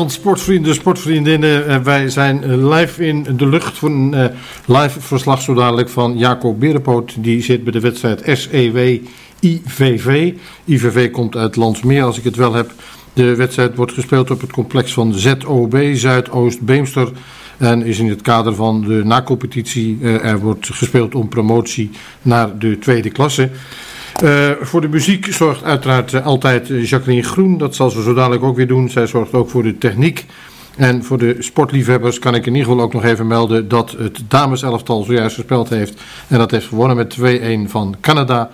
Goedenavond sportvrienden, sportvriendinnen. Wij zijn live in de lucht voor een uh, live verslag zo dadelijk van Jacob Berenpoot. Die zit bij de wedstrijd SEW IVV. IVV komt uit Landsmeer als ik het wel heb. De wedstrijd wordt gespeeld op het complex van ZOB Zuidoost Beemster. En is in het kader van de nacompetitie. Er wordt gespeeld om promotie naar de tweede klasse. Uh, voor de muziek zorgt uiteraard uh, altijd Jacqueline Groen. Dat zal ze zo dadelijk ook weer doen. Zij zorgt ook voor de techniek. En voor de sportliefhebbers kan ik in ieder geval ook nog even melden dat het dameselftal zojuist gespeeld heeft. En dat heeft gewonnen met 2-1 van Canada.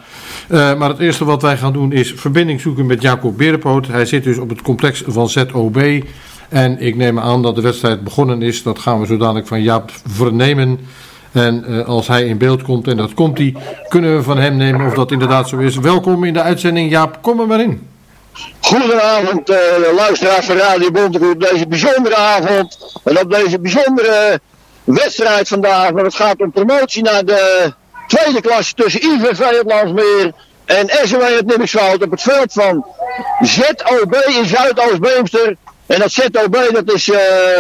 Maar het eerste wat wij gaan doen is verbinding zoeken met Jacob Berenpoot. Hij zit dus op het complex van ZOB. En ik neem aan dat de wedstrijd begonnen is. Dat gaan we zo dadelijk van Jaap vernemen. En uh, als hij in beeld komt, en dat komt hij, kunnen we van hem nemen of dat inderdaad zo is. Welkom in de uitzending Jaap, kom er maar in. Goedenavond, uh, luisteraars van Radio Bontekoe op deze bijzondere avond. En op deze bijzondere wedstrijd vandaag. Want het gaat om promotie naar de tweede klasse tussen IVV het Landsmeer en SW het Nimmersveld op het veld van ZOB in Zuidoost-Beemster. En dat ZOB dat is uh,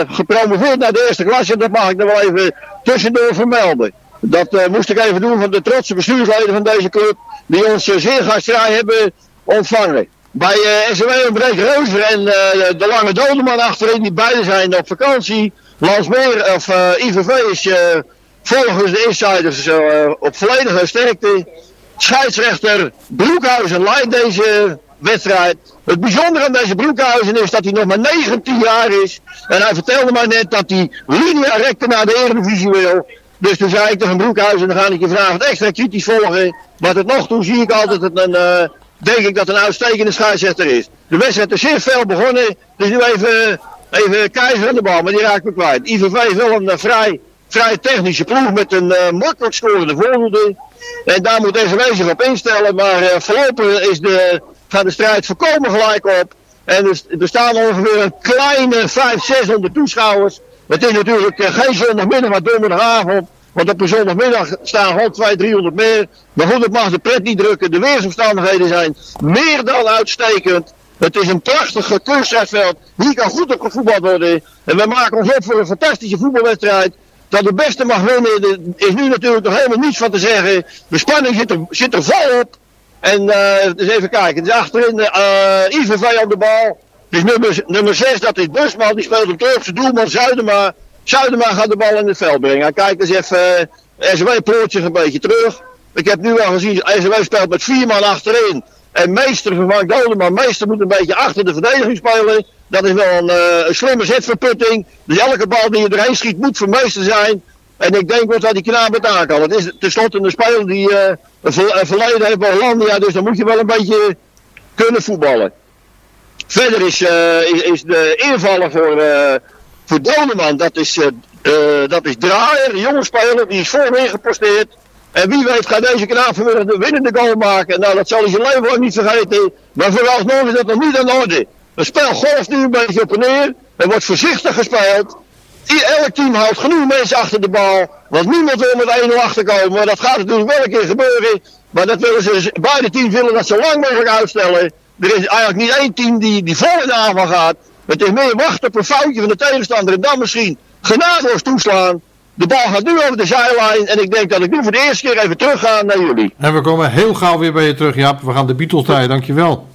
gepromoveerd naar de eerste klasse. Dat mag ik nog wel even tussendoor vermelden. Dat uh, moest ik even doen van de trotse bestuursleden van deze club. Die ons uh, zeer gastvrij hebben ontvangen. Bij uh, SW ontbreekt Reuzer en de lange dodeman achterin. Die beide zijn op vakantie. Lansmeer of IVV is volgens de insiders op volledige sterkte. Scheidsrechter Broekhuizen leidt deze wedstrijd. Het bijzondere aan deze Broekhuizen is dat hij nog maar 19 jaar is. En hij vertelde mij net dat hij linea recte naar de Eredivisie wil. Dus toen zei ik tegen Broekhuizen, dan ga ik je vanavond extra kritisch volgen. Maar tot nog toe zie ik altijd een, uh, denk ik dat een uitstekende scheidsrechter is. De wedstrijd is zeer veel begonnen. Dus nu even, even keizer de bal, maar die raakt me kwijt. IVV wil een uh, vrij, vrij technische ploeg met een uh, makkelijk scorende voorhoede. En daar moet SW zich op instellen. Maar voorlopig is de, gaat de strijd voorkomen gelijk op. En er, er staan ongeveer een kleine 500, 600 toeschouwers. Het is natuurlijk geen zondagmiddag, maar donderdagavond. Want op een zondagmiddag staan gewoon 200, 300 meer. Maar goed, het mag de pret niet drukken. De weersomstandigheden zijn meer dan uitstekend. Het is een prachtig kunstgrasveld. Hier kan goed op gevoetbald worden. En we maken ons op voor een fantastische voetbalwedstrijd. Dat de beste mag winnen, is nu natuurlijk nog helemaal niets van te zeggen. De spanning zit er, zit er vol op. En uh, dus even kijken. Is achterin uh, IVV op de bal. Dus nummer, nummer 6, dat is Busman. Die speelt een Turkse doelman Zuidema. Zuidema gaat de bal in het veld brengen. Kijk eens even. Uh, SW plooit zich een beetje terug. Ik heb nu al gezien, SW speelt met vier man achterin. En Meester vervangt Dodeman. Meester moet een beetje achter de verdediging spelen. Dat is wel een, een slimme zetverputting. Dus elke bal die je erheen schiet moet voor Meester zijn. En ik denk wel dat die knaap het kan. Het is tenslotte een speler die uh, een, verleden heeft bij Hollandia. Dus dan moet je wel een beetje kunnen voetballen. Verder is, uh, is, de invaller voor, uh, voor Doneman. Dat is, dat is Draaier, een jonge speler. Die is voorin geposteerd. En wie weet gaat deze knaap vanmiddag de winnende goal maken. Nou, dat zal hij zijn leven niet vergeten. Maar vooralsnog is dat nog niet aan de orde. Het spel golft nu een beetje op en neer. Er wordt voorzichtig gespeeld. Elk team houdt genoeg mensen achter de bal. Want niemand wil met 1-0 achterkomen. Maar dat gaat natuurlijk wel een keer gebeuren. Maar dat willen ze, beide teams willen dat zo lang mogelijk uitstellen. Er is eigenlijk niet één team die, die vol in de aanval gaat. Het is meer wachten op een foutje van de tegenstander. En dan misschien genadeloos toeslaan. De bal gaat nu over de zijlijn. En ik denk dat ik nu voor de eerste keer even terug ga naar jullie. En we komen heel gauw weer bij je terug, Jaap. We gaan de Beatles draaien. Dankjewel.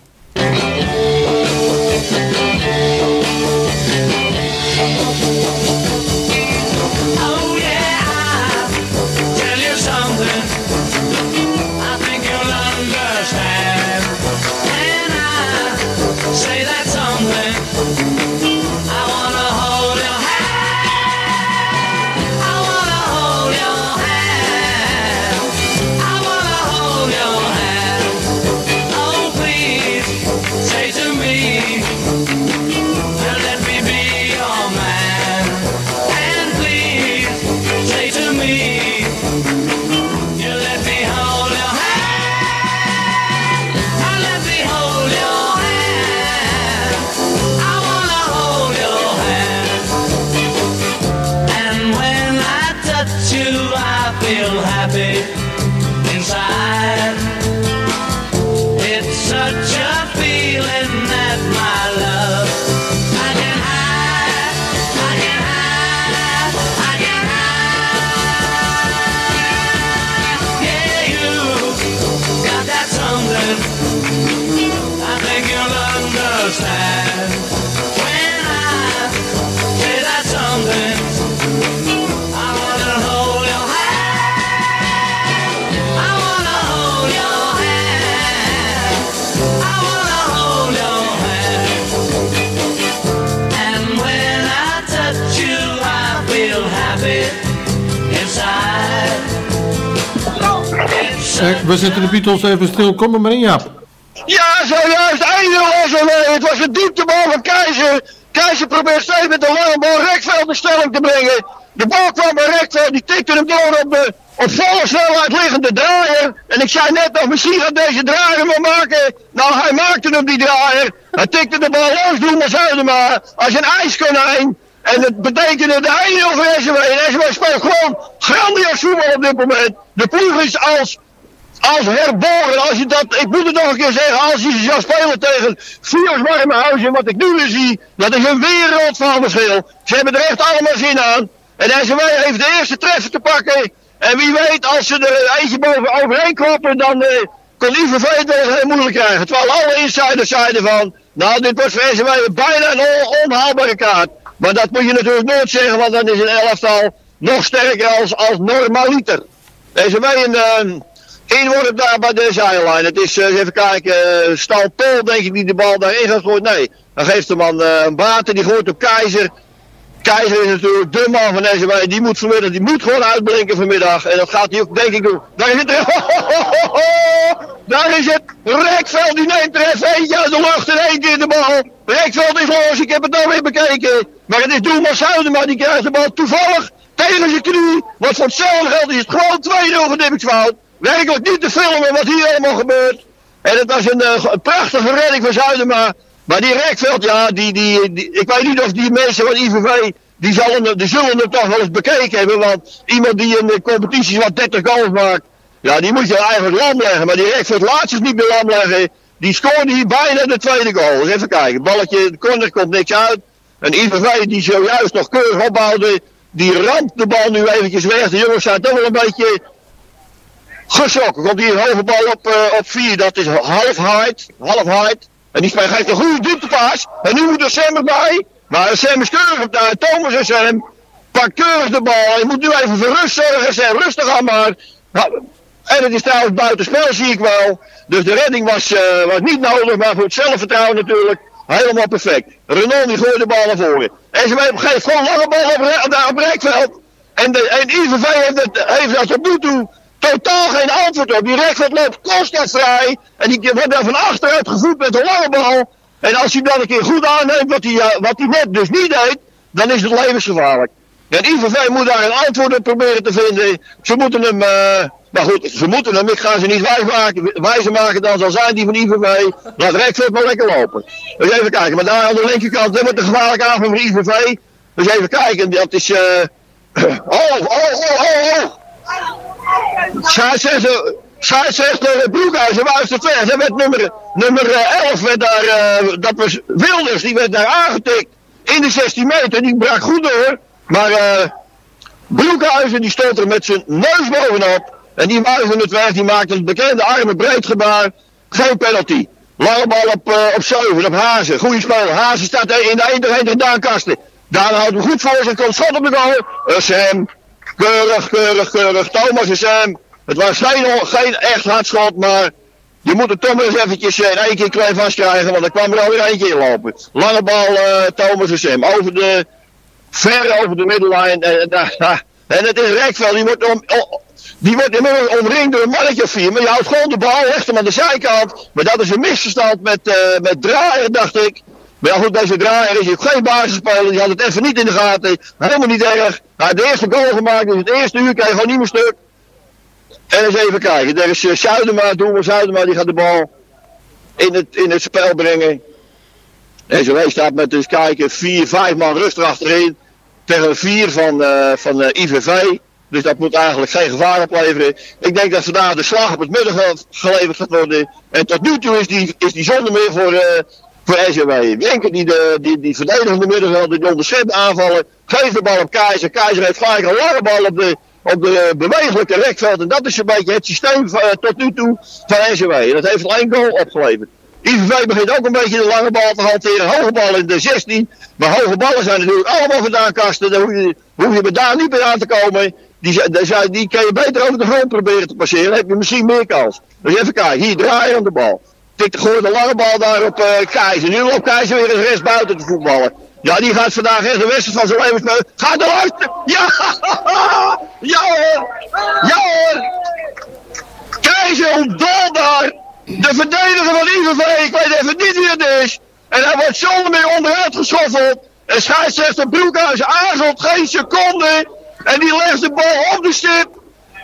Even stil. Kom er maar in, Jaap. Ja, zojuist. 1-0 SOW. Het was een dieptebal van Keizer. Keizer probeert steeds met de lange bal Rekveld in stelling te brengen. De bal kwam bij Rekveld. Die tikte hem door op de op volle snelheid liggende draaier. En ik zei net nog, misschien gaat deze draaier wel maken. Nou, hij maakte hem, die draaier. Hij tikte de bal los, doen maar Zuidema. Als een ijskonijn. En het betekende de 1-0 voor SW. En SW speelt gewoon grandioos voetbal op dit moment. De ploeg is als, als herboren. Als je dat, ik moet het nog een keer zeggen, als je zou spelen tegen Fios Warmhuizen, wat ik nu weer zie, dat is een wereld van verschil. Ze hebben er echt allemaal zin aan. En SW heeft de eerste treffer te pakken. En wie weet, als ze er eentje boven overheen kloppen, dan uh, kon het wel heel moeilijk krijgen. Terwijl alle insiders zeiden van, nou dit wordt voor SW bijna een onhaalbare kaart. Maar dat moet je natuurlijk nooit zeggen, want dan is een elftal nog sterker als, als normaliter. Deze wij uh, inworp daar bij de zijlijn. Het is, uh, even kijken, uh, Stal Pol denk ik die de bal daarin gaat gooien. Nee, dan geeft de man uh, een baten, die gooit op Keizer. Keizer is natuurlijk de man van SW. Die moet vanmiddag, die moet gewoon uitblinken vanmiddag. En dat gaat hij ook, denk ik, doen. Daar is het. Daar is het. Rekveld die neemt er even eentje uit de lucht in één keer de bal. Rekveld is los. Ik heb het nou weer bekeken. Maar het is Doelman Zuidema. Die krijgt de bal toevallig tegen zijn knie. Wat voor hetzelfde geld is het gewoon 2-0 van Werkelijk niet te filmen wat hier allemaal gebeurt. En het was een, uh, een prachtige redding van Zuidema. Maar die Rekveld, ja, die, die, ik weet niet of die mensen van IVV, die, zullen, die zullen het toch wel eens bekeken hebben. Want iemand die in de competities wat 30 goals maakt, ja, die moet je eigenlijk lam leggen. Maar die Rekveld laat niet meer lam leggen. Die scoorde hier bijna de tweede goal. Dus even kijken, balletje, de corner komt niks uit. En IVV die zojuist nog keurig opbouwde, die ramt de bal nu eventjes weg. De jongens zijn toch wel een beetje geschrokken. Komt hier een hoge bal op, uh, op 4, dat is half height, half height. En die geeft een goede dieptepaas. En nu moet er Sam erbij. Maar Sam is keurig op daar. Thomas en Sam pakt keurig de bal. Je moet nu even voor rust zorgen. Sam, rustig aan maar. En het is trouwens buitenspel, zie ik wel. Dus de redding was, uh, was niet nodig, maar voor het zelfvertrouwen natuurlijk helemaal perfect. Renault die gooit de bal naar voren. En ze geeft gewoon lange bal op, daar op Rekveld. En, de, en IVV heeft, het, heeft nu toe totaal geen antwoord op. Die Rekveld loopt vrij. En die wordt daar van achteruit gevoed met een lange bal. En als hij dan een keer goed aanneemt wat hij, uh, wat hij net dus niet deed, dan is het levensgevaarlijk. En IVV moet daar een antwoord op proberen te vinden. Ze moeten hem, uh, maar goed, ze moeten hem, ik ga ze niet wijs maken, wijzer maken dan zal zijn die van IVV. Laat Rekveld maar lekker lopen. Dus even kijken, maar daar aan de linkerkant, dat wordt een gevaarlijke aanval van IVV. Dus even kijken, dat is, uh, oh, oh, oh, oh, oh. Scheidsrechter, scheidsrechter Broekhuizen wuist weg. Er werd nummer, nummer 11, werd daar, uh, dat was Wilders, die werd daar aangetikt. In de 16 meter, die brak goed door. Maar uh, Broekhuizen die stond er met zijn neus bovenop. En die wuisde het weg, die maakte het bekende armen breed gebaar. Geen penalty. Lange op, uh, op 7, op Hazen. Goeie spel. Hazen staat in de 1 Daan Kasten. Daan houdt hem goed voor zich, komt schot op de goal. Uh, Sam, Keurig, keurig, keurig. Thomas hem. Het was geen, geen echt hard schot, maar je moet het toch maar eens eventjes in één keer klein vastkrijgen, want er kwam er alweer eentje in lopen. Lange bal, uh, Thomas is hem. Over de, ver over de middellijn. En, en het is Rekveld, die wordt, die wordt inmiddels omringd door een mannetje vier. Maar je houdt gewoon de bal, hem aan de zijkant. Maar dat is een misverstand met, uh, met draaien, dacht ik. Maar ja goed, deze draaier is ook geen basisspeler. Die had het even niet in de gaten. Helemaal niet erg. Hij had de eerste goal gemaakt. Dus het eerste uur kreeg gewoon niet meer stuk. En eens even kijken. Er is uh, Zuidema, Doelman Zuidema. Die gaat de bal in het, in het spel brengen. En zo staat met dus kijken vier, vijf man rustig achterin. Tegen vier van, uh, van uh, IVV. Dus dat moet eigenlijk geen gevaar opleveren. Ik denk dat vandaag de slag op het middenveld geleverd gaat worden. En tot nu toe is die, is die zonder meer voor, SJW. Wenker die, de, die, die verdedigende middenveld, die onderschept aanvallen. Geeft de bal op Keizer. Keizer heeft gelijk een lange bal op de, op de bewegelijke rekveld. En dat is een beetje het systeem uh, tot nu toe van SJW. Dat heeft alleen goal opgeleverd. IVV begint ook een beetje de lange bal te hanteren. Hoge bal in de 16. Maar hoge ballen zijn natuurlijk allemaal vandaan kasten. Daar hoef je, hoef daar niet meer aan te komen. Die, die, die kan je beter over de grond proberen te passeren. Dan heb je misschien meer kans. Dus even kijken. Hier draaien aan de bal. Tik de lange bal daar op uh, Keizer. Nu loopt Keizer weer eens rest buiten te voetballen. Ja, die gaat vandaag echt de wedstrijd van zijn leven spelen. Gaat eruit! Ja! Ja hoor! Ja hoor! Keizer daar. De verdediger van IVV, ik weet even niet wie het is. En hij wordt zonder meer onderuit geschoffeld. En scheidsrechter Broekhuis aarzelt geen seconde. En die legt de bal op de stip.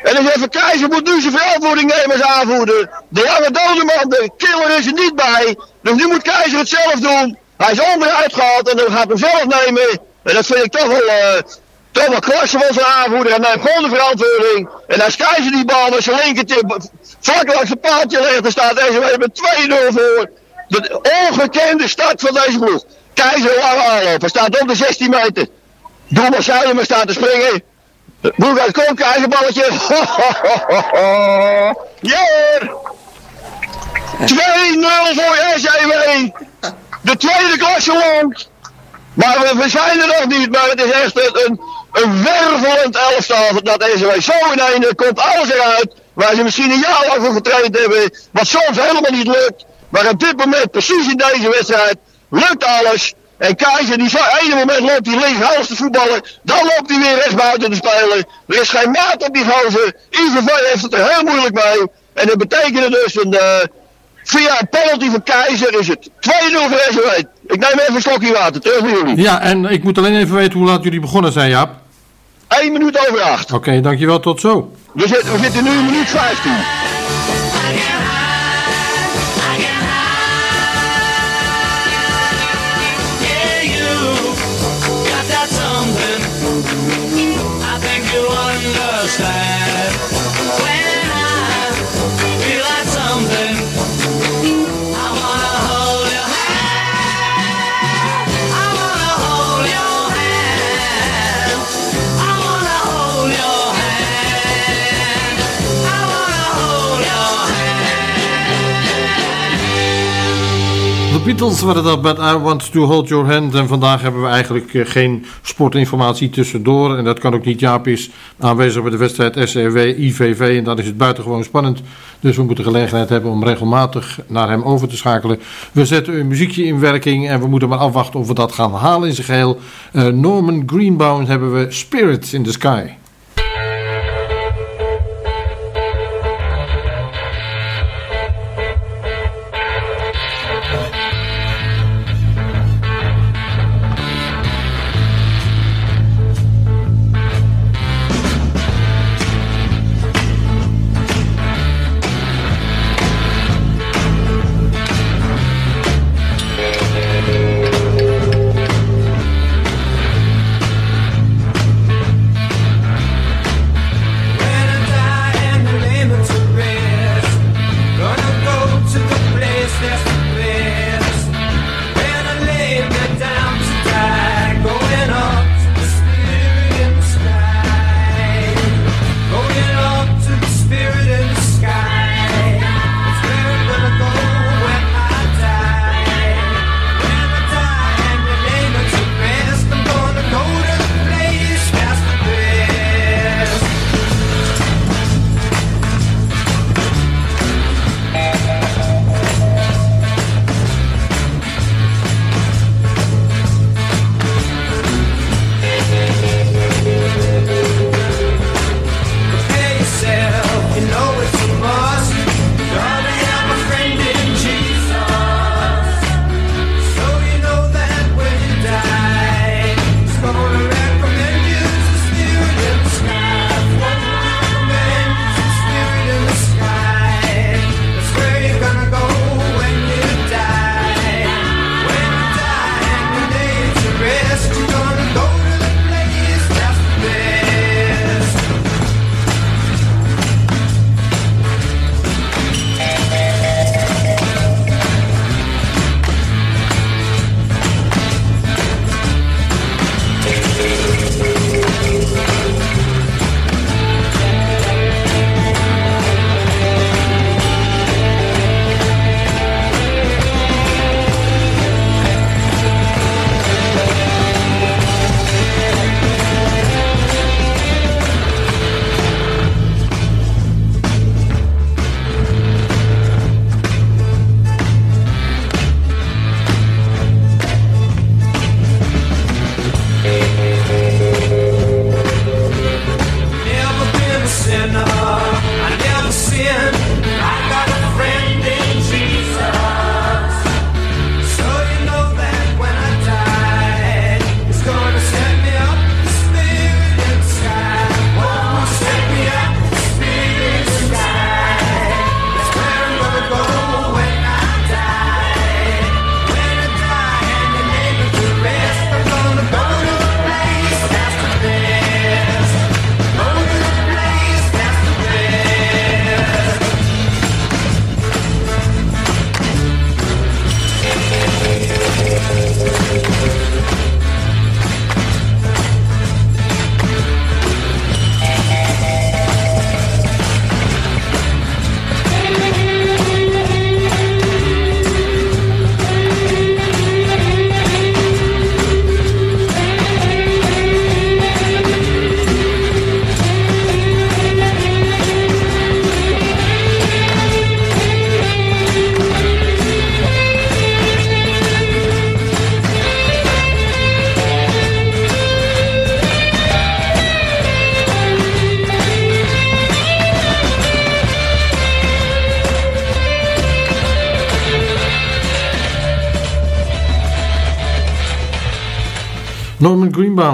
En dan even Keizer moet nu zijn verantwoording nemen als aanvoerder. De lange dode man, de killer is er niet bij. Dus nu moet Keizer het zelf doen. Hij is onderuit gehaald en dan gaat hem zelf nemen. En dat vind ik toch wel, uh, toch wel klasse van zijn aanvoerder. En hij heeft gewoon de verantwoording. En als Keizer die bal met zijn linkertip vlak langs het paadje legt, dan staat deze weer met 2-0 voor. De ongekende start van deze ploeg. Keizer lang aanlopen. Staat op de 16 meter. Doe maar staat te springen. Boergaard komt, keizerballetje. ja hoor. 2-0 voor SJW. De tweede klasse lang. Maar we, we, zijn er nog niet. Maar het is echt een, een wervelend elftal. Dat SJW zo in einde komt alles eruit. Waar ze misschien een jaar lang voor getraind hebben. Wat soms helemaal niet lukt. Maar op dit moment, precies in deze wedstrijd, lukt alles. En Keizer, die ene moment loopt hij links de voetballer. Dan loopt hij weer rechts buiten de speler. Er is geen maat op die gozer. IVV heeft het er heel moeilijk mee. En dat betekent dus een, uh, via een penalty van Keizer is het 2-0 voor SW. Ik neem even een slokje water. Terug naar jullie. Ja, en ik moet alleen even weten hoe laat jullie begonnen zijn, Jaap. 1 minuut over 8. Oké, dankjewel. Tot zo. We zitten, we zitten nu in minuut 15. Beatles waren dat met I Want To Hold Your Hand. En vandaag hebben we eigenlijk eh, geen sportinformatie tussendoor. En dat kan ook niet. Jaap is aanwezig bij de wedstrijd SCW IVV. En dan is het buitengewoon spannend. Dus we moeten gelegenheid hebben om regelmatig naar hem over te schakelen. We zetten een muziekje in werking. En we moeten maar afwachten of we dat gaan halen in zijn geheel. Uh, Norman Greenbaum hebben we Spirits in the Sky.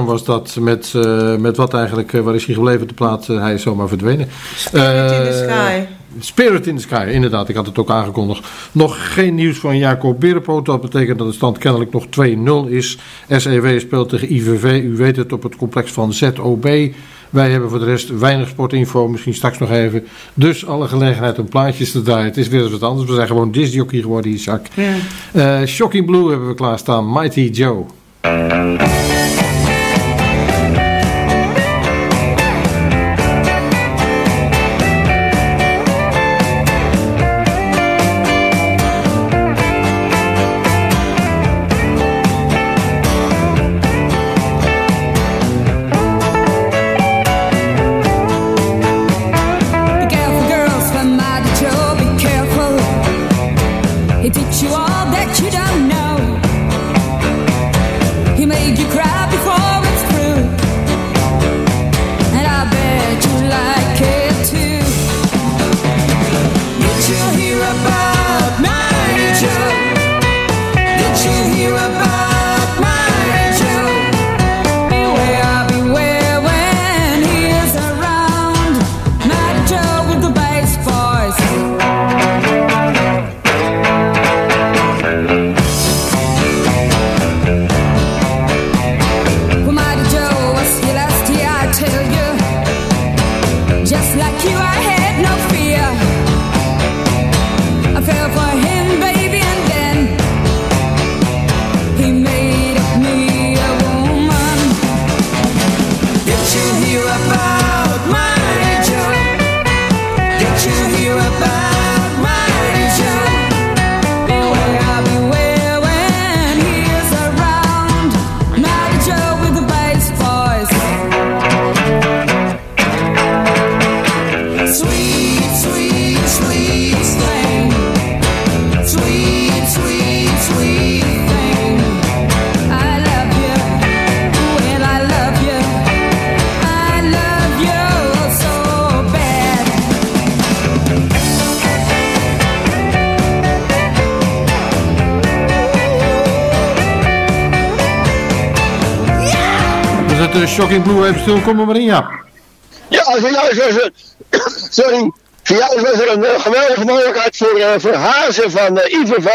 Was dat, met, uh, met wat eigenlijk, uh, waar is hij gebleven de plaat? Uh, hij is zomaar verdwenen. Spirit in the Sky. Spirit in the Sky, inderdaad, ik had het ook aangekondigd. Nog geen nieuws van Jacob Berenpoot, dat betekent dat de stand kennelijk nog 2-0 is. SEW speelt tegen IVV, u weet het, op het complex van ZOB. Wij hebben voor de rest weinig sportinfo, misschien straks nog even. Dus alle gelegenheid om plaatjes te draaien. Het is weer eens wat anders. We zijn gewoon disjockey geworden, Isaac. Ja. Uh, Shocking Blue hebben we klaarstaan. Mighty Joe. Stil. Kom maar in, ja. Ja, jou was het... Sorry. Jou was er een uh, geweldige mogelijkheid voor, uh, Hazen van uh, IVV.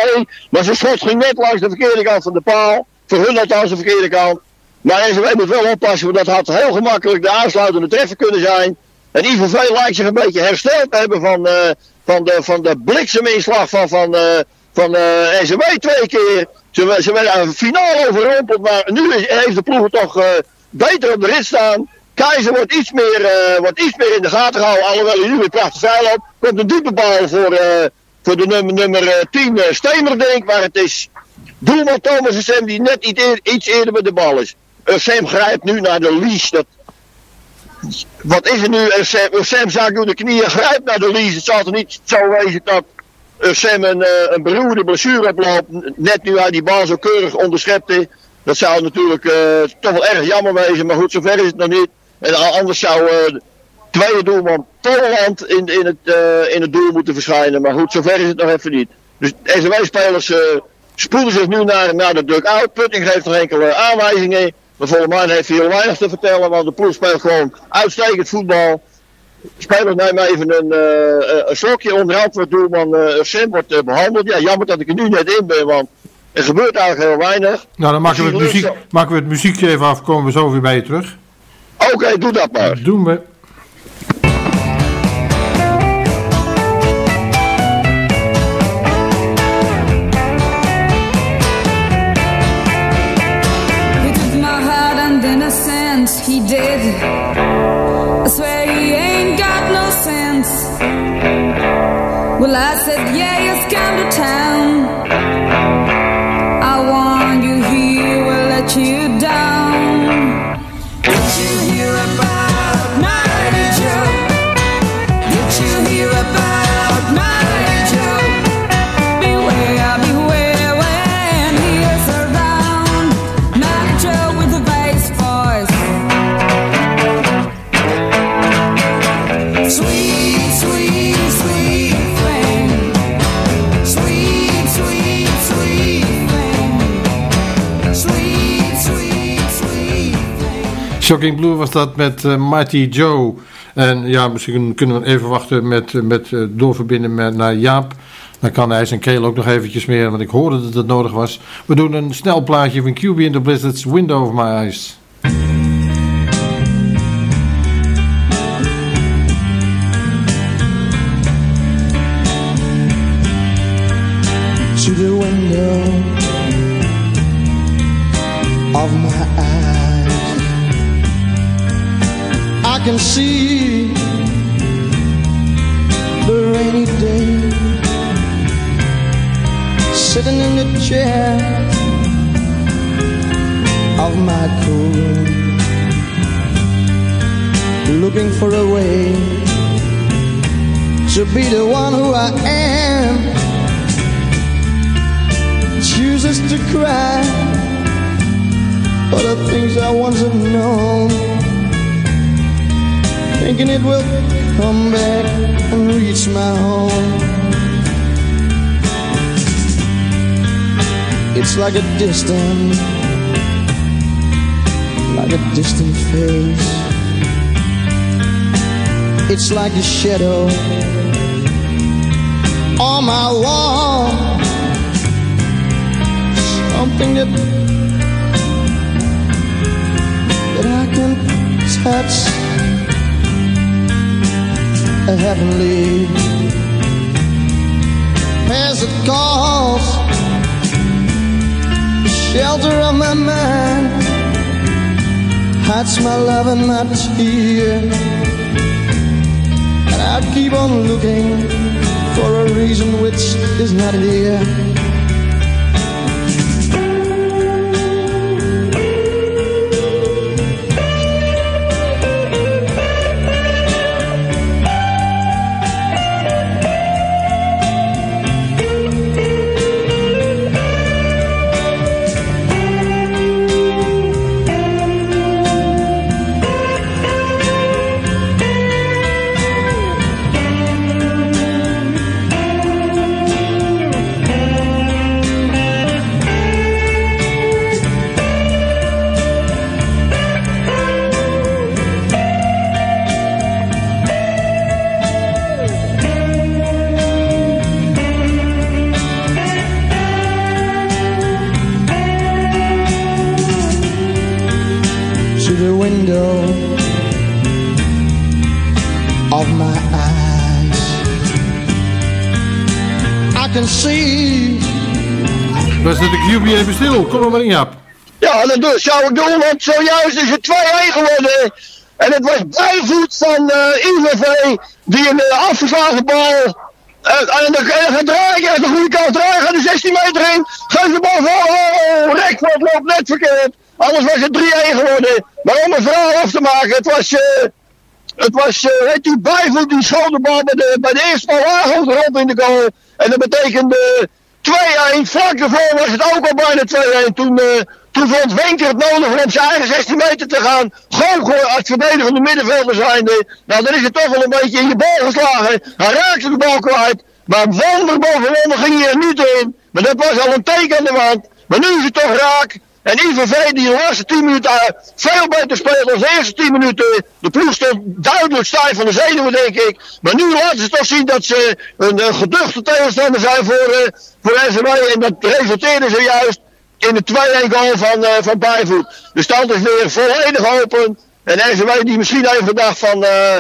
Maar zijn schot ging net langs de verkeerde kant van de paal. Voor hun althans de verkeerde kant. Maar SW moet wel oppassen, want dat had heel gemakkelijk de aansluitende treffer kunnen zijn. En IVV lijkt zich een beetje hersteld te hebben van, van, de, van de blikseminslag van, van, van SW twee keer. Ze, ze werden een finale overrompeld, maar nu heeft de ploeg toch beter op de rit staan. Keizer wordt iets meer, uh, wordt iets meer in de gaten gehouden, alhoewel hij nu weer vuil loopt. Komt een diepe bal voor, uh, voor de nummer, nummer 10 uh, Stemer, denk ik, maar het is doelman Thomas Sam die net iets, eer, iets eerder met de bal is. Sam grijpt nu naar de lease. Dat, wat is er nu? Sam, Sam zaakt door de knieën, grijpt naar de lease. Het zal toch niet zo wezen dat Sam een, een beroerde blessure oploopt. Net nu hij die bal zo keurig onderschepte. Dat zou natuurlijk uh, toch wel erg jammer wezen, maar goed, zover is het nog niet. En anders zou uh, tweede doelman Tolland in, in, het, uh, in het doel moeten verschijnen. Maar goed, zover is het nog even niet. Dus SW-spelers spoelen zich nu naar, naar de duck-out. Putting geeft nog enkele aanwijzingen. Maar volgens mij heeft hij heel weinig te vertellen, want de ploeg speelt gewoon uitstekend voetbal. Spelers nemen even een, uh, een slokje wordt doelman uh, Sim wordt behandeld. Ja, jammer dat ik er nu net in ben, want er gebeurt eigenlijk heel weinig. Nou, dan maken we, het muziek, maken we het muziekje even af, komen we zo weer bij je terug. Oké, okay, doe dat maar. Doen we. He did. I swear he ain't got no sense. Well, I said, yeah, he's come to town. Shocking Blue was dat met uh, Mighty Joe. En ja, misschien kunnen we even wachten met, met uh, doorverbinden met, naar Jaap. Dan kan hij zijn keel ook nog eventjes meer, want ik hoorde dat het nodig was. We doen een snel plaatje van QB in the Blizzard's Window of My Eyes. I can see the rainy day. Sitting in the chair of my cool looking for a way to be the one who I am. Chooses to cry for the things I once have known, thinking it will come back and reach my home. It's like a distant, like a distant face. It's like a shadow on my wall. Something that that I can touch. Heavenly. As it calls shelter of my mind hides my love and my tear. And I keep on looking for a reason which is not here even stil. Kom er maar in, Jaap. Ja, dat zou ik doen, want zojuist is het 2-1 geworden. En het was bijvoet van uh, eh, IVV die een uh, afgeslagen bal... Uh, en dan gaat draaien, uit de goede kant draaien, gaat de 16 meter in. Geef de bal voor, oh, Rekvoort loopt net verkeerd. Anders was het 3-1 geworden. Maar om een verhaal af te maken, het was... het was, weet u, bijvoet die schoot de bij de, bij de eerste bal aangehouden in de goal. En dat betekende 2-1. Vlak was het ook al bijna 2-1. Toen, uh, toen vond Wenker het nodig om zijn eigen 16 meter te gaan. Gewoon als verdedigende middenvelder zijnde. Nou, dan is het toch wel een beetje in je bal geslagen. Hij raakte de bal kwijt. Maar wonderboven wonder ging hij er niet in. Maar dat was al een teken aan de wand. Maar nu is het toch raak. En IVV die de laatste 10 minuten uh, veel beter speelde dan de eerste 10 minuten. De ploeg stond duidelijk stijf van de zenuwen, denk ik. Maar nu laten ze toch zien dat ze een, een geduchte tegenstander zijn voor, En dat resulteerde zojuist in de 2-1 goal van, uh, van Bijvoet. De stand is weer volledig open. En SMW die misschien even gedacht van... Uh,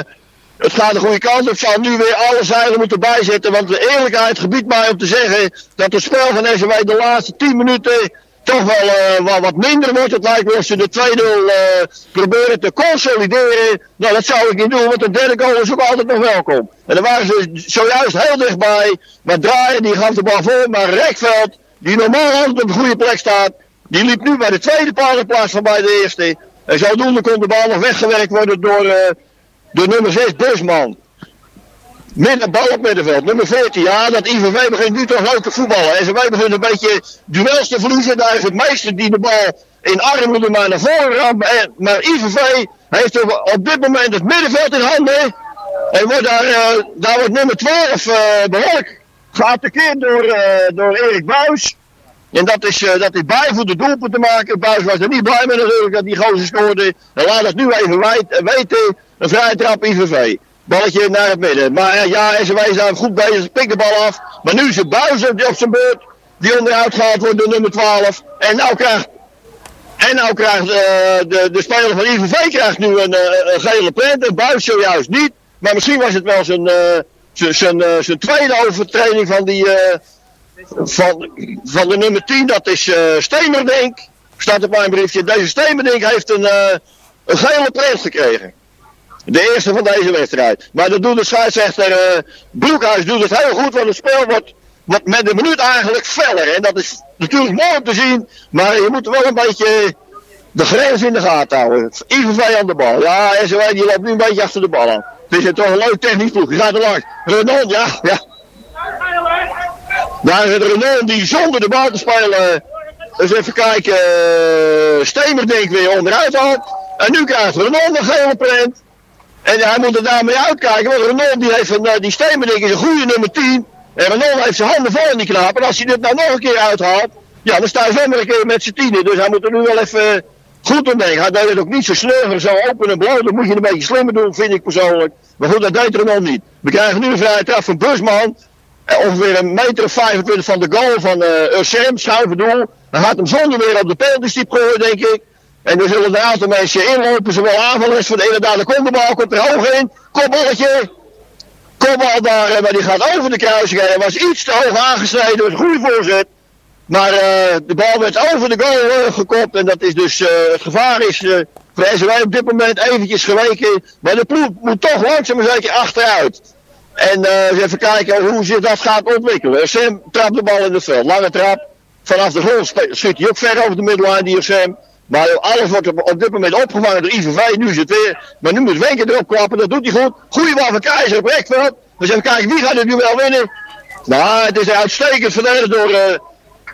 het gaat de goede kant op. zal nu weer alle zeilen moeten bijzetten. Want de eerlijkheid gebiedt mij om te zeggen dat het spel van SMW de laatste 10 minuten toch wel, uh, wel wat minder wordt. Het lijkt me als ze de 2-0 uh, proberen te consolideren. Nou, dat zou ik niet doen, want de derde goal is ook altijd nog welkom. En dan waren ze zojuist heel dichtbij. Maar draaien, die gaf de bal voor. Maar Rekveld, die normaal altijd op de goede plek staat, die liep nu bij de tweede paal in plaats van bij de eerste. En zodoende kon de bal nog weggewerkt worden door, uh, door nummer 6 Busman. Midden, bal op middenveld. Nummer 14. Ja, dat IVV begint nu toch leuk te voetballen. En ze begint een beetje duels te verliezen. Daar is het meester die de bal in armen maar naar voren ramt. Maar IVV heeft op dit moment het middenveld in handen. En wordt daar, uh, daar wordt nummer 12 uh, behoorlijk geattaqueerd door, uh, door Erik Buis. En dat is, uh, dat is bij voor de doelpunt te maken. Buis was er niet blij mee natuurlijk dat die gozer scoorde. En laat het nu even weten. Een vrije trap IVV. Balletje naar het midden. Maar uh, ja, SW zijn goed bezig. Pikt de bal af. Maar nu is het Buizen op zijn beurt. Die onderuit gehaald wordt door nummer 12. En nou krijgt en nou krijgt uh, de, de speler van IVV krijgt nu een, een gele print. En Buis zojuist niet. Maar misschien was het wel zijn, zijn, zijn tweede overtreding van die, van, van de nummer 10, dat is Stemerdink. Staat op mijn briefje. Deze Stemerdink heeft een, een gele print gekregen. De eerste van deze wedstrijd. Maar dat doet de scheidsrechter uh, Broekhuis doet het heel goed, want het spel wordt, wordt met de minuut eigenlijk feller. En dat is natuurlijk mooi om te zien, maar je moet wel een beetje de grens in de gaten houden. IVV aan de bal. Ja, SOE die loopt nu een beetje achter de bal aan. Het is toch een leuk technisch ploeg. Die gaat er langs. Renault, ja, ja. Daar is Renault die zonder de bal te spelen. Dus even kijken. Stemer denk weer onderuit haalt. En nu krijgt Renault een gele print. En hij moet er daarmee uitkijken. Want Renault die heeft een, die Stemer denk ik is een goede nummer 10. En Renault heeft zijn handen vol in die knaap. En als hij dit nou nog een keer uithaalt. Ja, dan sta zomaar een keer met z'n tienen. Dus hij moet er nu wel even goed om denken. Hij deed het ook niet zo sleurig, zo open en blauw. Dat moet je een beetje slimmer doen, vind ik persoonlijk. Maar goed, dat deed Renault niet. We krijgen nu een vrije trap van Busman. Ongeveer een meter of 25 van de goal van uh, schuiven doel. Dan gaat hem zonder weer op de penaltystip gooien, denk ik. En er zullen een aantal mensen inlopen, zowel aanvallers van de inderdaad de bal, komt er hoog in. Kopballetje. Kopbal daar, maar die gaat over de kruising Hij was iets te hoog aangesneden, was een goede voorzet. Maar uh, de bal werd over de goal uh, gekopt en dat is dus, het gevaar is voor SW op dit moment eventjes geweken. Maar de ploeg moet toch langzaam maar zeker achteruit. En uh, even kijken hoe zich dat gaat ontwikkelen. Sam trapt de bal in het veld. Lange trap. Vanaf de grond schiet hij ook ver over de middellijn, die Sam. Maar alles wordt op, dit moment opgevangen door IVV. Nu is het weer. Maar nu moet Wenker erop klappen. Dat doet hij goed. Goeie bal van Keizer op rechtveld. Dus even kijken wie gaat het nu wel winnen. Nou, het is uitstekend verdedigd door, uh,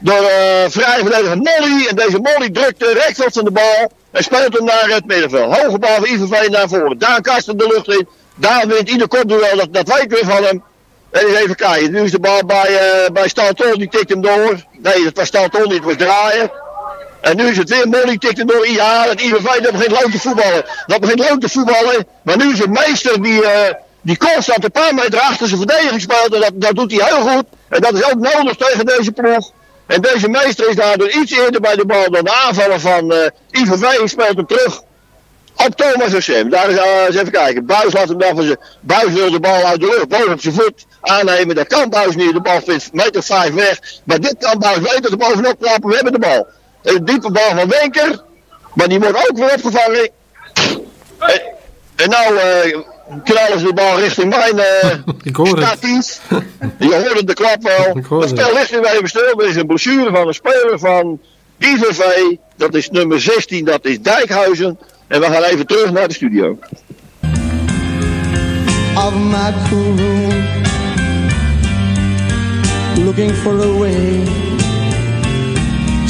door uh, vrij verdediger Molly. En deze Molly drukt de rechtveld van de bal. En speelt hem naar het middenveld. Hoge bal van IVV naar voren. Daar kasten de lucht in. Daar wint ieder kopduel, dat, dat weet weer van hem. En even kijken, nu is de bal bij, uh, bij Stalton, die tikt hem door. Nee, dat was Stalton het was draaien. En nu is het weer Molly tikt hem door. Ja, dat IVV dat begint leuk te voetballen. Dat begint leuk te voetballen. Maar nu is het meester die, uh, die constant een paar meter achter zijn verdediging speelt. En dat, dat doet hij heel goed. En dat is ook nodig tegen deze ploeg. En deze meester is daardoor iets eerder bij de bal dan de aanvaller van uh, IVV. Speelt hem terug op Thomas Hashem. Daar is, uh, eens even kijken. Buis laat hem dan van zijn. Buis wil de bal uit de lucht, boven op zijn voet aannemen. Dat kan Buis niet. De bal vindt meter vijf weg. Maar dit kan Buis weten bovenop klappen. We hebben de bal. Een diepe bal van Wenker. Maar die wordt ook weer opgevangen. En, en nou uh, knallen ze de bal richting mijn uh, statief. Je hoorde de klap wel. Het spel ligt nu even stil. Er is een brochure van een speler van IVV. Dat is nummer 16. Dat is Dijkhuizen. En we gaan even terug naar de studio. Of my cool room Looking for a way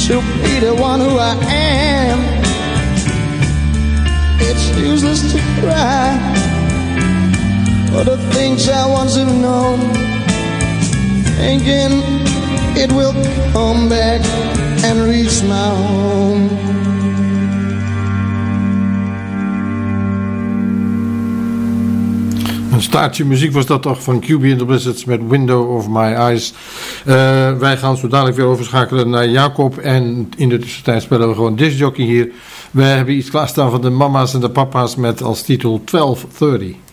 To be the one who I am. It's useless to cry For the things I once have known Thinking it will come back and reach my home Een staartje muziek was dat toch van QB and the Blizzards met Window of My Eyes. Uh, wij gaan zo dadelijk weer overschakelen naar Jacob. En in de tussentijd spelen we gewoon discjockey hier. We hebben iets klaarstaan van de mama's en de papa's met als titel 1230.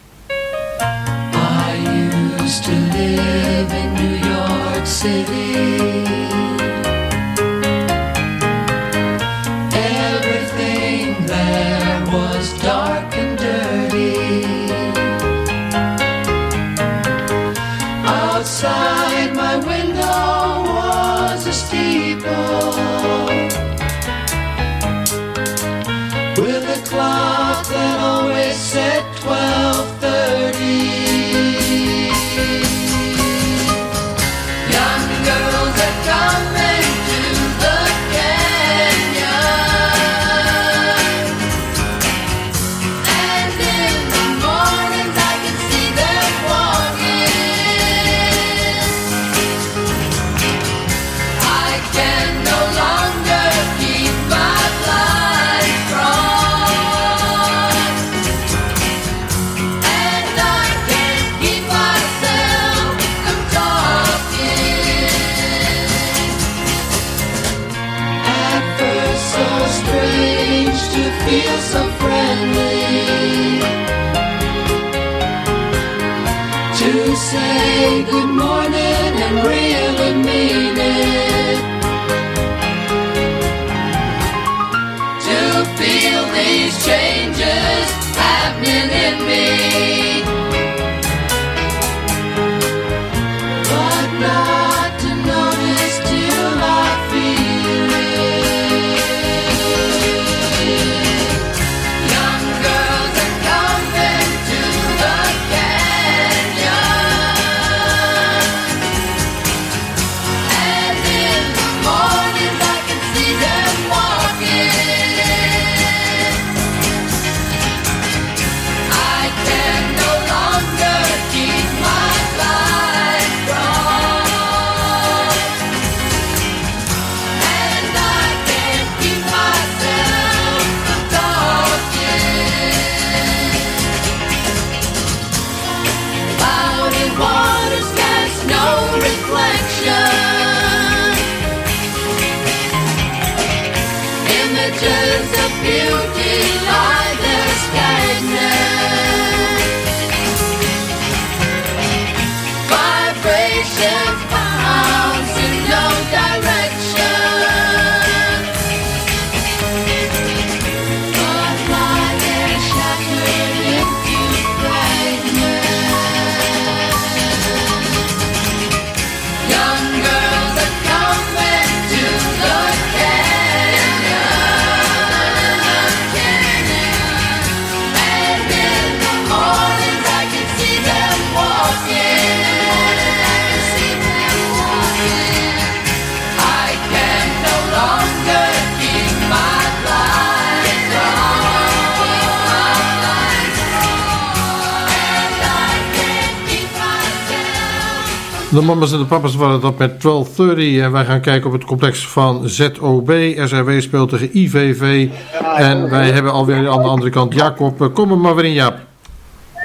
En de papa's waren dat met 1230 en wij gaan kijken op het complex van ZOB. SRW speelt tegen IVV en wij hebben alweer aan de andere kant Jacob. Eh, Kom er maar weer in Jaap.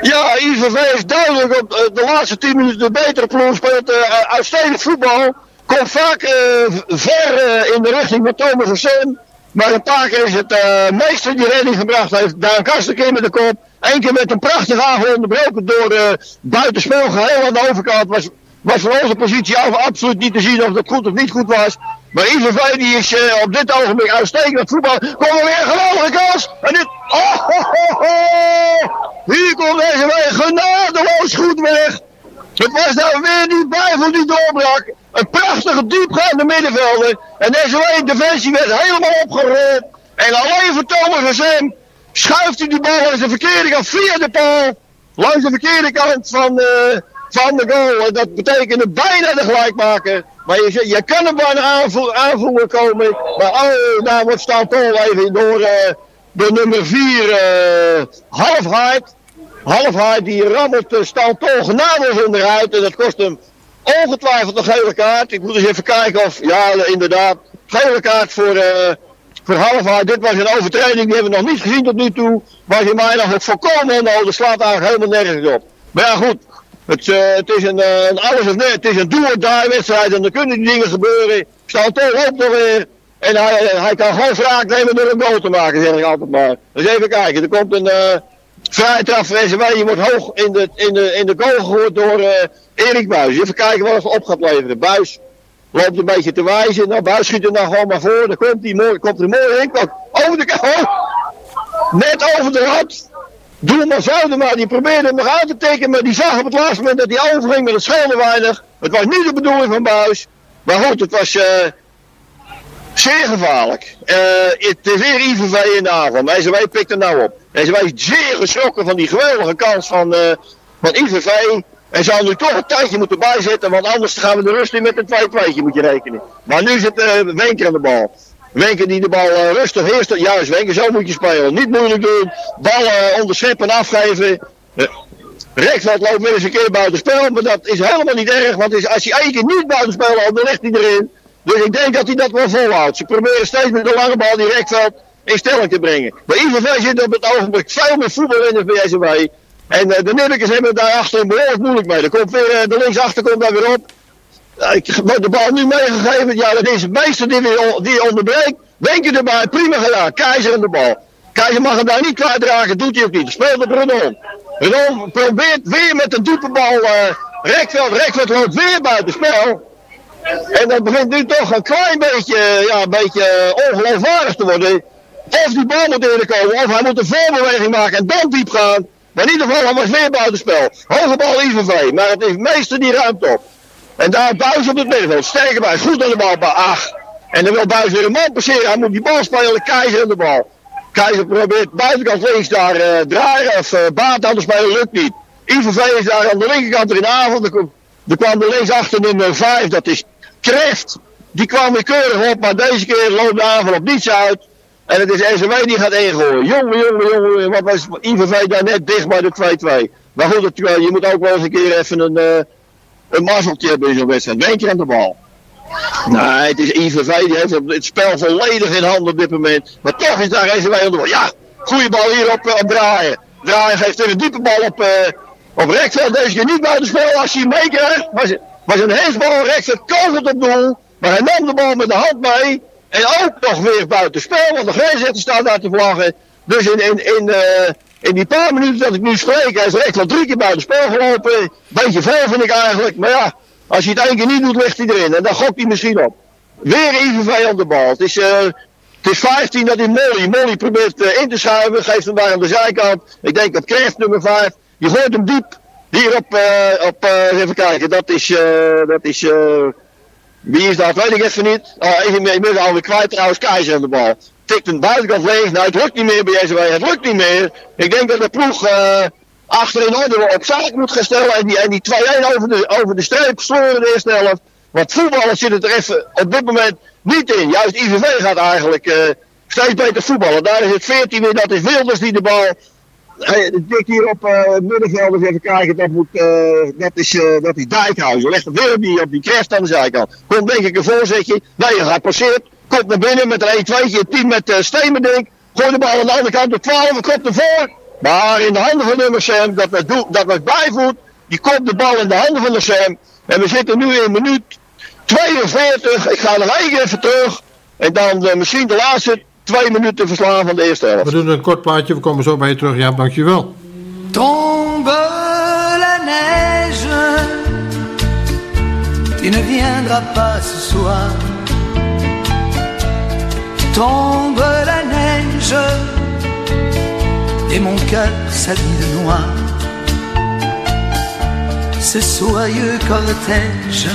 Ja, IVV is duidelijk op eh, de laatste 10 minuten de betere ploeg. Speelt eh, uitstekend voetbal. Komt vaak eh, ver eh, in de richting van Thomas Sam. Maar een paar keer is het eh, meester die redding gebracht heeft. Daar een kastenkeer met de kop. Eén keer met een prachtige aanval onderbroken door eh buitenspel. Geheel aan de overkant was, was van onze positie af absoluut niet te zien of dat goed of niet goed was. Maar IVV die is eh, op dit ogenblik uitstekend voetbal. Komt er weer een geweldige kans. En dit... Oh, ho, ho, ho. Hier komt deze weg genadeloos goed weg. Het was daar weer die bijvel die doorbrak. Een prachtige diepgaande middenvelder. En deze lijn defensie werd helemaal opgerold. En alleen voor Thomas en schuift hij die bal langs de verkeerde kant via de paal. Langs de verkeerde kant van, eh, van de goal. En dat betekende bijna de gelijkmaker. Maar je, je kan er bijna aanvoer, komen. Maar oh, daar wordt staan Paul even door, eh, door nummer 4 uh, Halfheid. Halfheid die rammelt uh, staan Paul genadeloos onderuit. En dat kost hem ongetwijfeld een gele kaart. Ik moet eens even kijken of, ja inderdaad, gele kaart voor, uh, voor Halfheid. Dit was een overtreding, die hebben we nog niet gezien tot nu toe. Was in mij nog het volkomen onnodig, slaat eigenlijk helemaal nergens op. Maar ja goed, het, uh, het is een, een alles of nee, het is een do-or-die wedstrijd en er kunnen die dingen gebeuren. Staan toch op nog weer. En hij, hij kan gewoon wraak nemen door een goal te maken, zeg ik altijd maar. Dus even kijken, er komt een uh, vrije SW. Je wordt hoog in de, in de, in de goal door uh, Erik Buis. Even kijken wat het op gaat leveren. Buis loopt een beetje te wijzen. Nou, Buis schiet er nou gewoon maar voor. Dan komt hij mooi, komt er mooi in. Komt over de oh, Net over de rand. Doelman Zuidema, die probeerde hem nog te tekenen, maar die zag op het laatste moment dat hij overging, maar het scheelde weinig. Het was niet de bedoeling van Buis. Maar goed, het was uh, zeer gevaarlijk. Uh, het is weer IVV in de avond. SW pikt er nou op. SW is zeer geschrokken van die geweldige kans van, uh, van IVV. En zou nu toch een tijdje moeten bijzetten, want anders gaan we de rust in met een 2-2, moet je rekenen. Maar nu zit uh, Wenker aan de bal. Wenker die de bal uh, rustig eerst, juist Wenker, zo moet je spelen. Niet moeilijk doen, ballen uh, onderscheppen afgeven. Uh, loopt weer eens een keer buiten spel, maar dat is helemaal niet erg, want als hij één niet buiten spel loopt, dan ligt hij erin. Dus ik denk dat hij dat wel volhoudt. Ze proberen steeds met de lange bal die Rekveld in stelling te brengen. Bij IVV zit op het ogenblik veel meer voetbalwinners bij SW. En uh, de Nurkers hebben daar achter behoorlijk moeilijk mee. Er komt weer, de linksachter komt daar weer op. Uh, ik heb de bal nu meegegeven. Ja, dat is het meester die, weer, die onderbreekt. Wenken erbij, prima gedaan. Keizer aan de bal. Keizer mag hem daar niet kwijtraken, doet hij ook niet. Speelt op Renault. Renault probeert weer met een diepe bal. eh Rekveld, Rekveld loopt weer buiten spel. En dat begint nu toch een klein beetje, ja, een beetje eh, ongeloofwaardig te worden. Of die bal moet inkomen, of hij moet een voorbeweging maken en dan diep gaan. Maar in ieder geval, hij was weer buitenspel. Hoge bal IVV, maar het heeft meester die ruimte op. En daar Buis op het middenveld. Sterke Buis, goed aan de bal. Ach, en dan wil Buis weer een man passeren. Hij moet die bal spelen, Keizer aan de bal. Keizer probeert buitenkant links daar eh draaien of eh baat aan te spelen, lukt niet. IVV is daar aan de linkerkant er in de avond. Er kwam, er kwam er linksachter nummer 5, dat is Kreft. Die kwam weer keurig op, maar deze keer loopt de aanval op niets uit. En het is SW die gaat ingooien. Jongen, jongen, jongen, wat was IVV daar net dicht bij de 2-2. Maar goed, het, je moet ook wel eens een keer even een, eh, een mazzeltje hebben in zo'n wedstrijd. Eén keer aan de bal. Nee, het is IVV, die heeft het spel volledig in handen op dit moment. Maar toch is daar SW aan de. Ja, goede bal hier op, eh, draaien. Draaien geeft er een diepe bal op, eh op Rekveld. Deze keer niet buiten spel als hij meekrijgt. Was, was een hensbal, Rekveld kogelt op doel. Maar hij nam de bal met de hand mee. En ook nog weer buiten spel, want de grensrechter staat daar te vlaggen. Dus in, in, in, eh, in die paar minuten dat ik nu spreek, hij is Rekveld drie keer buiten spel gelopen. Beetje veel vind ik eigenlijk. Maar ja, als hij het één keer niet doet, ligt hij erin. En dan gokt hij misschien op. Weer IVV op de bal. Het is, eh, het is 15 dat hij Molly. Molly probeert eh, in te schuiven. Geeft hem daar aan de zijkant. Ik denk dat Kreeft nummer 5. Je gooit hem diep. Hier op, eh, op even kijken. Dat is, dat is, wie is dat? Weet ik even niet. Oh, even mee, inmiddels alweer kwijt trouwens. Keizer aan de bal. Tikt een buitenkant leeg. Nou, het lukt niet meer bij SW. Het lukt niet meer. Ik denk dat de ploeg eh achterin orde op zaak moet gaan stellen. En die, die 2-1 over de, over de streep sloren de eerste helft. Want voetballers zitten er even op dit moment niet in. Juist IVV gaat eigenlijk eh, steeds beter voetballen. Daar is het 14 weer. Dat is Wilders die de bal de dik hier op eh middenveld eens even kijken. Dat, moet, eh, dat, is, eh, dat is Dijkhuizen. Legt het weer op die, op crest aan de zijkant. Komt denk ik een voorzetje. Nee, hij passeert. Komt naar binnen met een 1-2'tje. 10 met uh, Stemendink. Gooit de bal aan de andere kant op 12. Komt ervoor. Maar in de handen van nummer Sam. Dat was, dat was bijvoet. Die komt de bal in de handen van de Sam. En we zitten nu in minuut 42. Ik ga nog één keer even terug. En dan eh, misschien de laatste twee minuten verslaan van de eerste helft. We doen een kort plaatje, we komen zo bij je terug. Ja, dankjewel. Tombe la neige, tu ne viendras pas ce soir. Tombe la neige, et mon cœur s'habille de noir. Ce soyeux cortège,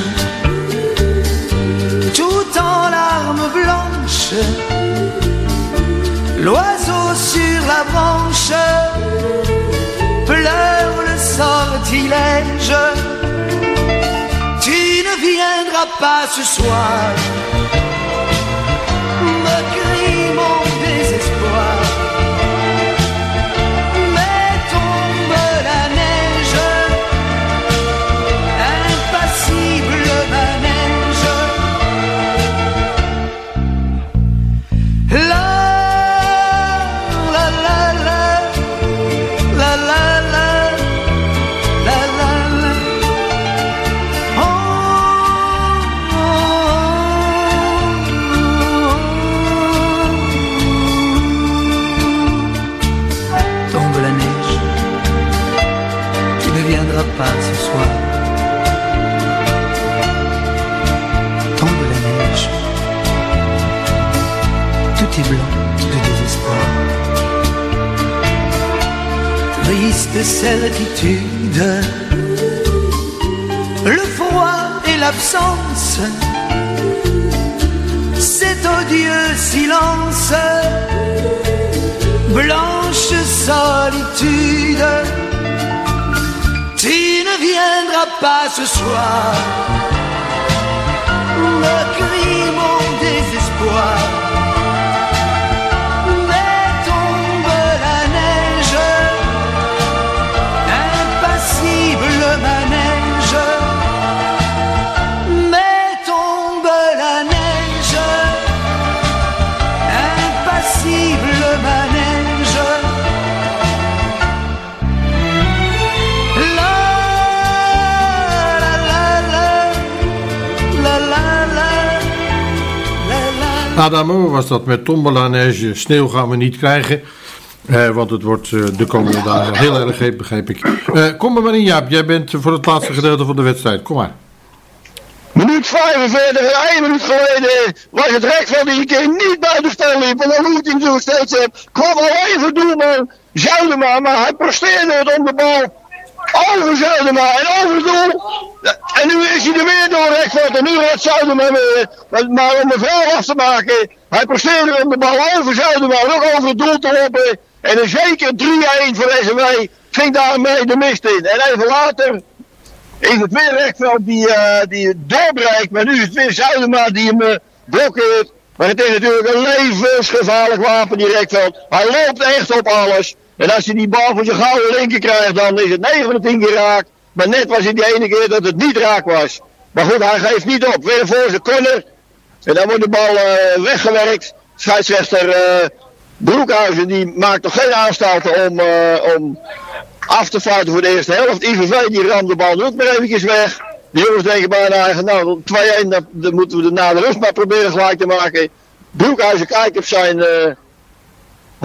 tout en larmes blanches, l'oiseau sur la branche. Pleure le sortilège. Tu ne viendras pas ce soir, anymore. Triste certitude, le froid et l'absence, cet odieux silence, blanche solitude, tu ne viendras pas ce soir, Adamo was dat met Tombola Neige. Sneeuw gaan we niet krijgen. Eh, want het wordt eh, de komende dagen heel erg heet, begreep ik. Eh, kom maar in, Jaap. Jij bent voor het laatste gedeelte van de wedstrijd. Kom maar. Minuut 45, en één minuut geleden was het recht van die keer niet buiten spel liep. En dan moet hij hem zo steeds kwam alleen voor doelman Zuidema, maar hij presteerde het om de bal. Over Zuidema en over doel. En nu is hij er weer door Rekvoort. En nu gaat Zuidema weer. Maar, om een vrouw af te maken. Hij presteerde om de bal over Zuidema. En ook over het doel te lopen. En een zeker 3-1 voor SMW. Ging daarmee de mist in. En even later is het weer Rekveld die, eh, die doorbreekt. Maar nu is het weer Zuidema die hem eh, blokkeert. Maar het is natuurlijk een levensgevaarlijk wapen, die Rekveld. Hij loopt echt op alles. En als hij die bal voor zijn gouden linker krijgt, dan is het 9 van de 10 keer raak. Maar net was het die ene keer dat het niet raak was. Maar goed, hij geeft niet op. Weer voor zijn corner. En dan wordt de bal eh, weggewerkt. Scheidsrechter eh Broekhuizen die maakt nog geen aanstalten om, eh, om af te fluiten voor de eerste helft. IVV die ramt de bal ook maar eventjes weg. De jongens denken bijna nou 2-1, dan, moeten we de na de rust maar proberen gelijk te maken. Broekhuizen kijkt op zijn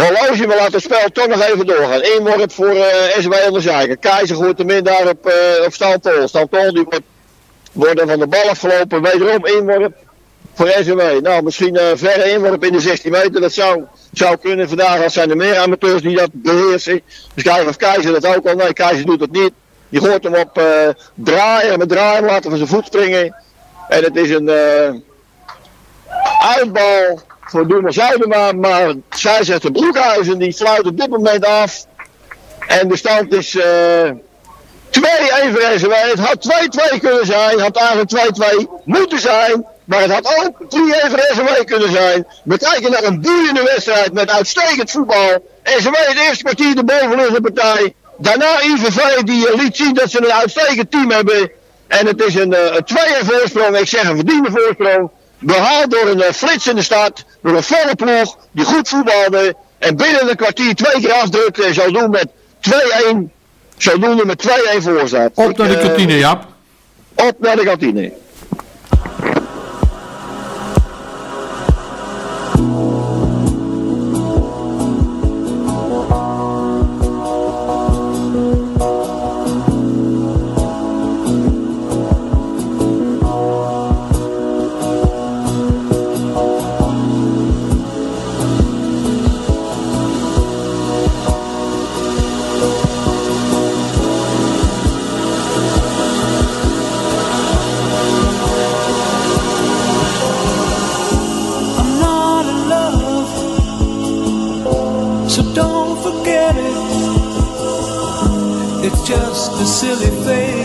horloge, maar laat het spel toch nog even doorgaan. Inworp voor eh SW. Keizer gooit hem in daar op, eh op die wordt, wordt van de bal afgelopen, wederom inworp voor SW. Nou, misschien eh verre inworp in de 16 meter, dat zou, zou kunnen. Vandaag als zijn er meer amateurs die dat beheersen. Dus kijken of Keizer dat ook al. Nee, Keizer doet het niet. Die gooit hem op eh draaien, met draaien laten van zijn voet springen. En het is een uitbal voor Doemer Zuidema, maar zij zegt de Broekhuizen, die fluit op dit moment af. En de stand is eh 2-1 voor SW. Het had 2-2 kunnen zijn, had eigenlijk 2-2 moeten zijn. Maar het had ook 3-1 voor SW kunnen zijn. We kijken naar een boeiende wedstrijd met uitstekend voetbal. SW het eerste kwartier de bovenliggende partij. Daarna IVV die eh, liet zien dat ze een uitstekend team hebben. En het is een, eh, een 2-1 voorsprong, ik zeg een verdiende voorsprong. Behaald door een eh, flitsende start, door een volle ploeg die goed voetbalde. En binnen een kwartier twee keer afdrukte en zo doen met 2-1. Zodoende met 2-1 voor staat. Op naar de eh, kantine, Jaap. Op naar de kantine. the silly thing.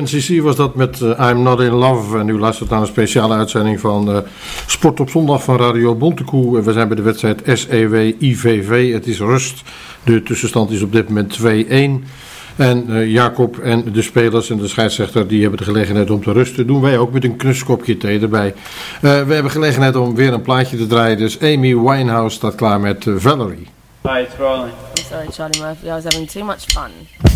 Ten CC was dat met eh, I'm Not In Love. En u luistert naar een speciale uitzending van eh, Sport op Zondag van Radio Bontekoe. En We zijn bij de wedstrijd SEW-IVV. Het is rust. De tussenstand is op dit moment 2-1. En eh, Jacob en de spelers en de scheidsrechter die hebben de gelegenheid om te rusten. Doen wij ook met een knuskopje thee erbij. Eh, we hebben gelegenheid om weer een plaatje te draaien. Dus Amy Winehouse staat klaar met Valerie. Hi, it's rolling. I'm sorry, Charlie Murphy. I was having too much fun.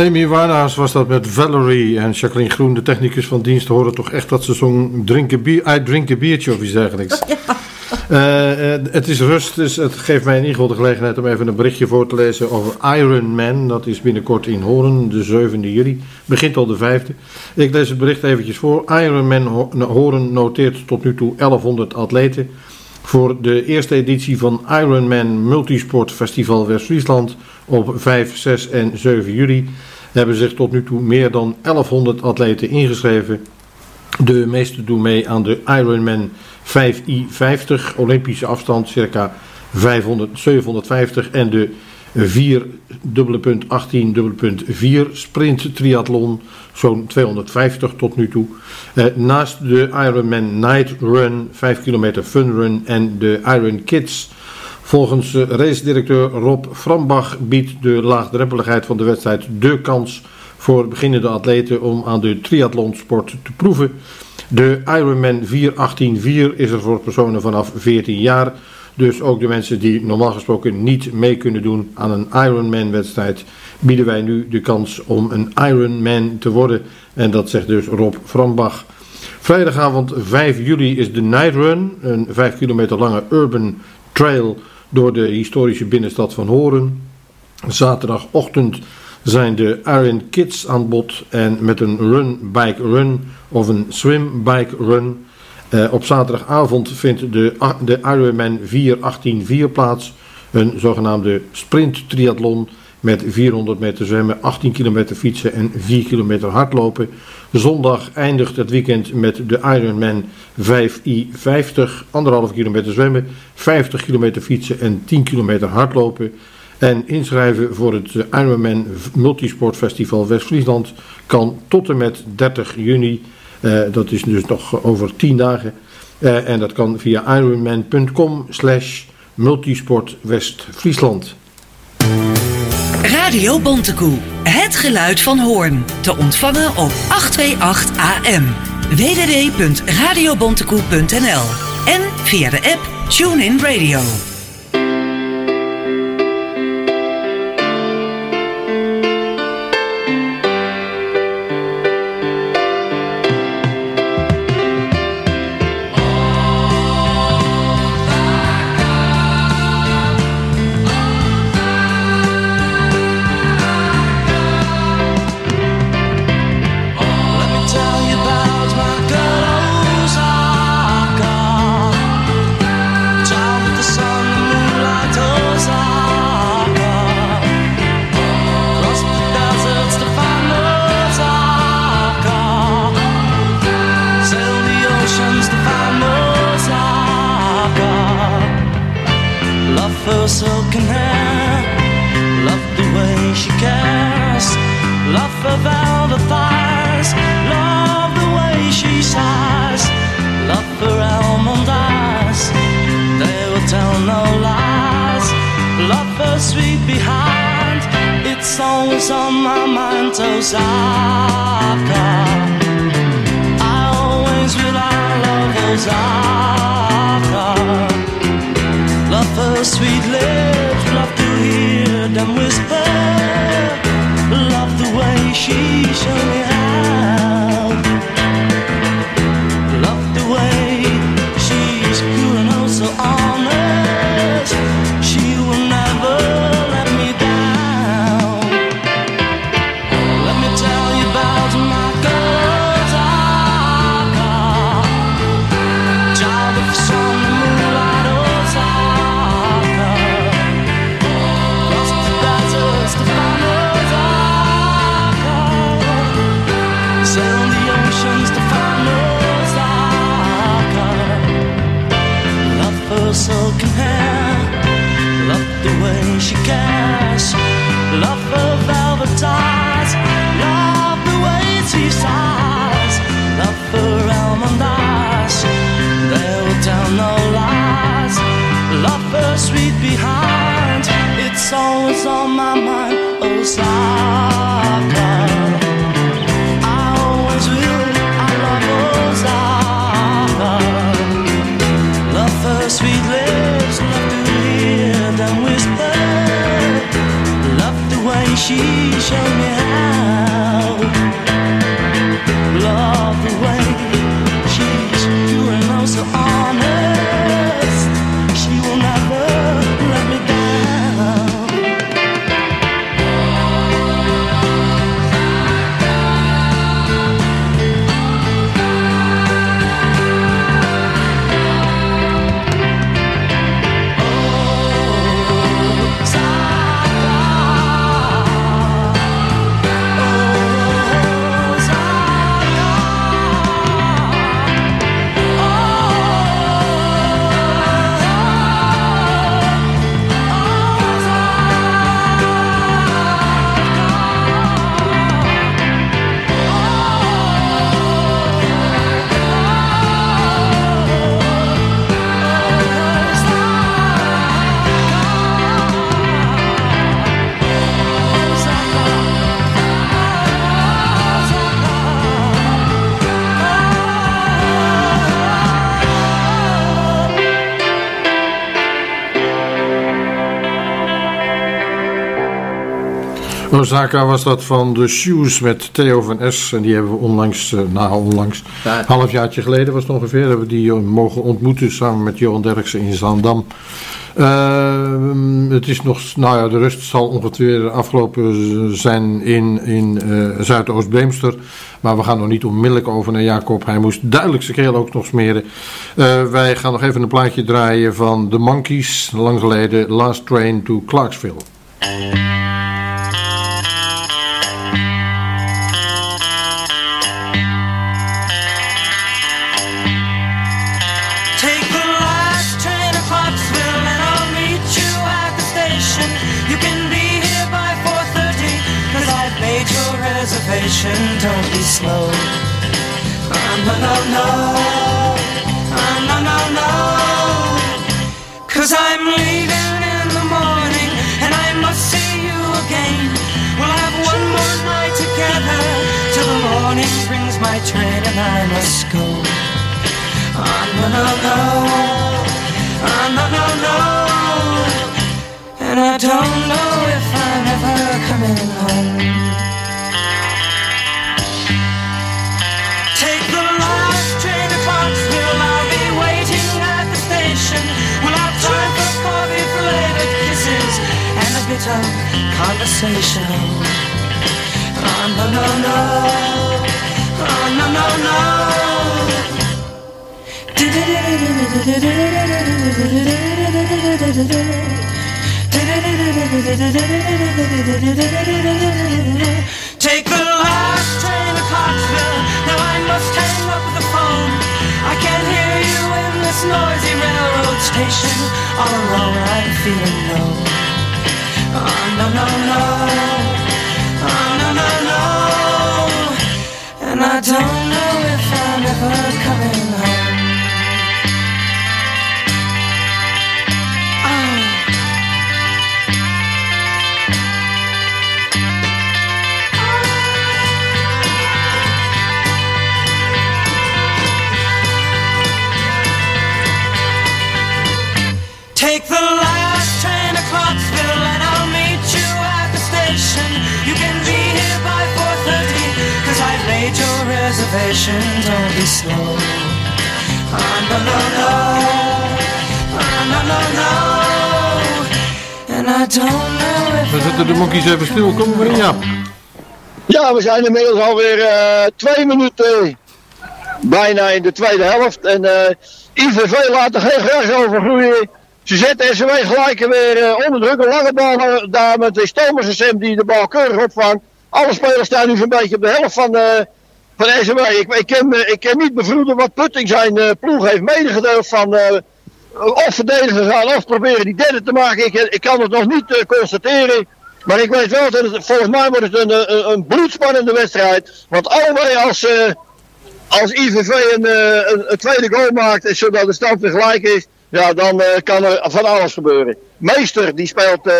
Amy Winehouse was dat met Valerie en Jacqueline Groen, de technicus van dienst, horen toch echt dat ze zong drink een bier, I drink een biertje of iets dergelijks. Eh, het is rust, dus het geeft mij in ieder geval de gelegenheid om even een berichtje voor te lezen over Iron Man. Dat is binnenkort in Horen, de 7e juli. Begint al de 5e. Ik lees het bericht eventjes voor. Iron Man Ho- Horen noteert tot nu toe 1100 atleten. Voor de eerste editie van Ironman Multisport Festival West-Friesland op 5, 6 en 7 juli hebben zich tot nu toe meer dan 1100 atleten ingeschreven. De meeste doen mee aan de Ironman 5i50, Olympische afstand circa 500, 750 en de 4 dubbele punt 18 dubbele punt 4 sprint triathlon, zo'n 250 tot nu toe. Eh, naast de Ironman Night Run, 5 kilometer fun run en de Iron Kids. Volgens eh, race-directeur Rob Frambach biedt de laagdrempeligheid van de wedstrijd de kans voor beginnende atleten om aan de triathlonsport te proeven. De Ironman 4.18.4 is er voor personen vanaf 14 jaar. Dus ook de mensen die normaal gesproken niet mee kunnen doen aan een Ironman wedstrijd, bieden wij nu de kans om een Ironman te worden. En dat zegt dus Rob Frambach. Vrijdagavond 5 juli is de Night Run, een 5 kilometer lange urban trail door de historische binnenstad van Horen. Zaterdagochtend zijn de Iron Kids aan bod en met een run bike run of een swim bike run. Eh, op zaterdagavond vindt de, de Ironman 4.18.4 plaats, een zogenaamde sprint triathlon met 400 meter zwemmen, 18 kilometer fietsen en 4 kilometer hardlopen. Zondag eindigt het weekend met de Ironman 5i50, 1,5 kilometer zwemmen, 50 kilometer fietsen en 10 kilometer hardlopen. En inschrijven voor het Ironman Multisport Festival West-Friesland kan tot en met 30 juni. Eh, dat is dus nog over 10 dagen. Eh, en dat kan via ironman.com slash multisport West-Friesland. Radio Bontekoe. Het geluid van Hoorn. Te ontvangen op 828 AM. www.radiobontekoe.nl En via de app TuneIn Radio. I always will. Love. Love her sweet lips, love to hear them whisper. Love the way she showed me how. She showed me how. Osaka was dat van de Shoes met Theo van S. En die hebben we onlangs, eh, nou onlangs, Ja. halfjaartje geleden was het ongeveer, hebben we die eh, mogen ontmoeten samen met Johan Derksen in Zaandam. Eh, het is nog, nou ja, de rust zal ongeveer afgelopen zijn in, in eh, Zuidoost-Beemster. Maar we gaan nog niet onmiddellijk over naar Jacob. Hij moest duidelijk zijn keel ook nog smeren. Wij gaan nog even een plaatje draaien van The Monkees, lang geleden, Last Train to Clarksville. Don't be slow. Oh, no, no, no. Oh, no, no, no. Cause I'm leaving in the morning and I must see you again. We'll have one more night together till the morning brings my train and I must go. Oh, no, no, no. Oh, no, no, no. And I don't know if I'm ever coming home. Bit conversation. Oh, no, no, no. Oh, no, no, no. Take the last train to Clarksville. Now I must hang up the phone. I can't hear you in this noisy railroad station. All alone, I'm feeling low. Oh, no, no, no. Oh, no, no, no. And I don't know if I'm ever coming home. Oh. Take the don't be slow. Ah, no, no, no. No, no, no. And I don't know if We zetten de monkeys even stil. Kom maar in, ja. Ja, we zijn inmiddels alweer eh twee minuten bijna in de tweede helft. En eh IVV laat er geen gras over groeien. Ze zetten SW gelijk weer eh, onder druk. Een lange bal daar met de Thomas en Sam die de bal keurig opvangt. Alle spelers staan nu zo'n beetje op de helft van, eh van SW. Ik, ik, ken, ik ken niet bevroeden wat Putting zijn eh, ploeg heeft medegedeeld van... eh, of verdedigen gaan of proberen die derde te maken. Ik, ik kan het nog niet eh, constateren. Maar ik weet wel dat het, volgens mij wordt het een, een, bloedspannende wedstrijd. Want allebei als, als IVV een, een, tweede goal maakt, zodat de stand weer gelijk is, ja, dan kan er van alles gebeuren. Meester die speelt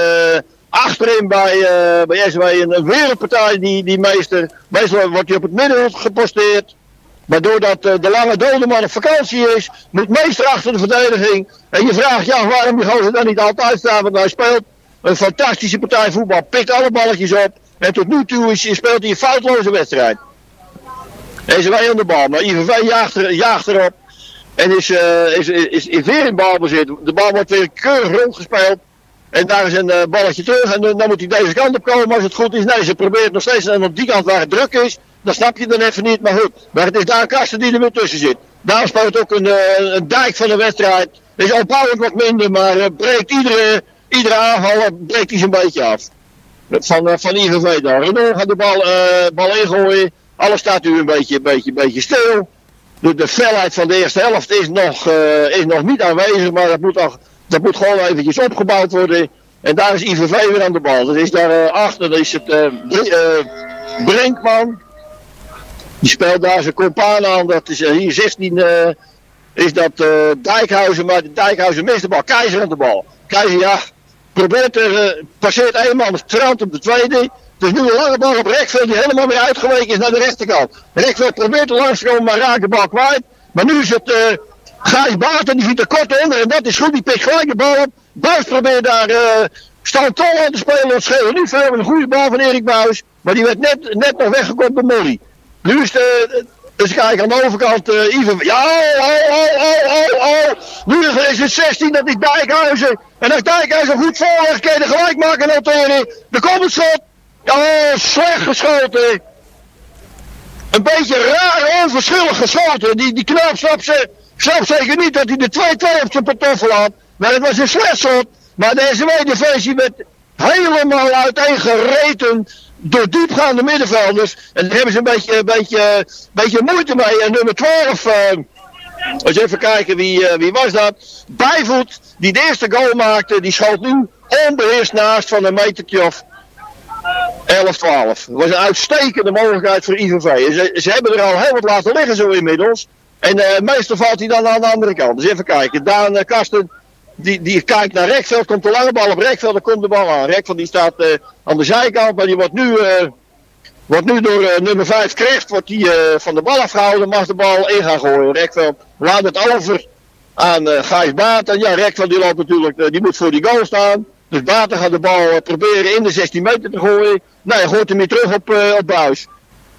achterin bij, eh bij SW een, wereldpartij, die, die meester. Meestal wordt hij op het midden geposteerd. Maar doordat eh, de lange dode man op vakantie is, moet meester achter de verdediging. En je vraagt je af waarom die gozer dan niet altijd staat. Want hij speelt een fantastische partij voetbal. Pikt alle balletjes op. En tot nu toe is, speelt hij een foutloze wedstrijd. Wij aan de bal. Maar IVV jaagt, er, jaagt erop. En is, eh, is, is, is weer in balbezit. De bal wordt weer keurig rondgespeeld. En daar is een eh, balletje terug. En dan, moet hij deze kant op komen als het goed is. Nee, ze probeert nog steeds. En op die kant waar het druk is. Dan snap je dan even niet. Maar goed. Maar het is daar Kasten die er weer tussen zit. Daar speelt ook een, eh, een dijk van de wedstrijd. Is opbouwend wat minder. Maar eh, breekt iedere, iedere aanval breekt hij zo'n beetje af. Van, van IVV daar. Renault gaat de bal, eh, bal ingooien. Alles staat nu een beetje, een beetje, een beetje stil. De, de felheid van de eerste helft is nog, is nog niet aanwezig, maar dat moet, nog, dat moet gewoon eventjes opgebouwd worden. En daar is IVV weer aan de bal. Dat is daar eh, achter, dat is het eh, Brinkman. Die speelt daar zijn compaan aan. Dat is hier 16 eh, is dat Dijkhuizen, maar Dijkhuizen mist de bal. Keizer aan de bal. Keizer, ja, probeert er, passeert één man, strandt op de tweede. Dus nu een lange bal op Rekveld die helemaal weer uitgeweken is naar de rechterkant. Rekveld probeert er langs te komen, maar raakt de bal kwijt. Maar nu is het eh Gijs Baten, die ziet er kort onder en dat is goed. Die pikt gelijk de bal op. Buis probeert daar eh Stan Tol aan te spelen. Scheelt niet veel. Een goede bal van Erik Buis. Maar die werd net, net nog weggekopt door Molly. Nu is de, dus kijk aan de overkant, eh Ivan. Ja, oh, oh, oh, oh, oh. Nu is het 16, dat is Dijkhuizen. En als Dijkhuizen goed voorlegt, kan gelijk maken noteren. Er komt het schot. Oh, slecht geschoten. Een beetje raar, onverschillig geschoten. Die, die knaap snapt, ze, snapt zeker niet dat hij de 2-2 op zijn pantoffel had. Maar het was een slecht schot. Maar deze defensie werd helemaal uiteengereten door diepgaande middenvelders. En daar hebben ze een beetje, beetje, beetje moeite mee. En nummer 12, eh, eens even kijken wie, eh, wie was dat. Bijvoet, die de eerste goal maakte, die schoot nu onbeheerst naast van een metertje of 11, 12. Dat was een uitstekende mogelijkheid voor IVV. Ze, ze hebben er al heel wat laten liggen zo inmiddels. En eh, meestal valt hij dan aan de andere kant. Dus even kijken. Daan eh, Kasten, die, die kijkt naar Rekveld. Komt de lange bal op Rekveld, dan komt de bal aan. Rekveld die staat eh, aan de zijkant, maar die wordt nu, wordt nu door nummer 5 Krecht wordt die, van de bal afgehouden. Mag de bal in gaan gooien. Rekveld laat het over aan eh Gijs Baten. Ja, Rekveld die loopt natuurlijk, die moet voor die goal staan. Dus Baten gaat de bal proberen in de 16 meter te gooien. Nee, hij gooit hem weer terug op, op Buis.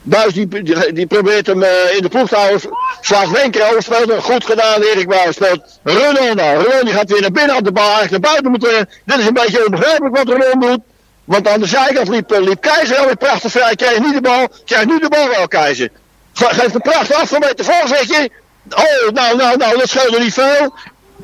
Buis die, die, die probeert hem eh, in de ploeg te houden. Slaagt Wenker goed gedaan. Erik Buis speelt Renault nou. Die gaat weer naar binnen, had de bal eigenlijk naar buiten moeten. Dit is een beetje onbegrijpelijk wat Renault doet. Want aan de zijkant liep, eh, liep Keizer alweer prachtig vrij. Krijgt niet de bal, krijgt nu de bal wel Keizer. Ge- Geeft een prachtig afgemeten voorzetje. Oh, nou, nou, nou, dat scheelde niet veel.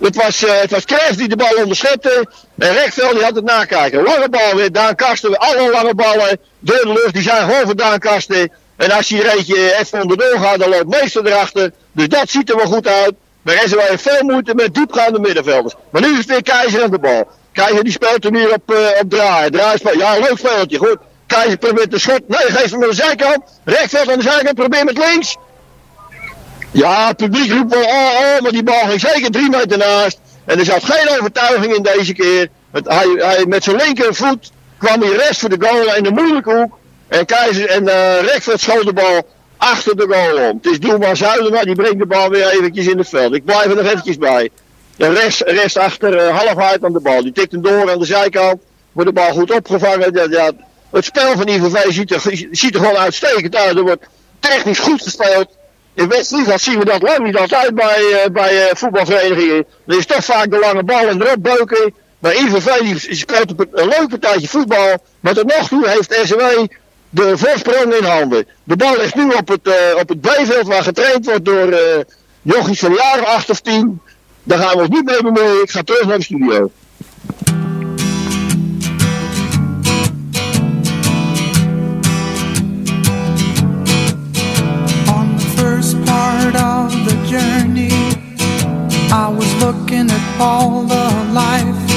Het was, eh het was Krijs die de bal onderschepte. En Rechtveld die had het nakijken. Lange bal weer, Daan Kasten. Alle lange ballen door de lucht. Die zijn gewoon voor Daan Kasten. En als hij er eentje even onderdoor gaat, dan loopt meester erachter. Dus dat ziet er wel goed uit. Maar er wij veel moeite met diepgaande middenvelders. Maar nu is het weer Keizer aan de bal. Keizer die speelt hem hier op, eh op draaien. Draaien speel- Ja, leuk speeltje, goed. Keizer probeert de schot. Nee, geeft hem aan de zijkant. Rechtveld aan de zijkant, probeer met links. Ja, het publiek roept wel, oh, oh, maar die bal ging zeker drie meter naast. En er zat geen overtuiging in deze keer. Het, hij, hij, met zijn linkervoet kwam hij rest voor de goal in de moeilijke hoek. En Keizer en uh, schoot de bal achter de goal om. Het is doelman Zuidema, die brengt de bal weer eventjes in het veld. Ik blijf er nog eventjes bij. De rest, rest achter uh, half uit aan de bal. Die tikt hem door aan de zijkant. Wordt de bal goed opgevangen. Ja, ja, het spel van IVV ziet er, ziet er gewoon uitstekend uit. Er wordt technisch goed gespeeld. In West-Friesland zien we dat lang niet altijd bij, eh, bij eh, voetbalverenigingen. Er is toch vaak de lange bal en erop beuken. Maar IVV die speelt een leuk partijtje voetbal. Maar tot nog toe heeft SW de voorsprong in handen. De bal is nu op het, eh, op het B-veld waar getraind wordt door eh jochies van jaren 8 of 10. Daar gaan we ons niet mee bemoeien. Ik ga terug naar de studio. On the first part of the journey, I was looking at all the life.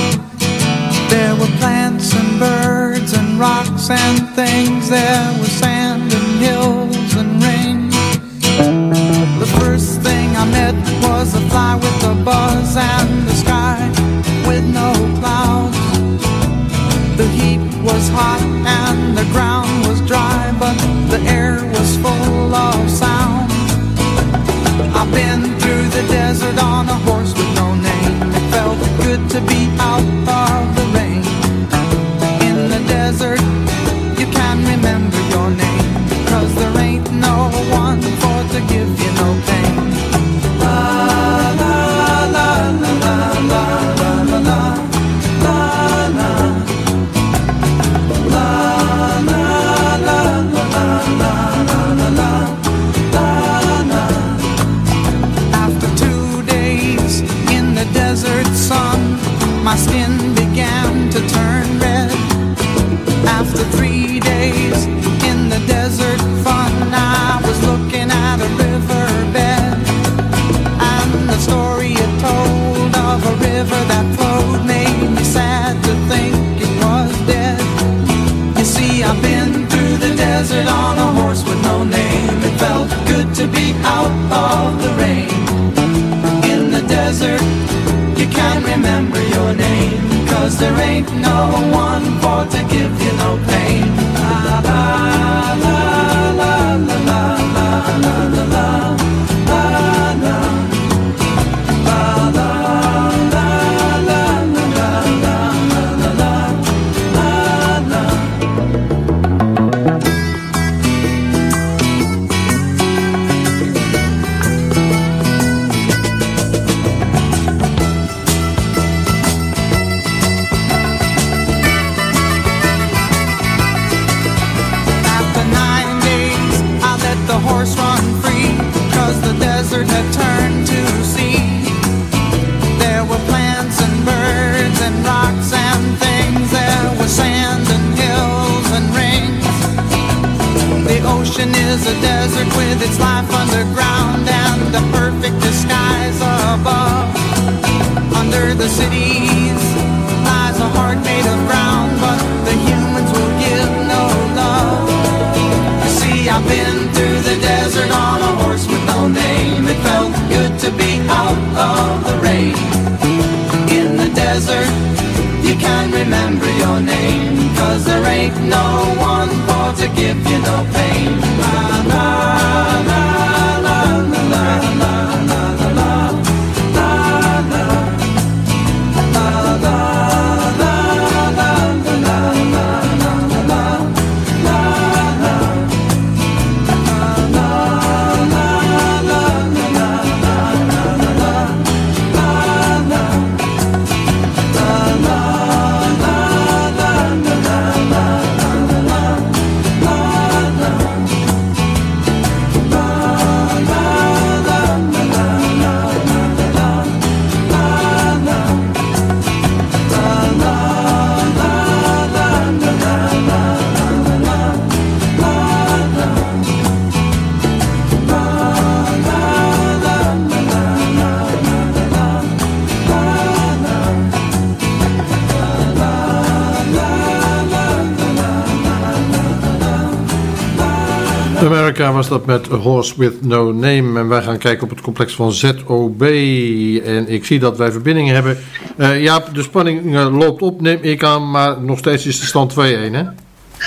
Were plants and birds and rocks and things. There was sand and hills and rain. The first thing I met was a fly with a buzz and the sky with no clouds. The heat was hot and the ground was dry, but the air was full of sound. I've been through the desert on a horse there ain't no one for to give you no pain. Was dat met A Horse With No Name. En wij gaan kijken op het complex van ZOB. En ik zie dat wij verbinding hebben. Eh ja, de spanning eh, loopt op, neem ik aan. Maar nog steeds is de stand 2-1, hè?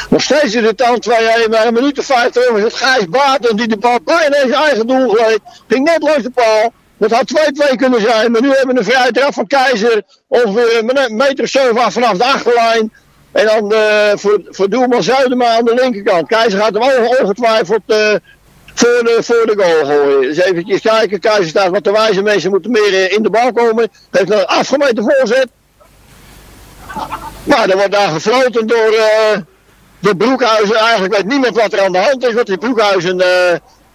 Nog steeds in de tand 2-1, maar een minuut of 50 was het Gijs Baten die de bal bijna in zijn eigen doel gleed. Ging net langs de paal. Dat had 2-2 kunnen zijn, maar nu hebben we een vrije trap van Keizer. Ongeveer een meter of 7 af vanaf de achterlijn. En dan eh, voor, voor doelman Zuidema aan de linkerkant. Keizer gaat hem onge- ongetwijfeld eh, voor de, voor de goal gooien. Dus eventjes kijken, Keizer staat wat de wijze mensen moeten meer eh, in de bal komen. Heeft een afgemeten voorzet. Maar er wordt daar gefloten door, door Broekhuizen. Eigenlijk weet niemand wat er aan de hand is. Want die Broekhuizen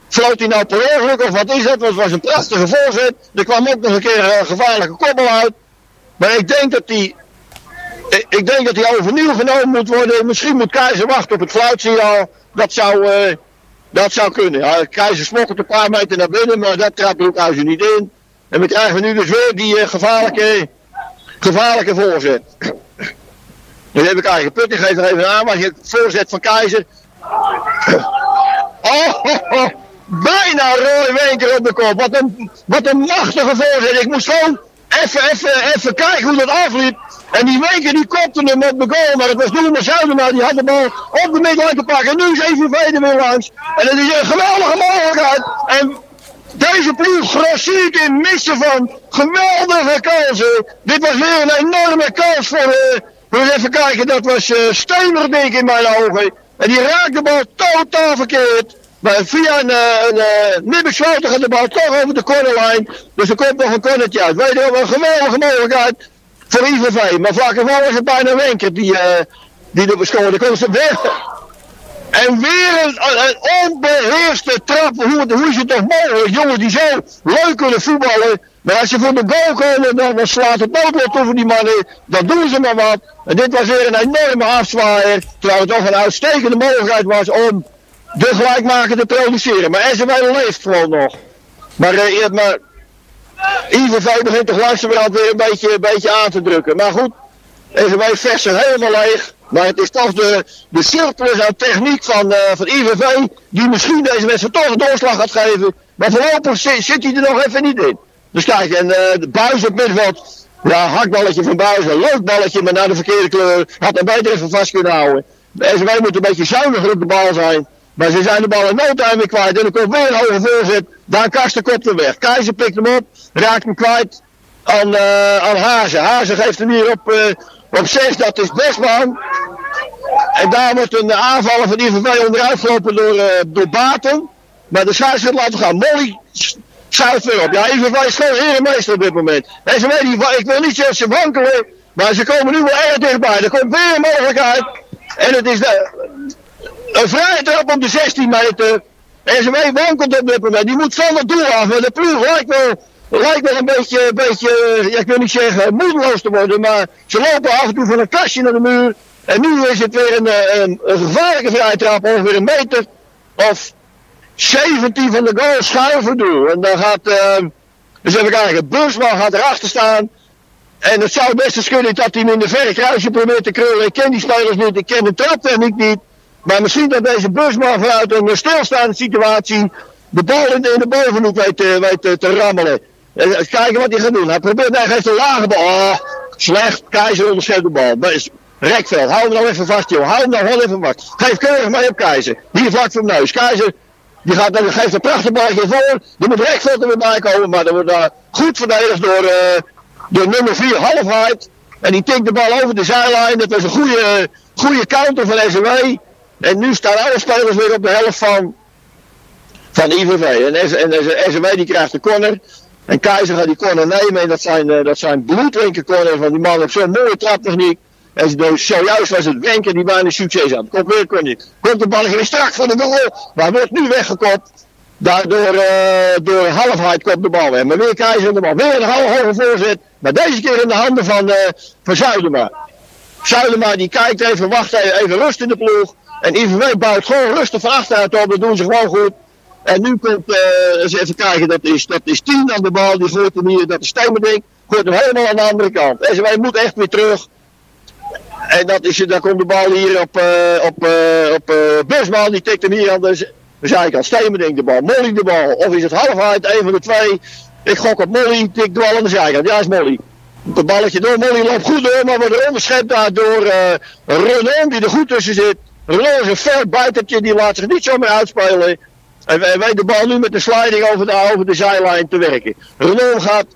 floot hij nou per ongeluk of wat is dat? Want het was een prachtige voorzet. Er kwam ook nog een keer een gevaarlijke koppel uit. Maar ik denk dat die ik- ik denk dat hij overnieuw genomen moet worden. Misschien moet Keizer wachten op het fluitsignaal. Dat zou, eh, dat zou kunnen. Ja, Keizer smokkelt een paar meter naar binnen, maar dat trapt Broekhuizen niet in. En we krijgen nu dus weer die eh, gevaarlijke, gevaarlijke voorzet. Dus even kijken. Putting geeft nog even aan, maar je voorzet van Keizer. Oh, oh, oh. bijna Roy op de kop. Wat een, wat een machtige voorzet. Ik moest gewoon even, even, even kijken hoe dat afliep. En die Wenker die kopte hem op de goal, maar het was Doelman Zuidema. Die had de bal op de middenlijn pakken. En nu is even er weer langs. En dat is een geweldige mogelijkheid. En deze ploeg grossiert in missen van geweldige kansen. Dit was weer een enorme kans voor, eh we eens even kijken, dat was eh Steener denk ik in mijn ogen. En die raakt de bal totaal verkeerd. Maar via een, eh, een uh, Nibbeswouter gaat de bal toch over de cornerlijn. Dus er komt nog een cornertje uit. Weet je wel, een geweldige mogelijkheid voor IVV. Maar vlak ervoor is het bijna Wenker die, eh die er bescoorde. Komt ze weer. En weer een, een onbeheerste trap. Hoe, hoe is het toch mogelijk? Jongens die zo leuk kunnen voetballen. Maar als ze voor de goal komen, dan, dan slaat het noodlot over die mannen. Dan doen ze maar wat. En dit was weer een enorme afzwaaier. Terwijl het toch een uitstekende mogelijkheid was om de gelijkmaker te produceren. Maar SML leeft gewoon nog. Maar, ja, maar IVV begint toch langzamerhand weer een beetje, een beetje aan te drukken. Maar goed, SML versen helemaal leeg. Maar het is toch de, de surplus aan techniek van, eh, van IVV die misschien deze wedstrijd toch een doorslag gaat geven. Maar voorlopig zit, zit hij er nog even niet in. Dus kijk, en eh, de buis op middenveld. Ja, hakballetje van Buizen. Leuk balletje, maar naar de verkeerde kleur. Had hem beter even vast kunnen houden. De SMW moet een beetje zuiniger op de bal zijn. Maar ze zijn de bal in no time kwijt. En er komt weer een hoge voorzet. Daar Karsten kopt hem weg. Keizer pikt hem op. Raakt hem kwijt aan, eh aan Hazen. Hazen geeft hem hier op, eh op 6. Dat is Bestman. En daar wordt een aanvaller van IVV onderuit gelopen door, eh door Baten. Maar de scheidsrechter laten gaan. Molly schuift weer op. Ja, IVV is gewoon herenmeester op dit moment. En ze weten, ik wil niet zeggen ze wankelen. Maar ze komen nu wel erg dichtbij. Er komt weer een mogelijkheid. En het is de, een vrije trap op de 16 meter. En ze wankelt op dit moment. Die moet het doel af. Maar de ploeg lijkt wel, lijkt een beetje, een beetje ja, ik wil niet zeggen moedeloos te worden. Maar ze lopen af en toe van een kastje naar de muur. En nu is het weer een, eh, een, een gevaarlijke vrije trap. Ongeveer een meter of 17 van de goal schuiven doen. En dan gaat, eh, dus even kijken, Busman gaat erachter staan. En het zou best eens kunnen dat hij hem in de verre kruisje probeert te krullen. Ik ken die spelers niet, ik ken de traptechniek niet. Maar misschien dat deze Busman vanuit een stilstaande situatie de bal in de, bovenhoek weet, weet te, te rammelen. En eens kijken wat hij gaat doen. Hij probeert, hij geeft een lage bal. Oh, slecht. Keizer onderschept de bal. Dat Rekveld, hou hem nou even vast, joh. Hou hem nou wel even vast. Geef keurig mee op Keizer. Hier vlak voor neus. Keizer, die gaat, dan geeft een prachtig balletje voor. Dan moet Rekveld er weer bij komen. Maar dan wordt daar goed verdedigd door, eh, door nummer 4, Halfheid. En die tikt de bal over de zijlijn. Dat was een goede, goede counter van SW. En nu staan alle spelers weer op de helft van, van IVV. En, en S- SW die krijgt de corner. En Keizer gaat die corner nemen. En dat zijn, eh, dat zijn bloedrinken corners. Want die man heeft zo'n mooie traptechniek. En dus zojuist was het Wenker die bijna succes had. Komt weer corner. Komt de bal weer strak van de goal. Maar wordt nu weggekopt. Daardoor eh door halfheid komt de bal weg. Maar weer Keizer de bal. Weer een hoge, hoge voorzet. Maar deze keer in de handen van, eh van Zuidema. Zuidema die kijkt even, wacht even rust in de ploeg. En IVW bouwt gewoon rustig van achteruit op. Dat doen ze gewoon goed. En nu komt, eh eens even kijken, dat is, dat is 10 aan de bal. Die gooit hem hier, dat is Steenberdink. Gooit hem helemaal aan de andere kant. En wij moet echt weer terug. En dat is, dan komt de bal hier op, eh op, eh op. Die tikt hem hier aan de, zijkant. Steenberdink de bal. Molly de bal. Of is het halfheid, een van de twee. Ik gok op Molly. Tikt de bal aan de zijkant. Ja, is Molly. Het balletje door. Molly loopt goed door, maar wordt onderschept daar door eh Renan, die er goed tussen zit. Renan is een ver buitentje, die laat zich niet zomaar uitspelen. En wij de bal nu met de sliding over de, over de zijlijn te werken. Renault gaat,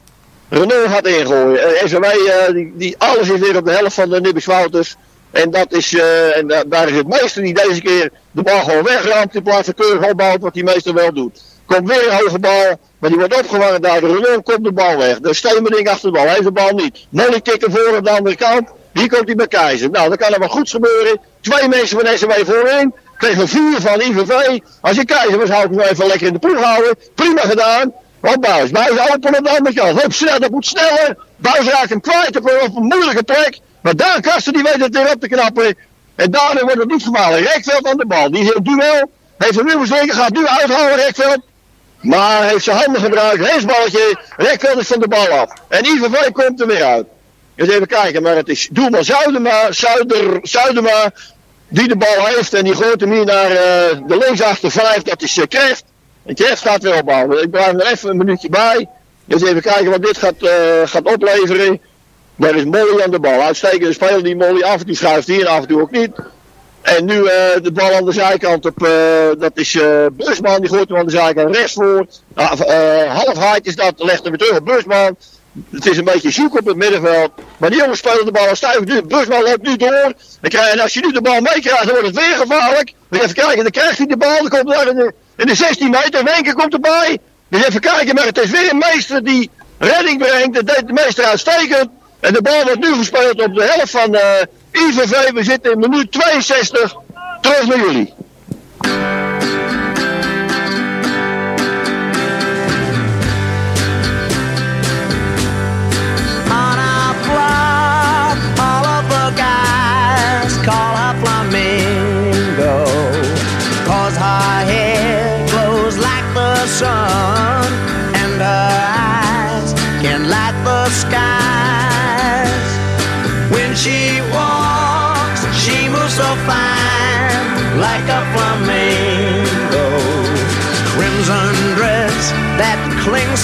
Renault gaat ingooien. En SW, eh, die, die, alles is weer op de helft van de Nibbes Wouters. En, dat is, eh, en da- daar is het meester die deze keer de bal gewoon wegramt in plaats van keurig opbouwt, wat die meester wel doet. Komt weer een hoge bal, maar die wordt opgevangen daar Renault, komt de bal weg. De Steenmerding achter de bal, heeft de bal niet. Molly kikken voor op de andere kant, hier komt hij bij Keizer. Nou, dan kan er wat goeds gebeuren. Twee mensen van SW voorin, kregen vier van IVV. Als je Keizer was, zou ik hem even lekker in de ploeg houden. Prima gedaan. Wat Buis, Buis open op de andere kant. Hup, snel, dat moet sneller. Buis raakt hem kwijt op een, moeilijke plek. Maar daar Kasten die weet het weer op te knappen. En daarna wordt het niet gemalen. Rekveld aan de bal. Die is in duel. Heeft een nieuwe zeker, gaat nu uithalen Rekveld. Maar heeft zijn handen gebruikt. Hensballetje. Rekveld is van de bal af. En IVV komt er weer uit. Dus even kijken. Maar het is doelman Zuidema. Zuider, Zuidema. Die de bal heeft. En die gooit hem hier naar eh, de linksachter vijf. Dat is uh, Kreft. En Kreft gaat weer opbouwen. Ik blijf er even een minuutje bij. Dus even kijken wat dit gaat, eh, gaat opleveren. Daar is Molly aan de bal. Uitstekende speler die Molly af toe schuift hier en af en toe ook niet. En nu de bal aan de zijkant op, dat is Busman, die gooit hem aan de zijkant rechts voor. Nou, half hard is dat, legt hem weer terug op Busman. Het is een beetje zoek op het middenveld. Maar die jongens spelen de bal al stijf. Nu, Busman loopt nu door. Dan krijg, en als je nu de bal meekrijgt, dan wordt het weer gevaarlijk. Even kijken, dan krijgt hij de bal. Dan komt daar in de, in de 16 meter. En één keer komt erbij. Dus even kijken, maar het is weer een meester die redding brengt. Dat deed de meester uitstekend. En de bal wordt nu gespeeld op de helft van eh IVV. We zitten in minuut 62. Terug naar jullie.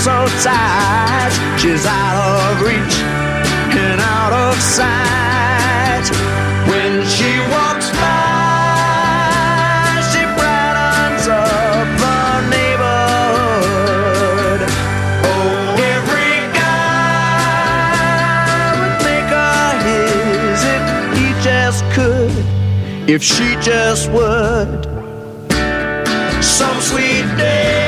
So tight, she's out of reach and out of sight. When she walks by, she brightens up the neighborhood. Oh, every guy would make her his if he just could, if she just would. Some sweet day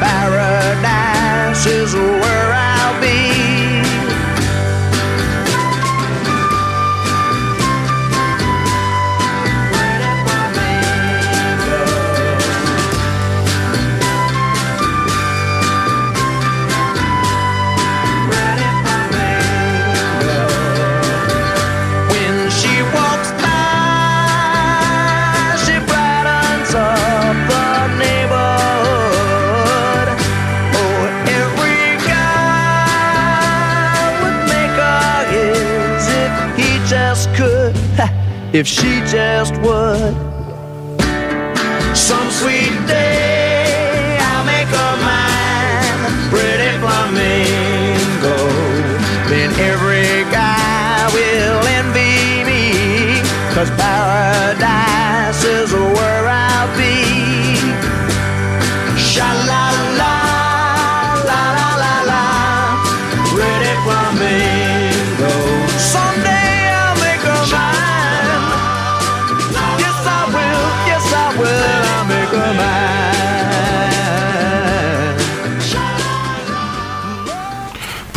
cause if she just would.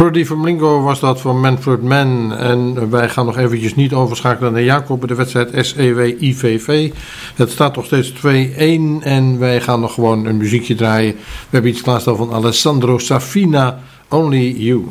Purdy Flamingo was dat van Manfred Mann. En wij gaan nog eventjes niet overschakelen naar Jacob de wedstrijd SEW-IVV. Het staat nog steeds 2-1 en wij gaan nog gewoon een muziekje draaien. We hebben iets klaarstaan van Alessandro Safina, Only You.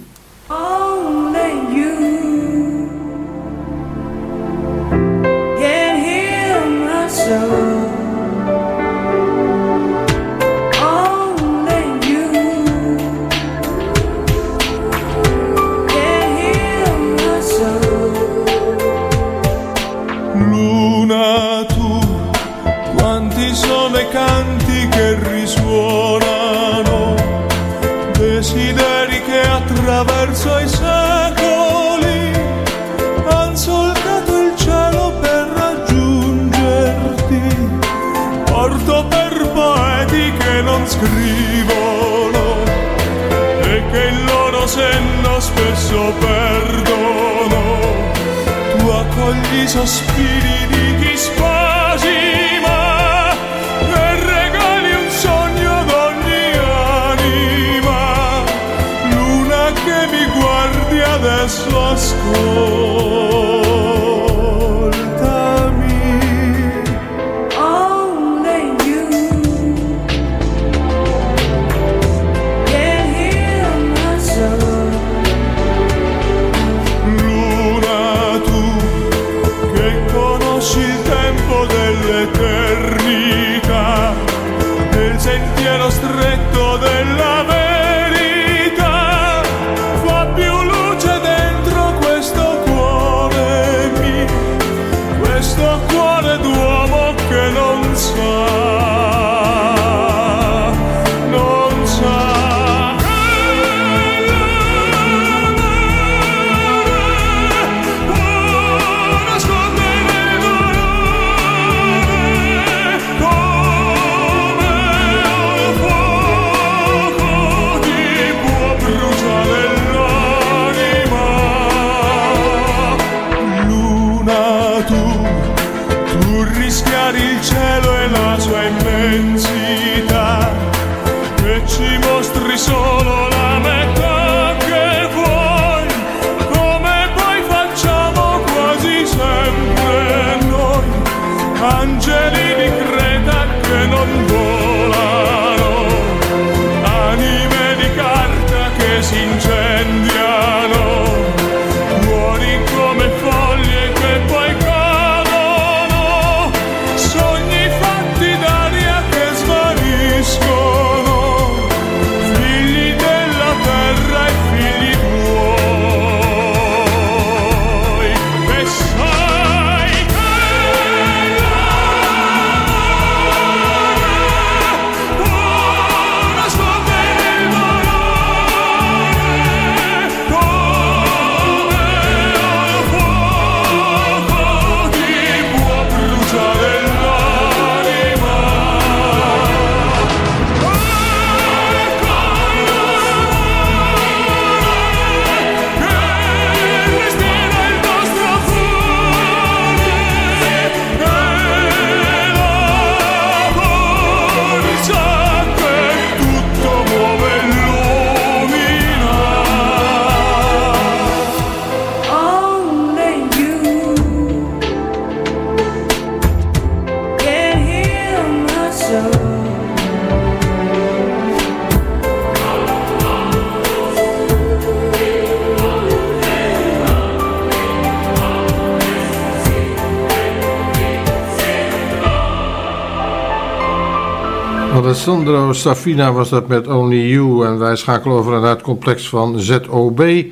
Alessandro Safina was dat met Only You. En wij schakelen over naar het complex van ZOB. Eh,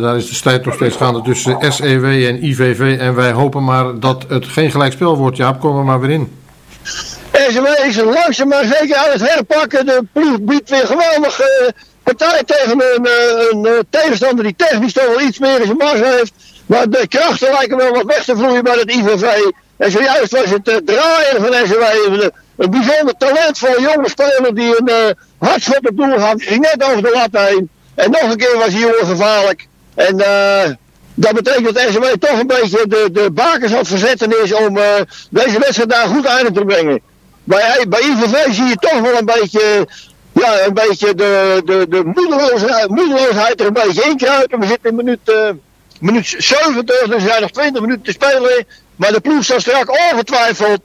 daar is de strijd nog steeds gaande tussen SEW en IVV. En wij hopen maar dat het geen gelijkspel wordt. Jaap, kom er maar weer in. SW is langzaam maar zeker aan het herpakken. De ploeg biedt weer geweldig eh, partij tegen een, eh, een, tegenstander die technisch toch wel iets meer in zijn mars heeft. Maar de krachten lijken wel wat weg te vloeien bij het IVV. En zojuist was het draaien van SW. Een, bijzonder talentvolle jonge speler die een uh, hardschot op doel had. Ging net over de lat heen. En nog een keer was die jongen gevaarlijk. En eh, dat betekent dat SW toch een beetje de, de bakens aan het verzetten is om eh, deze wedstrijd daar goed einde te brengen. Bij, bij IVV zie je toch wel een beetje, ja, een beetje de, de, de moedeloosheid, moedeloosheid er een beetje inkruipen. We zitten in minuut, eh, minuut 70, dus er zijn nog 20 minuten te spelen. Maar de ploeg zal straks ongetwijfeld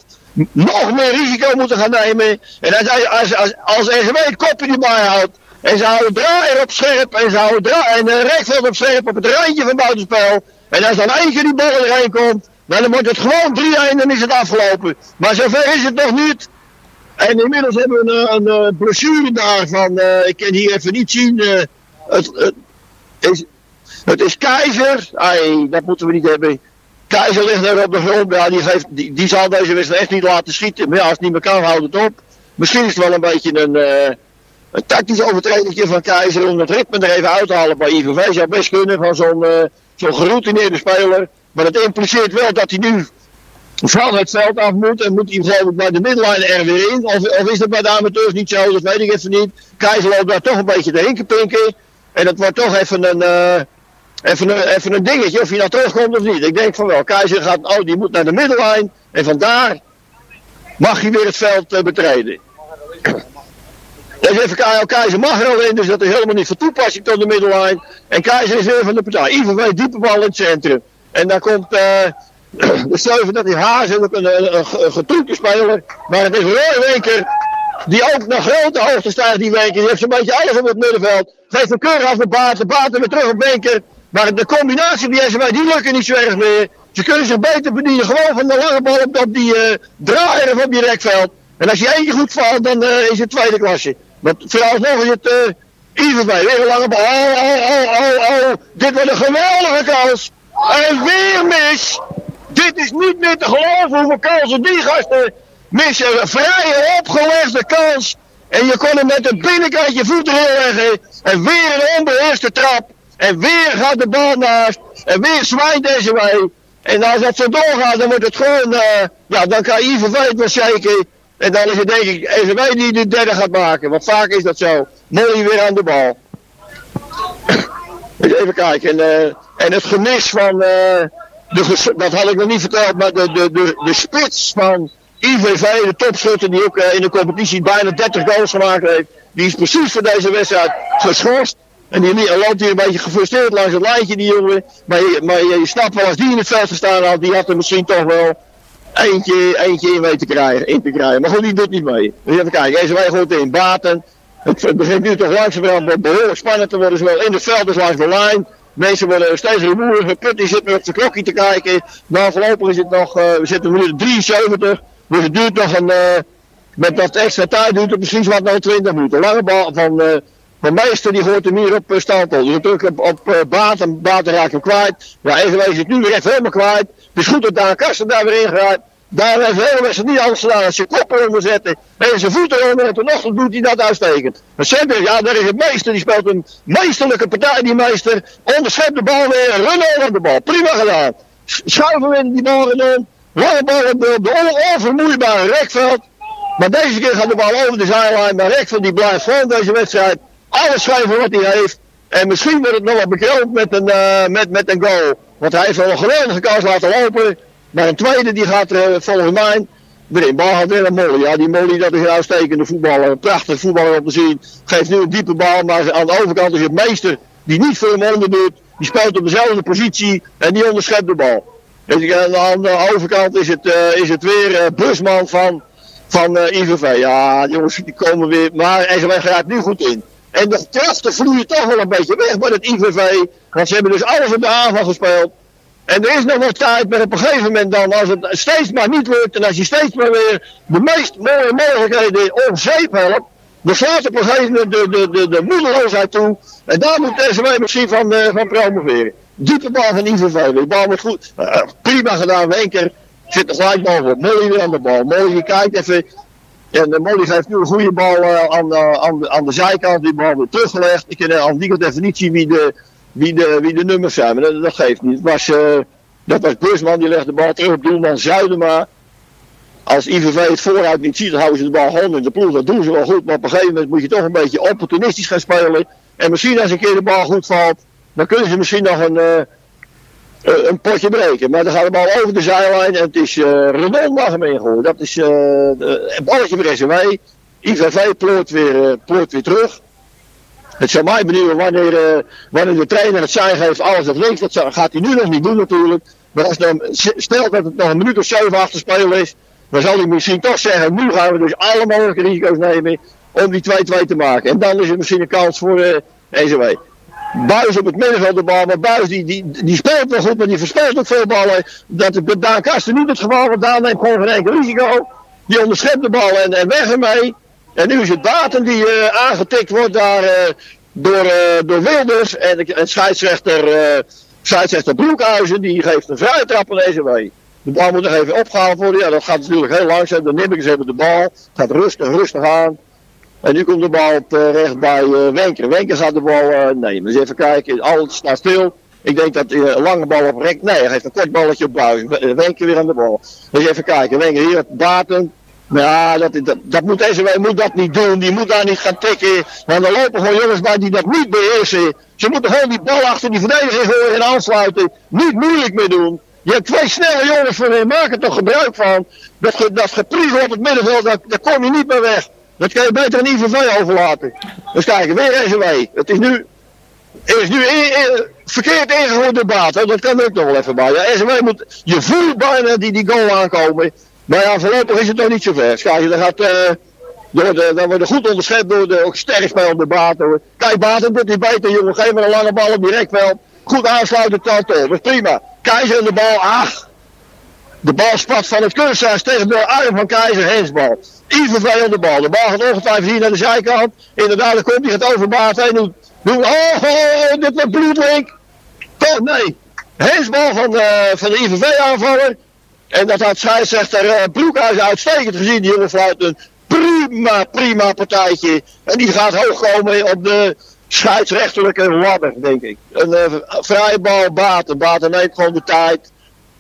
nog meer risico moeten gaan nemen. En als, als, als, als SW het kopje niet bijhoudt, en ze houden draaier op scherp, en ze houden dra en uh, op scherp op het randje van buitenspel. En als dan keer die bal erheen komt, dan wordt het gewoon 3-1 en dan is het afgelopen. Maar zover is het nog niet. En inmiddels hebben we een, een, een blessure daar van, uh, ik kan hier even niet zien. Uh, het, het, is, het is Keizer. Ai, dat moeten we niet hebben. Keizer ligt daar op de grond. Ja, die, die, die zal deze wedstrijd echt niet laten schieten. Maar ja, als het niet meer kan, houdt het op. Misschien is het wel een beetje een, uh, een tactisch overtreding van Keizer om het ritme er even uit te halen bij IVV. Zou best kunnen van zo'n uh, zo'n geroutineerde speler. Maar dat impliceert wel dat hij nu van het veld af moet. En moet hij ik bij de middenlijn er weer in. Of, of is dat bij de amateurs niet zo? Dat weet ik even niet. Keizer loopt daar toch een beetje te hinkenpinken. En dat wordt toch even een, eh, even, een, even een dingetje of hij nou terugkomt of niet. Ik denk van wel. Keizer gaat, oh die moet naar de middenlijn. En vandaar mag hij weer het veld eh, betreden. Dus even kijken, Keizer mag er al in, dus dat is helemaal niet van toepassing tot de middenlijn. En Keizer is weer van de partij. IVV diepe bal in het centrum. En dan komt eh de Steven, dat is Hazen, ook een, een, een, speler. Maar het is Roy die ook naar grote hoogte staat die Wenker. Die heeft zo'n beetje alles op het middenveld. Geeft een keur af baat, de baat weer terug op Wenker. Maar de combinatie die SMW, die lukken niet zo erg meer. Ze kunnen zich beter bedienen, gewoon van de lange bal op, die eh draaier of op die rekveld. En als je eentje goed valt, dan eh, is het tweede klasse. Maar vooralsnog is het eh IVV, weer een lange bal. Oh, oh, oh, oh. Dit wordt een geweldige kans. En weer mis. Dit is niet meer te geloven hoeveel kansen die gasten missen. Een vrije opgelegde kans. En je kon hem met de binnenkant je voet erin leggen. En weer een onbeheerste trap. En weer gaat de bal naast. En weer zwaait deze wij. En als dat zo doorgaat, dan wordt het gewoon, eh, ja, dan kan IVV het wel zeker. En dan is het denk ik EVW die de derde gaat maken. Want vaak is dat zo. Molly weer aan de bal. Even kijken. En, eh, en het gemis van, eh, de, dat had ik nog niet verteld, maar de, de, de, de spits van IVV, de topschutter die ook in de competitie bijna 30 goals gemaakt heeft, die is precies voor deze wedstrijd geschorst. En die loopt hier een beetje gefrustreerd langs het lijntje, die jongen. Maar, je, maar je, snapt wel, als die in het veld gestaan had, die had er misschien toch wel eentje, eentje in weten te krijgen, in te krijgen. Maar goed, die doet niet mee. Dus even kijken, deze wij goed in. Baten. Het, begint nu toch langzamerhand behoorlijk spannend te worden, zowel in het veld als langs de lijn. Mensen worden steeds rumoeriger. Die zit nu op zijn klokje te kijken. Nou, voorlopig is het nog, eh, we zitten minuut 73. Dus het duurt nog een, eh, met dat extra tijd duurt het misschien wat nog 20 minuten. Lange bal van, eh van Meester, die gooit hem hier op uh, Stalpel. Die druk op, op uh, Baten, Baten raakt hem kwijt. Ja, even is het nu weer helemaal kwijt. Het is goed dat Daan Kasten daar weer in gaat. Daar heeft de hele wedstrijd niet anders gedaan als je kop eronder zetten. En zijn voeten eronder en toen doet hij dat uitstekend. Maar Center, ja, daar is het meester. Die speelt een meesterlijke partij, die meester. Onderschept de bal weer. Runnen aan de bal. Prima gedaan. Sch- Schuiven we die bal erin. Lange bal op de, de onvermoeibare rekveld. Maar deze keer gaat de bal over de zijlijn. Maar Rekveld die blijft gewoon deze wedstrijd. Alles schrijven wat hij heeft. En misschien wordt het nog wel bekroond met een, eh, met, met een goal. Want hij heeft wel een geweldige kans laten lopen. Maar een tweede die gaat eh, volgens mij erin. Bal gaat weer naar Molly. Ja, die Molly dat is een uitstekende voetballer. Een prachtig voetballer om te zien. Geeft nu een diepe bal. Maar aan de overkant is het meester die niet voor hem onder doet. Die speelt op dezelfde positie en die onderschept de bal. Dus aan de- overkant is het, eh, is het weer Busman van, van IVV. Ja, jongens die komen weer. Maar SW gaat nu goed in. En de krachten vloeien toch wel een beetje weg bij het IVV. Want ze hebben dus alles op de aanval gespeeld. En er is nog wel tijd, maar op een gegeven moment dan, als het steeds maar niet lukt en als je steeds maar weer de meest mooie mogelijkheden om zeep helpt, dan slaat op een gegeven moment de, de, de, de moedeloosheid toe. En daar moet SW misschien van, eh, van promoveren. Diepe bal van IVV, de bal wordt goed. Eh, prima gedaan, Wenker zit er gelijk bovenop. Molly weer aan de bal. Molly, je kijkt even. En uh, Molly geeft nu een goede bal eh, aan, de- aan, de, aan de zijkant. Die bal weer teruggelegd. Ik die kant even niet zien wie de, wie de, wie de nummers zijn. Maar dat, geeft niet. Was, eh, dat was Busman. Die legt de bal terug op doelman Zuidema. Als IVV het vooruit niet ziet, dan houden ze de bal gewoon in de ploeg. Dat doen ze wel goed. Maar op een gegeven moment moet je toch een beetje opportunistisch gaan spelen. En misschien als een keer de bal goed valt, dan kunnen ze misschien nog een, eh, eh, een potje breken. Maar dan gaat de bal over de zijlijn en het is uh, Renon mag hem ingooien. Dat is eh een balletje bij SW. IVV ploort weer, eh, ploort weer terug. Het zou mij benieuwen wanneer, eh, wanneer de trainer het zijn geeft, alles of niks. Dat gaat hij nu nog niet doen natuurlijk. Maar als dan, stel dat het nog een minuut of zeven achter spelen is, dan zal hij misschien toch zeggen, nu gaan we dus alle mogelijke risico's nemen om die 2-2 te maken. En dan is er misschien een kans voor eh EZW. Buis op het middenveld de bal, maar Buis die, die, die speelt wel goed, maar die verspeelt ook veel ballen. Dat is Daan Kasten niet het geval, want Daan neemt gewoon geen enkel risico. Die onderschept de bal en, en weg ermee. En nu is het Baten die eh, aangetikt wordt daar eh, door, eh, door Wilders. En, en scheidsrechter, scheidsrechter Broekhuizen die geeft een vrije trap aan deze way. De bal moet nog even opgehaald worden. Ja, dat gaat natuurlijk heel langzaam. De Nibbekers hebben de bal. Het gaat rustig, rustig aan. En nu komt de bal op, eh, bij eh, Wenker. Wenker gaat de bal eh, nemen. Dus even kijken. Alles staat stil. Ik denk dat hij een lange bal op rek. Nee, hij heeft een kort balletje op buis. Wenker weer aan de bal. Dus even kijken. Wenker hier, Baten. Ja, dat, dat, dat moet SW moet dat niet doen. Die moet daar niet gaan tikken. Want er lopen gewoon jongens bij die dat niet beheersen. Ze moeten gewoon die bal achter die verdediger gooien en aansluiten. Niet moeilijk meer doen. Je hebt twee snelle jongens voor je. Maak er toch gebruik van. Dat, dat op het middenveld, daar kom je niet meer weg. Dat kan je beter aan IVV overlaten. Dus kijken, weer SW. Het is nu is nu in- in- verkeerd ingevoerd debat, hè? dat kan ook nog wel even bij. Ja, moet, je voelt bijna die, die goal aankomen. Maar ja, voorlopig is het nog niet zo ver. Kijk, dan gaat, eh door de, dan wordt goed onderschept door de ook bij op de Baten. Kijk, Baten doet hij beter, jongen. Geef maar een lange bal op direct wel. Goed aansluiten, door. Dat is prima. Keizer in de bal, ach. De bal spat van het kunsthuis tegen de arm van Keizer, hensbal. IVV aan de bal. De bal gaat ongetwijfeld hier naar de zijkant. Inderdaad, dan komt hij het over Baten heen. Oh, oh, oh, dit wordt bloedlink. Toch, nee. Hensbal van, de van de IVV-aanvaller. En dat had scheidsrechter uh, Broekhuis uitstekend gezien, die jonge fluit. Een prima, prima partijtje. En die gaat hoog komen op de scheidsrechterlijke ladder, denk ik. Een uh, vrije bal, Baten. Baten neemt gewoon de tijd.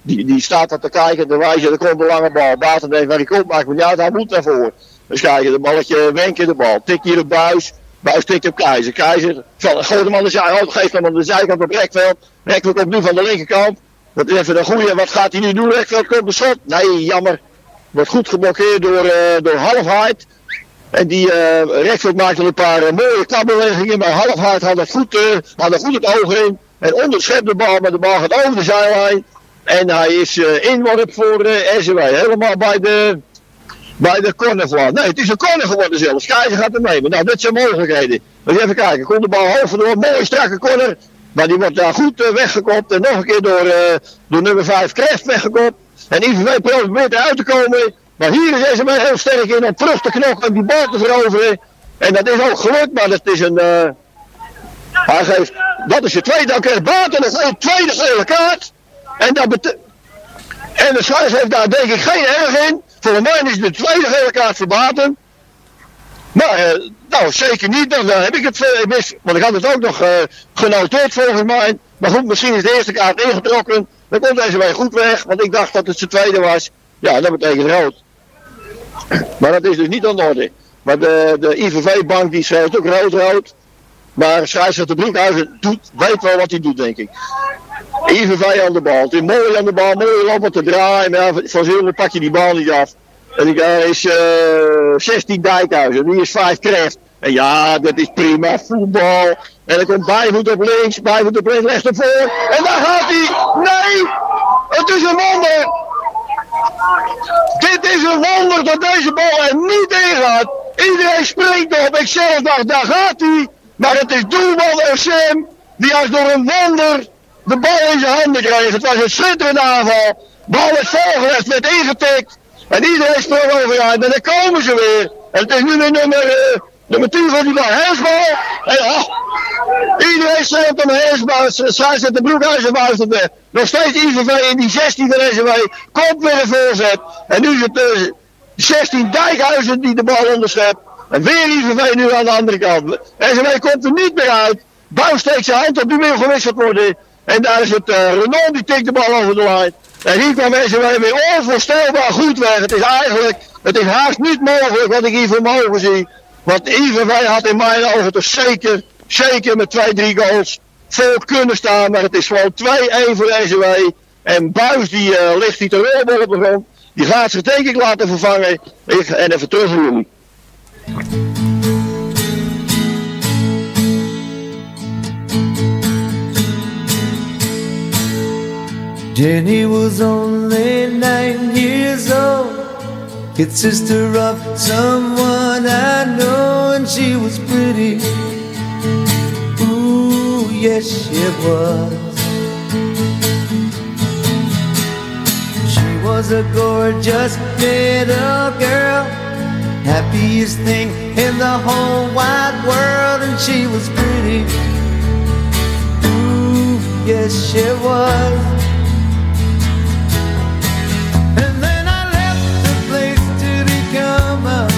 Die, die staat er te kijken, te wijzen, er komt een lange bal. Baten denkt waar hij komt, maakt me niet uit, hij moet daarvoor. Dus kijken, de balletje wenken de bal. Tik hier op Buis. Buis tikt op Keizer. Keizer van, gooit hem aan de zijkant, geeft hem aan de zijkant op Rekveld. Rekveld komt nu van de linkerkant. Dat is even een goeie. Wat gaat hij nu doen? Rekveld komt de schot. Nee, jammer. Wordt goed geblokkeerd door, uh, door Halfheid. En die uh, Rekveld maakte een paar uh, mooie klappbewegingen. Maar Halfheid had, het goed, had er goed het oog in. En onderschept de bal, maar de bal gaat over de zijlijn. En hij is uh, inworp voor uh, SW. Helemaal bij de, bij de cornervlag. Nee, het is een corner geworden zelfs. Keizer gaat mee. Maar nou, dit zijn mogelijkheden. Maar even kijken. Komt de bal hoog door. Mooi strakke corner. Maar die wordt daar goed uh, weggekopt. En nog een keer door, door nummer 5 Krijft weggekopt. En IVV probeert eruit te komen. Maar hier is SME heel sterk in om terug te knokken en die bal te veroveren. En dat is ook gelukt, maar dat is een... Hij geeft... Dat is je tweede. Dan krijgt Baten een tweede gele kaart. En dat. En de scheids heeft daar denk ik geen erg in. Voor mij is de tweede gele kaart voor Baten. Maar, uh, nou zeker niet, dan heb ik het uh, mis. Want ik had het ook nog uh, genoteerd volgens mij. Maar goed, misschien is de eerste kaart ingetrokken. Dan komt deze weer goed weg, want ik dacht dat het zijn tweede was. Ja, dat betekent rood. Maar dat is dus niet aan de orde. Maar de, de IVV-bank die schrijft ook rood-rood. Maar scheidsrechter Broekhuizen doet, weet wel wat hij doet, denk ik. IVV aan de bal. Het is mooi aan de bal, mooi lopen te draaien. Maar van Zilver pak je die bal niet af. En ik, daar is uh, 16 Dijkhuizen, die is 5 Kreft. En ja, dat is prima voetbal. En dan komt Bijvoet op links, Bijvoet op links, rechts ervoor. En daar gaat hij. Nee, het is een wonder. Dit is een wonder dat deze bal er niet in gaat. Iedereen springt op. Ik zelf dacht, daar gaat hij. Maar het is doelman SM die als door een wonder de bal in zijn handen kreeg. Het was een schitterende aanval. Bal is volgelegd, werd ingetikt. En iedereen sprong overuit. En dan komen ze weer. En het is nu weer nummer, uh, nummer 10 van die bal. Hensbal. En oh, iedereen schreeuwt om Hensbal. Zij zet de broekhuizen buiten weg. Nog steeds IVV in die 16 van SW. Komt weer een voorzet. En nu is het uh, 16 Dijkhuizen die de bal onderschept. En weer IVV nu aan de andere kant. SW komt er niet meer uit. Bouw steekt zijn hand op, die wil gewisseld worden. En daar is het uh, Renault die tikt de bal over de lijn. En hier kwam SW weer onvoorstelbaar goed weg. Het is eigenlijk, het is haast niet mogelijk wat ik hier voor mijn ogen zie. Want IVV had in mijn ogen toch zeker, zeker met twee, drie goals vol kunnen staan. Maar het is gewoon 2-1 voor SW. En Buis die uh, ligt hier te rollen op de grond. Die gaat zich denk ik laten vervangen. Ik, en even terug jullie. Jenny was only nine years old. Kid sister of someone I know, and she was pretty. Ooh, yes, she was. She was a gorgeous little girl, happiest thing in the whole wide world, and she was pretty. Ooh, yes, she was. summer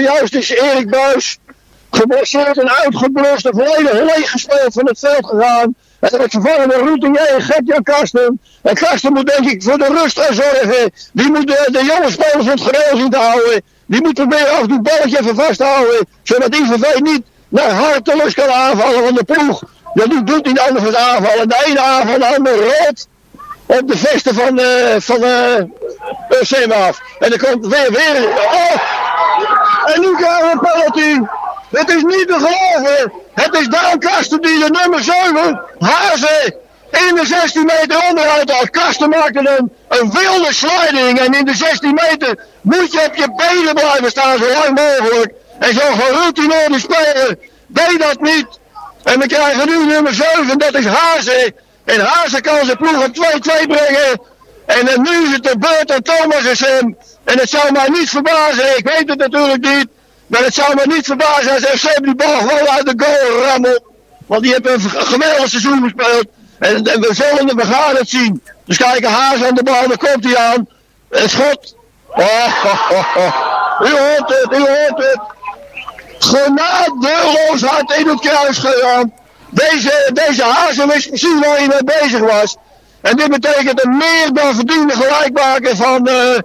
Zojuist is Erik Buis geblesseerd en uitgeblust en volledig leeggespeeld van het veld gegaan. En dat vervangen door routinier Gert-Jan Karsten. En Karsten moet denk ik voor de rust gaan zorgen. Die moet de, de jonge spelers het gereel zien te houden. Die moet proberen af en toe balletje even vasthouden. Zodat IVV niet naar hartelust kan aanvallen van de ploeg. Die doet niet anders dan aanvallen. De ene aanval, de andere rood op de vesten van, eh van UCM af. En dan komt weer, weer, oh! En nu krijgen we een penalty. Het is niet te geloven. Het is Daan Kasten die de nummer 7, Hazen, in de 16 meter onderuit haalt. Kasten maakte een, een wilde sliding. En in de 16 meter moet je op je benen blijven staan zo lang mogelijk. En zo'n geroutineerde speler deed dat niet. En we krijgen nu nummer 7, dat is Hazen. En Hazen kan zijn ploeg op 2-2 brengen. En dan nu is het de beurt aan Thomas en Sam. En het zou mij niet verbazen, ik weet het natuurlijk niet. Maar het zou me niet verbazen als FC die bal gewoon uit de goal rammelt. Want die hebben een geweldig seizoen gespeeld. En, en we zullen we gaan het zien. Dus kijk, Haas aan de bal, daar komt hij aan. Het schot. Oh, oh, oh. U hoort het, u hoort het. Genadeloos hard in het kruis gegaan. Deze, deze Hazen wist precies waar hij mee bezig was. En dit betekent een meer dan verdiende gelijkmaker van, eh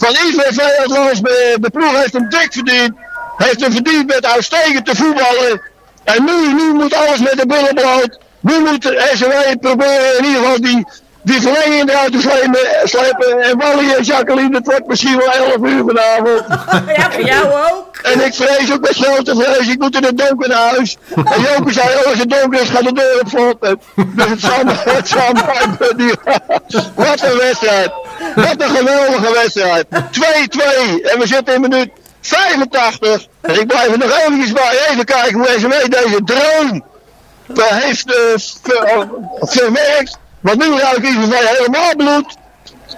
van IVV. Althans, de, ploeg heeft hem dik verdiend. Heeft hem verdiend met uitstekend te voetballen. En nu, nu moet alles met de billen bloot. Nu moet SW proberen in ieder geval die, die verlenging eruit te slepen. slepen. En Wally en Jacqueline, het wordt misschien wel 11 uur vanavond. Ja, voor jou ook. En ik vrees ook met grote vrees, ik moet in het donker naar huis. En Joke zei, oh, als het donker is, gaat de deur op slot. Dus het zal het zal Wat een wedstrijd. Wat een geweldige wedstrijd. 2-2. En we zitten in minuut 85. En ik blijf er nog eventjes bij. Even kijken hoe deze mee deze droom eh, heeft eh, ver- verwerkt. Want nu ruik ik van helemaal bloed.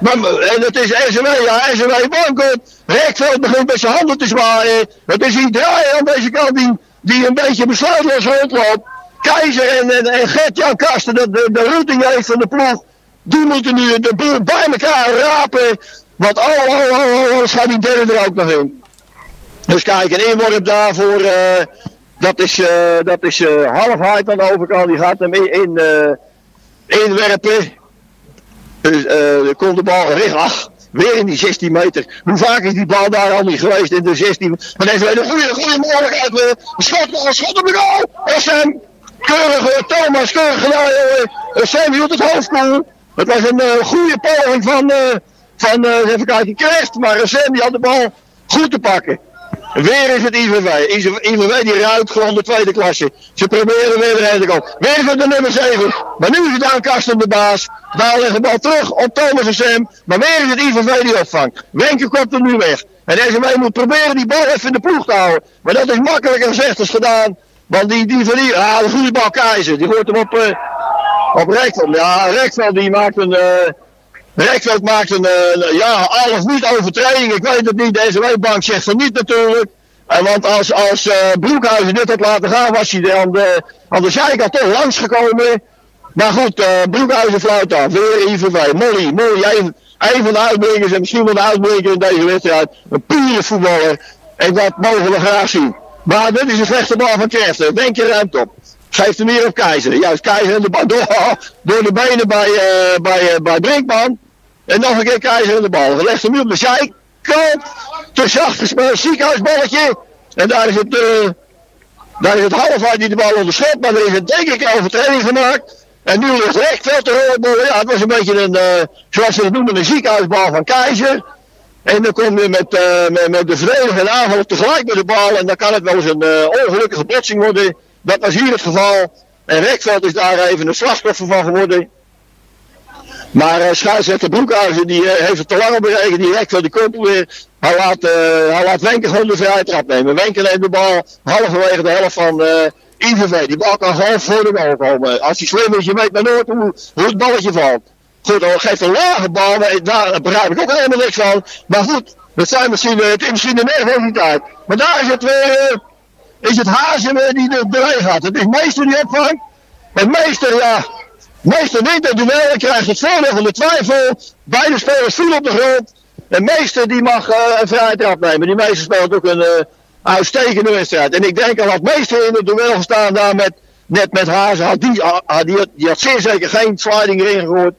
Maar, en het is SW, ja, SW Bankert. Rekveld begint met zijn handen te zwaaien. Het is draaier aan deze kant die, die een beetje besluitloos rondloopt. Keizer en, en, en Gert-Jan Kasten, de, de, de routing heeft van de ploeg. Die moeten nu de boel bij elkaar rapen. Want oh, oh, oh, oh, gaat die er ook nog in. Dus kijk, een inworp daarvoor. eh dat is, eh dat is eh halfheid aan de overkant. Die gaat hem in, in, eh, inwerpen. Dus eh er komt de bal. Ach, weer in die 16 meter. Hoe vaak is die bal daar al niet geweest in de 16? Maar deze een goede, goede mogelijkheid. schot, een schot op de goal. Sam, keurig, eh, Thomas, keurig gedaan. Eh, Sam hield het hoofd koel. Het was een eh, goede poging van, eh van eh, even kijken, Kreeft. Maar eh, Sam die had de bal goed te pakken. Weer is het IVV. IVV die ruikt gewoon de tweede klasse. Ze proberen weer erin te. Weer het de nummer 7. Maar nu is het aan Karsten de baas. Daar legt de bal terug op Thomas en Sam. Maar weer is het IVV die opvangt. Wenke komt er nu weg. En deze mee moet proberen die bal even in de ploeg te houden. Maar dat is makkelijker gezegd als gedaan. Want die, die verliest. Ah, de goede bal Keizer. Die gooit hem op, eh op Rekveld. Ja, Rekveld die maakt een... eh Rekveld maakt een, eh, ja, al niet overtreding. Ik weet het niet. Deze weekbank zegt van niet natuurlijk. En want als, als eh, Broekhuizen dit had laten gaan, was hij aan de, aan de zijkant toch langs gekomen. Maar goed, eh Broekhuizen fluit af. Weer IVV. Molly, Molly, een, van de uitblinkers en misschien wel de uitblinker in deze wedstrijd. Een pure voetballer. En dat mogen we graag zien. Maar dit is een slechte bal van Kersten. Denk je ruimte op. Geeft hem hier op Keizer. Juist, Keizer en de bal door, de benen bij, eh, bij, eh, bij Brinkman. En nog een keer Keizer in de bal. Legt hem nu op de zijkant. Te zacht gespeeld. Ziekenhuisballetje. En daar is het, eh daar is het half die de bal onderschot. Maar er is een denk ik overtreding gemaakt. En nu ligt Rekveld te horen. Ja, het was een beetje een, zoals ze het noemen, een ziekenhuisbal van Keizer. En dan kom je met, met, met de verdediger en aanval tegelijk met de bal. En dan kan het wel eens een ongelukkige botsing worden. Dat was hier het geval. En Rekveld is daar even een slachtoffer van geworden. Maar uh, scheidsrechter Broekhuizen die eh, heeft het te lang op berekend. Die Rekveld die komt weer. Hij laat, eh hij laat Wenke gewoon de vrije trap nemen. Wenke neemt de bal halverwege de helft van eh IVV. Die bal kan gewoon voor de goal komen. Als hij slim is, je weet maar nooit hoe, hoe het balletje valt. Goed, dan geeft een lage bal, daar begrijp ik ook helemaal niks van. Maar goed, dat zijn misschien, eh, het is misschien de nervositeit. Maar daar is het weer, eh, is het Hazen die er doorheen gaat. Het is Meester die opvangt. En Meester, ja, Meester wint het duel en krijgt het voordeel van de twijfel. Beide spelers vielen op de grond. En Meester die mag eh, een vrije trap nemen. Die Meester speelt ook een eh, uitstekende wedstrijd. En ik denk al had Meester in het duel gestaan daar met, net met Hazen, had die, had, die, die zeer zeker geen sliding erin gegooid.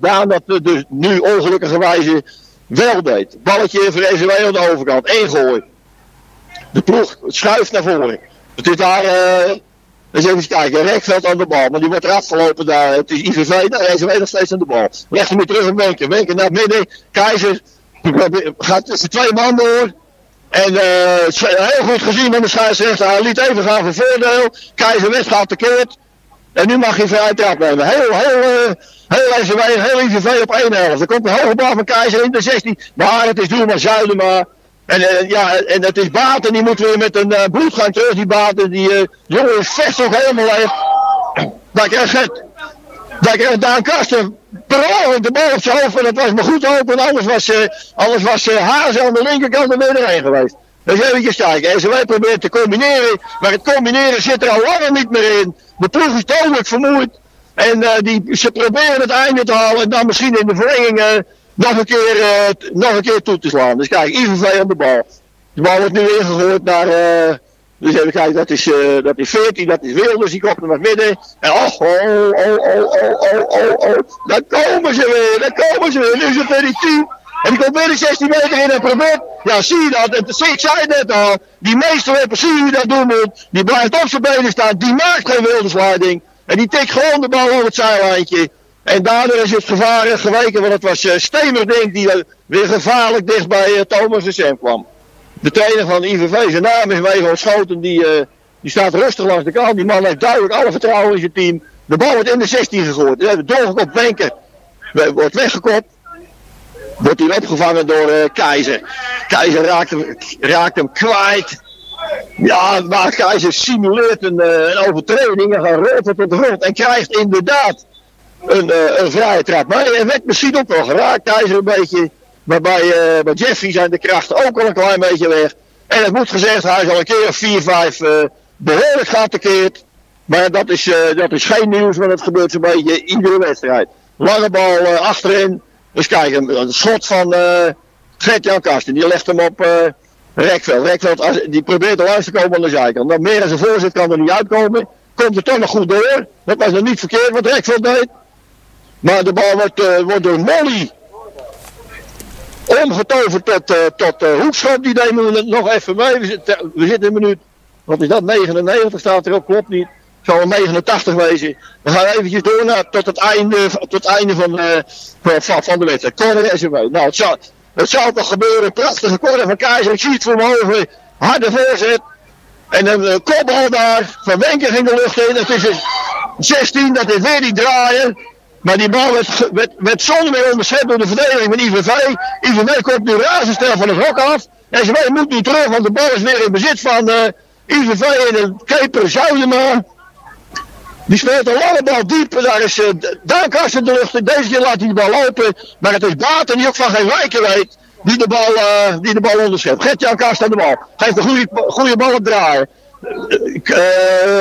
Daan dat eh, dus nu ongelukkigerwijze wel deed. Balletje voor SW aan de overkant. Ingooi. De ploeg schuift naar voren. Het is daar, eh eens even kijken, Rekveld aan de bal, maar die wordt eraf gelopen daar. Het is IVV, daar is nog steeds aan de bal. Hem weer terug op Wenken. Wenken naar midden. Keizer gaat tussen twee man door. En eh, heel goed gezien van de scheidsrechter. Hij liet even gaan voor voordeel. Keizer West gaat. En nu mag hij vrij trap nemen. Heel, heel, eh, heel SW, heel IVV op 1 helft. Er komt een hoge bal van Keizer in de 16. Maar het is Doelman Zuidema. En, eh, ja, en het is Baten, die moet weer met een uh, bloedgang terug. Die Baten, die eh, jongen vers ook helemaal leeg. Daar krijgt het. Daar krijgt Daan Kasten per de bal op zijn hoofd. En dat was maar goed open. Anders was, eh anders was eh, Hazen aan de linkerkant er weer doorheen geweest. Dus eventjes kijken. SW probeert te combineren. Maar het combineren zit er al lang niet meer in. De ploeg is dodelijk vermoeid. En eh, die, ze proberen het einde te halen. En dan misschien in de verlenging eh, nog, een keer, eh, nog een keer toe te slaan. Dus kijk, IVV aan de bal. De bal wordt nu ingegooid naar... eh, dus even kijken, dat is, eh, dat is 14, dat is Wilders, die komt er naar midden. En oh, oh, oh, oh, oh, oh, oh, oh. Daar komen ze weer, daar komen ze weer. Nu is het weer die 10. En die komt weer de 16 meter in en probeert. Ja, zie je dat? Het, ik zei net al. Die meester weet precies hoe je dat doen moet. Die blijft op zijn benen staan. Die maakt geen wildersleiding. En die tikt gewoon de bal over het zijlijntje. En daardoor is het gevaar geweken. Want het was uh, Stemer, denk die eh, weer gevaarlijk dicht bij eh, Thomas de Sem kwam. De trainer van IVV, zijn naam is Wego Schoten. Die, eh, die staat rustig langs de kant. Die man heeft duidelijk alle vertrouwen in zijn team. De bal wordt in de 16 gegooid. Ja, de doorgekopt Wenker wordt weggekopt. Wordt hij opgevangen door eh, Keizer. Keizer raakt hem, raakt hem kwijt. Ja, maar Keizer simuleert een, eh, overtreding en gaat rolt op de. En krijgt inderdaad een, eh, een vrije trap. Maar hij werd misschien ook wel geraakt, Keizer een beetje. Maar bij, eh, bij Jeffrey zijn de krachten ook al een klein beetje weg. En het moet gezegd, hij is al een keer of 4, 5 eh, behoorlijk geattaqueerd. Maar dat is, eh, dat is geen nieuws, want het gebeurt zo'n beetje iedere wedstrijd. Lange bal achterin. Dus kijk, een, een schot van eh Gert-Jan. Die legt hem op Rekveld. Rekveld die probeert al langs te komen aan de zijkant. Dat meer als een voorzet kan er niet uitkomen. Komt er toch nog goed door. Dat was nog niet verkeerd wat Rekveld deed. Maar de bal wordt, eh, wordt door Molly omgetoverd tot, eh tot eh, hoekschop. Die nemen we nog even mee. We zitten, we zitten een minuut. Wat is dat? 99 staat erop. Klopt niet. Zal een 89 wezen. We gaan eventjes door naar, tot het einde, tot einde van, van, van- de wedstrijd. Corner SMW. Nou, het zal, het zal toch gebeuren. Prachtige corner van Keizer. Ik zie het voor ogen. Harde voorzet. En een kopbal daar. Van Wenker ging de lucht in. Het is een 16. Dat is weer die draaien. Maar die bal werd, werd, zonder meer onderschept door de verdediging van IVV. IVV komt nu razendsnel van het hok af. En ze moet nu terug, want de bal is weer in bezit van eh IVV en de keeper Zuidema. Die speelt een lange bal diep. Daar is uh, Duinkast in de lucht. Deze keer laat hij de bal lopen. Maar het is Baten die ook van geen wijken weet. Die de bal, eh, die de bal onderschept. Gert-Jan Kast aan de bal. Geeft een goede, goede bal op draaien.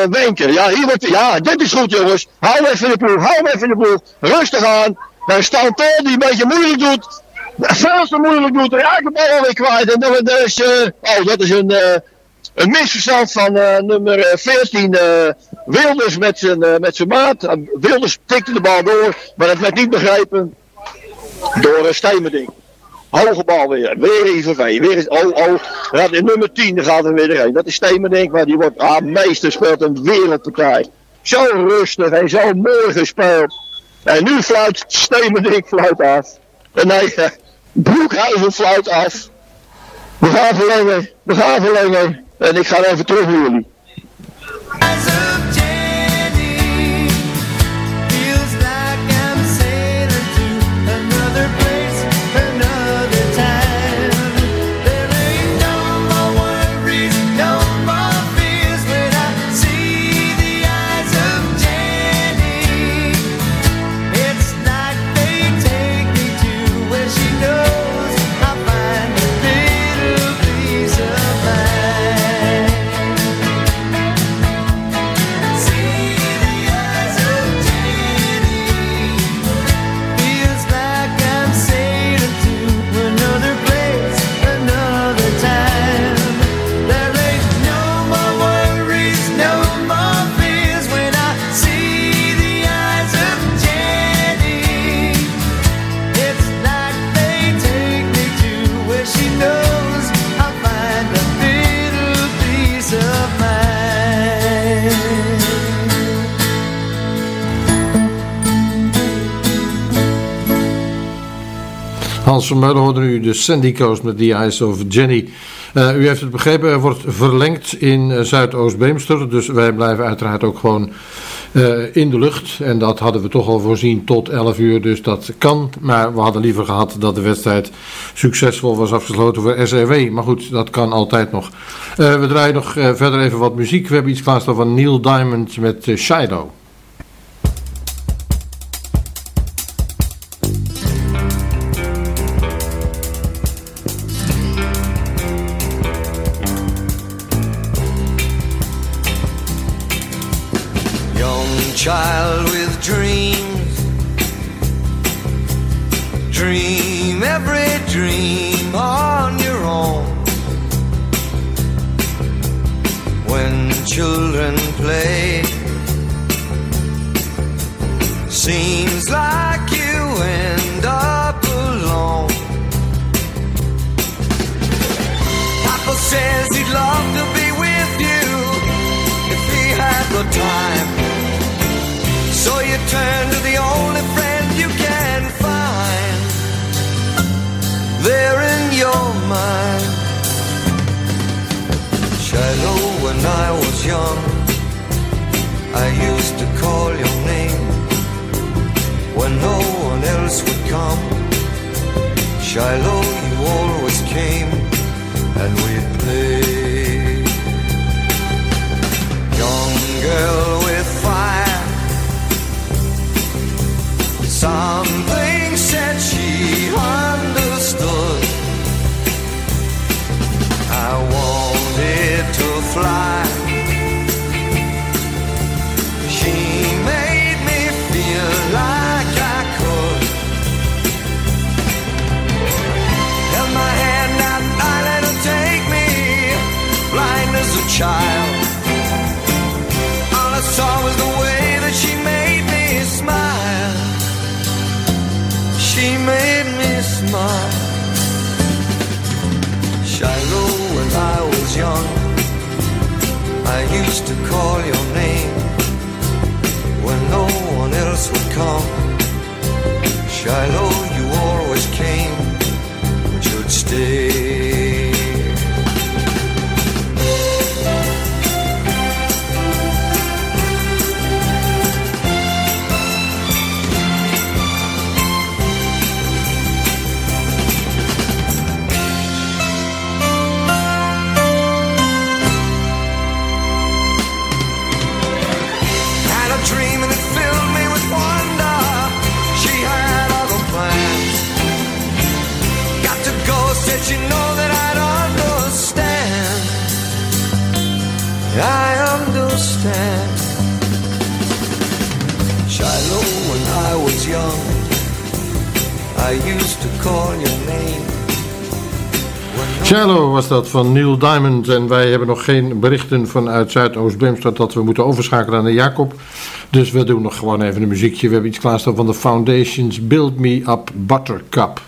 Wenker, ja, hier wordt, ja, dit is goed jongens. Hou even in de ploeg, hou even de ploeg. Rustig aan. Is Stanton die een beetje moeilijk doet. Veel te moeilijk doet. Raakt de bal alweer kwijt. En dan is, eh, oh, dat is een, eh, een misverstand van nummer eh, 14. eh, Wilders met zijn, met zijn maat. Wilders tikte de bal door, maar dat werd niet begrepen door uh, Steenmerding. Hoge bal weer. Weer IVV. Weer is, oh, oh. Ja, nummer 10 daar gaat er weer doorheen. Dat is Steenmerding, maar die wordt, ah, meester speelt een wereldpartij. Zo rustig en zo mooi gespeeld. En nu fluit Steenmerding fluit af. En nee, Broekhuizen fluit af. We gaan verlengen. We gaan verlengen. En ik ga even terug naar jullie. Hans van Meulen hoorde u de Sandy Coast met The Eyes of Jenny. Eh, u heeft het begrepen, er wordt verlengd in eh, Zuidoost-Beemster. Dus wij blijven uiteraard ook gewoon eh, in de lucht. En dat hadden we toch al voorzien tot 11 uur, dus dat kan. Maar we hadden liever gehad dat de wedstrijd succesvol was afgesloten voor SEW. Maar goed, dat kan altijd nog. We draaien nog verder even wat muziek. We hebben iets klaarstaan van Neil Diamond met Shiloh. I used to call your name when no one else would come. Shiloh, you always came and we'd play. Young girl with fire. Something said she understood. I wanted to fly. Was young, I used to call your name when no one else would come. Shiloh, you always came, but you'd stay. Shallow was dat van Neil Diamond. En wij hebben nog geen berichten vanuit Zuidoost-Beemstad dat we moeten overschakelen naar Jacob. Dus we doen nog gewoon even een muziekje. We hebben iets klaarstaan van de Foundations Build Me Up Buttercup.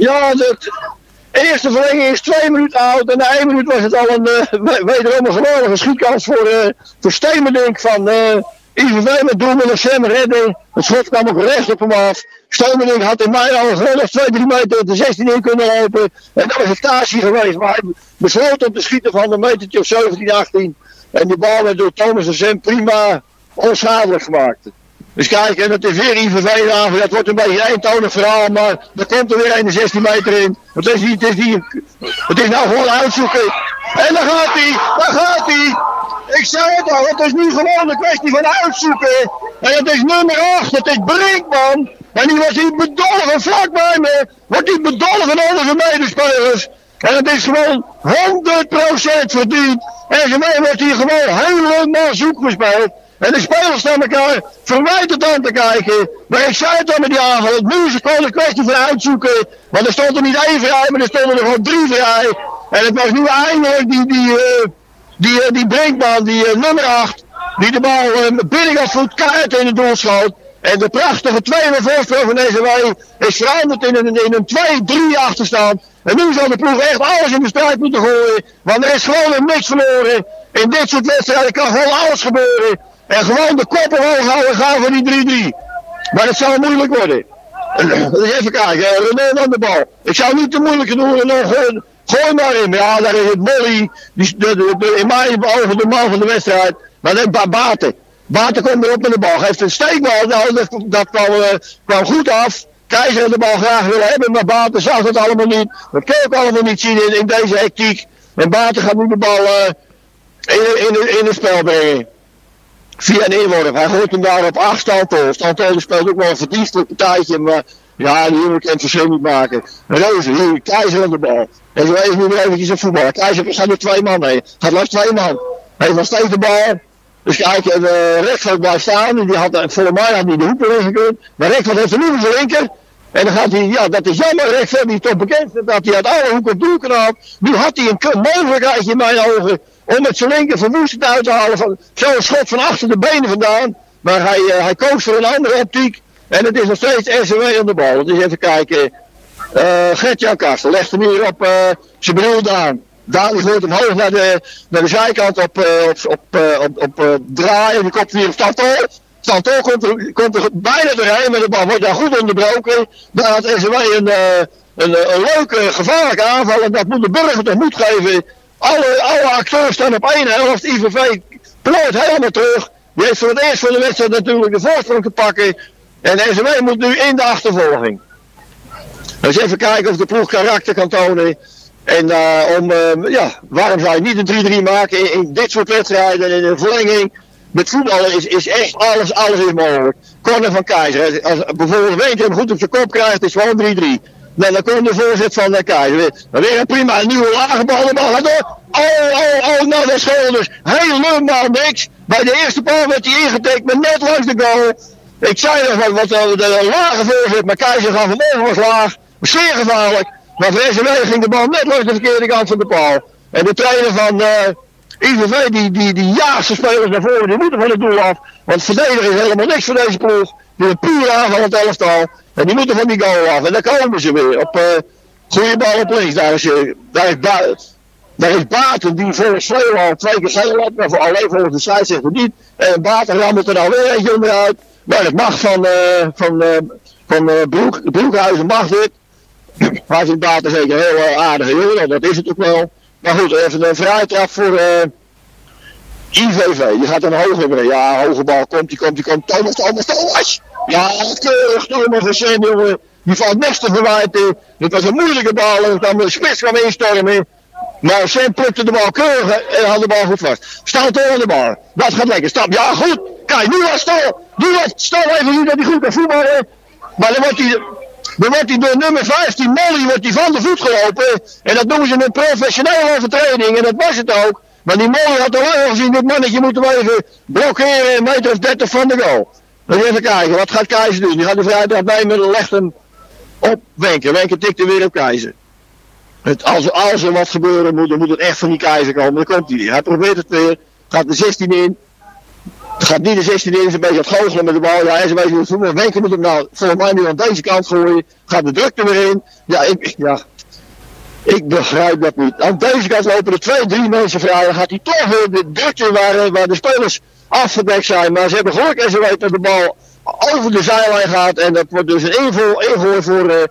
Ja, de eerste verlenging is twee minuten oud. En na één minuut was het al een, eh, we- wederom een geweldige schietkans voor, eh voor Stemenink van eh IVV met doelman Sam redden. Het schot kwam ook recht op hem af. Stemenink had in mij al geweldig 2-3 meter de 16 in kunnen lopen. En dat was een taasje geweest. Maar hij besloot om te schieten van een metertje of 17, 18. En die bal werd door Thomas en Sam prima onschadelijk gemaakt. Dus kijk, en dat is weer IVV aan. Dat wordt een beetje een eentonig verhaal, maar er komt er weer een de 16 meter in. Het is, niet, het is, niet, is nou gewoon uitzoeken. En daar gaat hij, daar gaat hij. Ik zei het al, het is nu gewoon een kwestie van uitzoeken. En het is nummer 8, het is Brinkman. En die was hier bedolven vlak bij me. Wordt hij bedolven onder zijn medespelers. En het is gewoon 100% verdiend. En gemeen wordt hier gewoon helemaal zoek gespeeld. En de spelers staan elkaar verwijtend aan te kijken. Maar ik zei het al met die is het gewoon een kwestie van uitzoeken. Want er stond er niet één vrij, maar er stonden er gewoon drie vrij. En het was nu eindelijk die, die, eh, die, eh, die Brinkman, die eh, nummer 8, die de bal uh, binnen gaat voet kaart in het doel schoot. En de prachtige tweede voorsprong van deze wei is veranderd in een, in een 2-3 achterstand. En nu zal de ploeg echt alles in de strijd moeten gooien. Want er is gewoon niks verloren. In dit soort wedstrijden kan gewoon alles gebeuren. En gewoon de kop omhoog houden gaan voor die 3-3. Maar het zal moeilijk worden. Even kijken, eh, René aan de bal. Ik zou niet te moeilijk doen en dan gooi, gooi maar in. Ja, daar is het de- in mijn ogen de man van de wedstrijd. Maar dat is Ba- Baten. Baten komt erop met de bal. Geeft een steekbal. Nou, dat, dat kwam, eh, kwam goed af. Keizer de bal graag willen hebben, maar Baten zag het allemaal niet. Dat je ook allemaal niet zien in, in deze hectiek. En Baten gaat nu de bal eh, in, in, in het spel brengen. Via een inworp. Hij gooit hem daar op afstand. Stantolen speelt ook wel een verdienstelijk partijtje. Maar ja, die jongen kan het verschil niet maken. Rozen, hier, Keizer aan de bal. En zo even nu eventjes een voetbal. Keizer gaat er twee man heen. Gaat langs twee man. Heeft nog steeds de bal. Dus kijk, en uh, Rekveld blijft staan. Die had, eh, volgens mij had hij de hoeken in gekund. Maar Rekveld heeft er nu zijn linker. En dan gaat hij, ja, dat is jammer, recht verder niet toch bekend dat hij uit alle hoeken doel kan halen. Nu had hij een mogelijkheid in mijn ogen om met zijn linker verwoestend uit te halen. Van, zo'n schot van achter de benen vandaan. Maar hij, eh, hij koos voor een andere optiek. En het is nog steeds SW aan de bal. Dus even kijken. Eh Gert-Jan Kasten legt hem hier op eh, zijn bril aan. Die gooit hem hoog naar de, naar de zijkant op, eh, op, op, op, draaien. Die komt weer op Stantor. Stantor komt er, komt er bijna doorheen, maar de bal wordt daar goed onderbroken. Daar had SW een, een, een leuke, gevaarlijke aanval. En dat moet de burger toch moed geven. Alle, alle acteurs staan op één helft. IVV plooit helemaal terug. Die heeft voor het eerst van de wedstrijd natuurlijk de voorsprong te pakken. En SW moet nu in de achtervolging. Dus even kijken of de ploeg karakter kan tonen. En eh, om, eh, ja, waarom zou je niet een 3-3 maken in, dit soort wedstrijden in een verlenging? Met voetballen is, is echt alles, alles is mogelijk. Corner van Keizer. Als bijvoorbeeld Weenke hem goed op zijn kop krijgt, is gewoon 3-3. Nou, dan komt de voorzet van de Keizer. Weer, een prima, nieuwe lage bal. De bal gaat door. Oh, oh, oh, nou de schouders. Helemaal niks. Bij de eerste bal werd hij ingetikt, maar net langs de goal. Ik zei nog wat, wat eh, de, lage voorzet, maar Keizer gaat vanmorgen was laag. Zeer gevaarlijk. Maar voor SMW ging de bal net langs de verkeerde kant van de paal. En de trainer van eh IVV, die, die, die spelers naar voren, die moeten van het doel af. Want verdedigen is helemaal niks voor deze ploeg. Die een puur aanvallend elftal. En die moeten van die goal af. En daar komen ze weer. Op eh goede bal op links. Daar is, eh, daar is, Ba- daar is Baten die volgens al twee keer geel had. Maar voor alleen volgens de scheidsrechter niet. En Baten rammelt er nou weer eentje onderuit. Maar het mag van, eh van, van Broek, Broekhuizen mag dit. Maar vindt Baten zeker heel eh, aardig jongen, dat is het ook wel. Maar goed, even een vrijtrap voor eh IVV. Die gaat een hoge brengen. Ja, hoge bal komt, die komt, die komt. Thomas, Thomas, Thomas! Ja, keurig Thomas en Sam, jongen. Die valt niks te verwijten. Het was een moeilijke bal en dan de spits kwam instormen. Maar Sam plukte de bal keurig en had de bal goed vast. Staat door de bal. Dat gaat lekker. Stap. Ja, goed. Kijk, nu was Stal. Nu was Stal even zien dat hij goed kan voetballen. Maar dan wordt hij, dan wordt hij door nummer 15, Molly, wordt hij van de voet gelopen. En dat noemen ze een professionele overtreding. En dat was het ook. Maar die Molly had al lang gezien, dit mannetje moet hem even blokkeren een meter of 30 van de goal. Dan even kijken, wat gaat Keizer doen? Die gaat de vrijdag nemen en legt hem op Wenker. Wenker er weer op Keizer. Het, als, als er wat gebeuren moet, dan moet het echt van die Keizer komen. Dan komt hij weer. Hij probeert het weer. Gaat de 16 in. Gaat niet de 16 in, is een beetje aan het goochelen met de bal. Ja, hij is een beetje aan het voetballen. Wenker moet hem nou volgens mij nu aan deze kant gooien. Gaat de druk er weer in. Ja, ik, ja, ik begrijp dat niet. Aan deze kant lopen er twee, drie mensen vrij. Dan gaat hij toch weer de druk in waar, eh, waar de spelers afgedekt zijn. Maar ze hebben geluk en ze weten dat de bal over de zijlijn gaat. En dat wordt dus een invoer, invoer voor, eh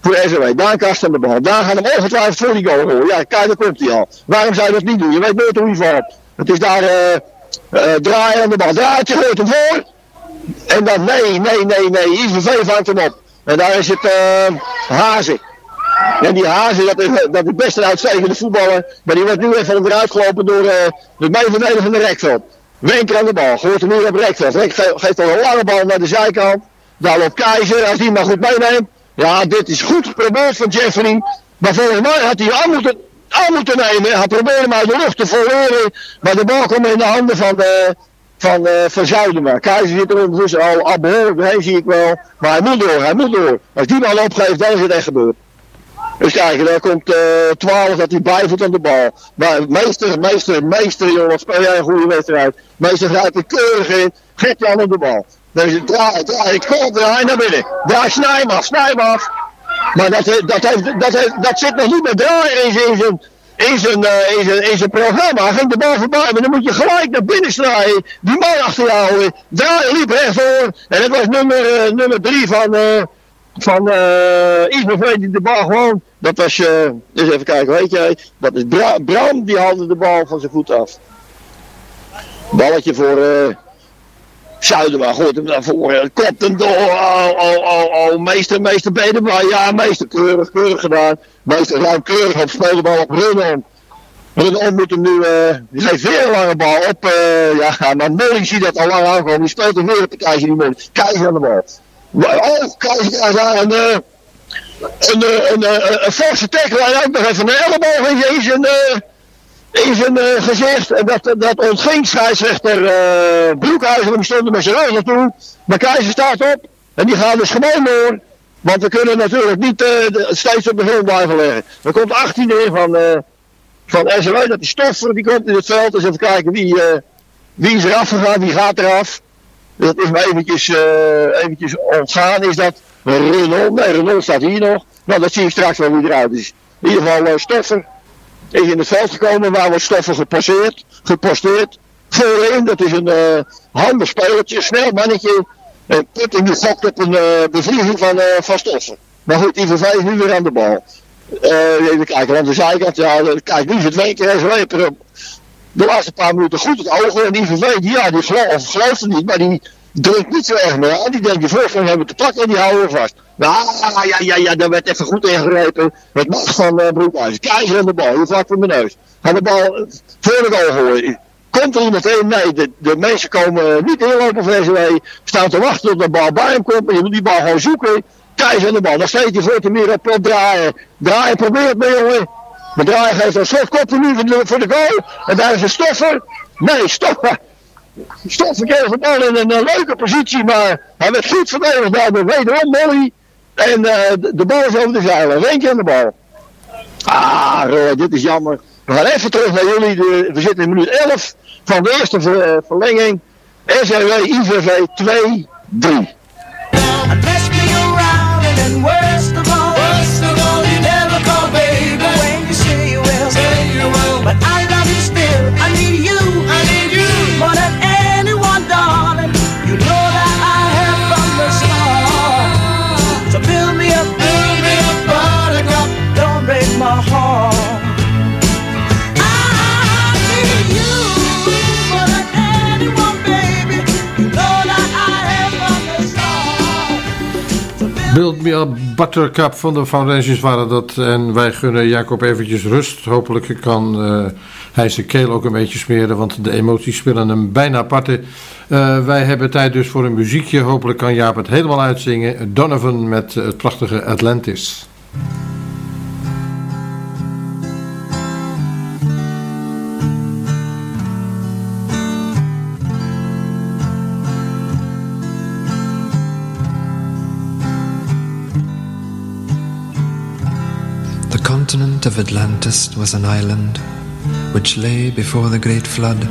voor SW. Daar kast aan de bal. Daar gaan hem ongetwijfeld voor die goal. Ja, kijk, daar komt hij al. Waarom zou je dat niet doen? Je weet nooit hoe hij valt. Het is daar eh eh, draaien aan de bal. Draait je gooit hem voor. En dan nee, nee, nee, nee. IVV vangt hem op. En daar is het eh Hazen. En die Hazen, dat is, dat is best een uitstekende voetballer. Maar die wordt nu even eruit gelopen door de meeverdediger van de Rekveld. Wenker aan de bal. Gooit hem nu op Rekveld. Rek ge- geeft al een lange bal naar de zijkant. Daar loopt Keizer. Als die maar goed meeneemt. Ja, dit is goed geprobeerd van Jeffrey. Maar volgens mij had hij aan moeten, aan moeten nemen. Hij probeerde uit de lucht te voleren. Maar de bal kwam in de handen van, eh van, eh van Zuidema. Keizer zit er ondertussen al, behoorlijk doorheen, zie ik wel. Maar hij moet door, hij moet door. Als die bal opgeeft, dan is het echt gebeurd. Dus daar komt eh 12 dat hij bijvoet aan de bal. Maar meester, meester, meester jongens, speel jij een goede wedstrijd. Meester grijpt er keurig in, geeft aan op de bal. Dus draai, draai, kom, draai naar binnen. Draai, snij af, snij af. Maar dat, dat, dat, dat zit nog niet met draaien in zijn, in zijn, in zijn, eh, in zijn, programma. Ging de bal voorbij, maar dan moet je gelijk naar binnen snijden. Die man achter je houden. Draaien liep rechtvoor. En dat was nummer, eh, nummer drie van, van eh IVV die de bal gewoon. Dat was, eh dus even kijken, weet jij. Dat is Bra Bram, die haalde de bal van zijn voet af. Balletje voor eh Zuidema, gooit hem naar voren, klopt hem door. Oh, oh, oh, oh, meester, meester, je erbij? Ja, meester, keurig, keurig gedaan. Meester ruim keurig op, speelt de bal op Runon. Runon moet hem nu, eh die geeft weer een lange bal op. eh ja, maar Molly ziet dat al lang aankomen. Die speelt hem weer op de Keizer, die Molly. Keizer aan de bal. Oh, daar een, eh, een, eh, een, een, een forse tackle en ook nog even een elleboog in in zijn, eh, in zijn eh, gezicht. En dat, dat ontging scheidsrechter uh, Broekhuizen, stond met zijn rug naartoe. Maar Keizer staat op en die gaat dus gewoon door. Want we kunnen natuurlijk niet eh, de- steeds op de grond blijven liggen. Er komt 18 in van, eh van SRW, dat die stoffer, die komt in het veld. Dus even kijken wie, eh, wie is eraf gegaan, wie gaat eraf. Dat is me eventjes, eh, eventjes ontgaan. Is dat Renault? Nee, Renault staat hier nog. Nou, dat zie ik straks wel wie eruit is. In ieder geval eh, Stoffer is in het veld gekomen. Waar wordt Stoffer geposteerd? geposteerd. Voorin, dat is een eh handig spelertje, snel mannetje. En Putting die gokt op een eh, bevlieging van, van Stoffer. Maar goed, IVV is nu weer aan de bal. Even kijken, aan de zijkant. Ja, kijk, nu is het twee keer de laatste paar minuten goed het oog. En die, ja, die gelooft, gelooft het niet, maar die drukt niet zo erg meer aan. Die denkt, die voorstelling hebben te pakken en die houden we vast. Nou, ja, ja, ja, daar werd even goed ingegrepen. Het mag van uh, Broekhuis. Keizer aan de bal, hier vlak voor mijn neus. Gaat de bal eh, voor de goal gooien. Komt er iemand in? Nee, de, de mensen komen niet inlopen voor SW. Staan te wachten tot de bal bij hem komt. En je moet die bal gewoon zoeken. Keizer aan de bal. Dan steekt hij voor de meer op, op draaien. Draaien probeert mee, jongen. Draaien geeft een slotkoppel nu voor de, goal. En daar is een stoffer. Nee, stoffer. Stoffer kreeg de bal in een leuke positie. Maar hij werd goed verdedigd. De wederom Molly. En eh, de, bal is over de zeilen. Eén aan de bal. Ah, dit is jammer. We gaan even terug naar jullie. We zitten in minuut 11 van de eerste eh, verlenging. SRW IVV 2, Build Me Up Buttercup van de Foundations waren dat. En wij gunnen Jacob eventjes rust. Hopelijk kan eh, hij zijn keel ook een beetje smeren, want de emoties spelen hem bijna parten. Eh, wij hebben tijd dus voor een muziekje. Hopelijk kan Jaap het helemaal uitzingen. Donovan met het prachtige Atlantis. Continent of Atlantis was an island which lay before the great flood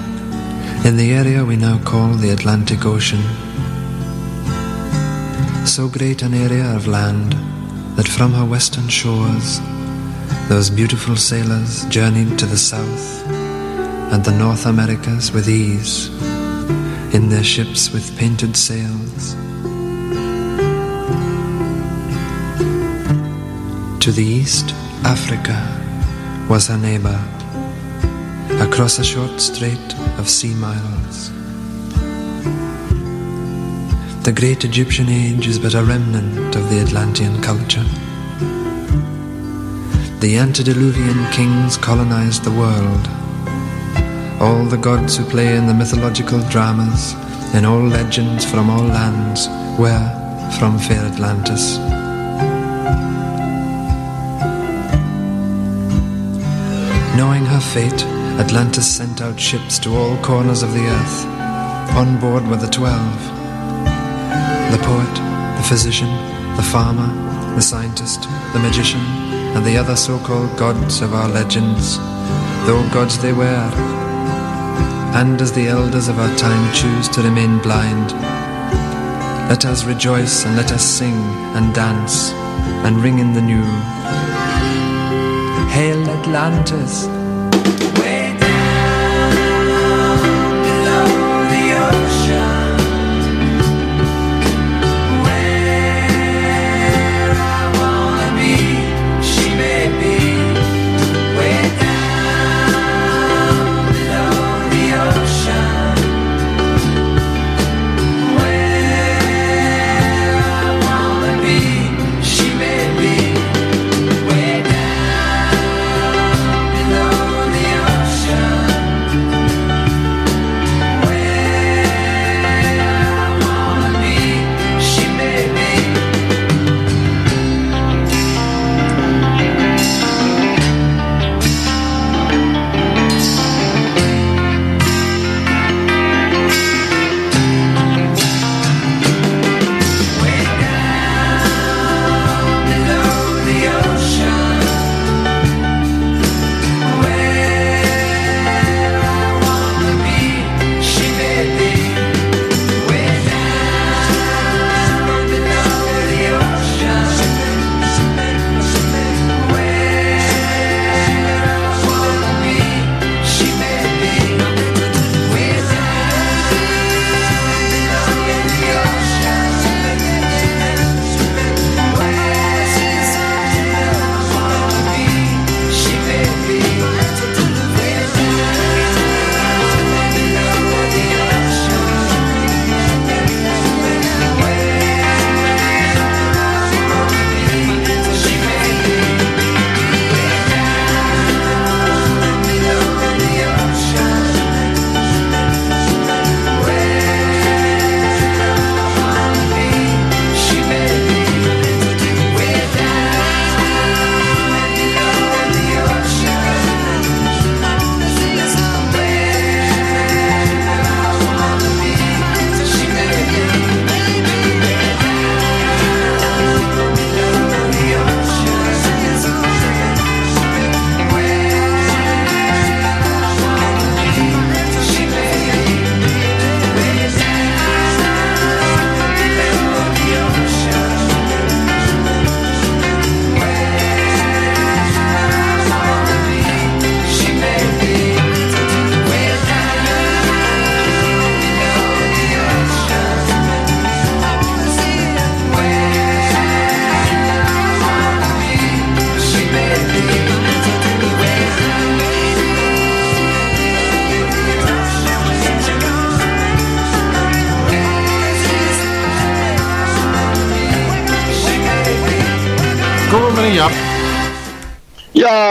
in the area we now call the Atlantic Ocean. So great an area of land that from her western shores those beautiful sailors journeyed to the south and the North Americas with ease in their ships with painted sails. To the east, Africa was her neighbor, across a short strait of sea miles. The great Egyptian age is but a remnant of the Atlantean culture. The antediluvian kings colonized the world. All the gods who play in the mythological dramas, in all legends from all lands, were from fair Atlantis. Fate, Atlantis sent out ships to all corners of the earth. On board were the twelve the poet, the physician, the farmer, the scientist, the magician, and the other so called gods of our legends, though gods they were. And as the elders of our time choose to remain blind, let us rejoice and let us sing and dance and ring in the new. Hail Atlantis!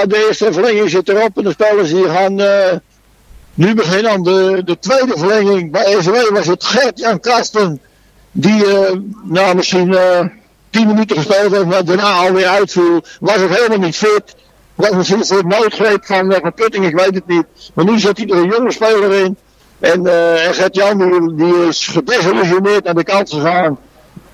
Ja, de eerste verlenging zit erop en de spelers die gaan eh, nu beginnen aan de, de tweede verlenging. Bij SW was het Gert-Jan Kasten die eh, nou, misschien eh 10 minuten gespeeld heeft, maar daarna alweer uitviel. Was ook helemaal niet fit. Was misschien een soort noodgreep van, van Putting, ik weet het niet. Maar nu zit hij er een jonge speler in. En, en Gert-Jan die, die is gedesillusioneerd naar de kant gegaan.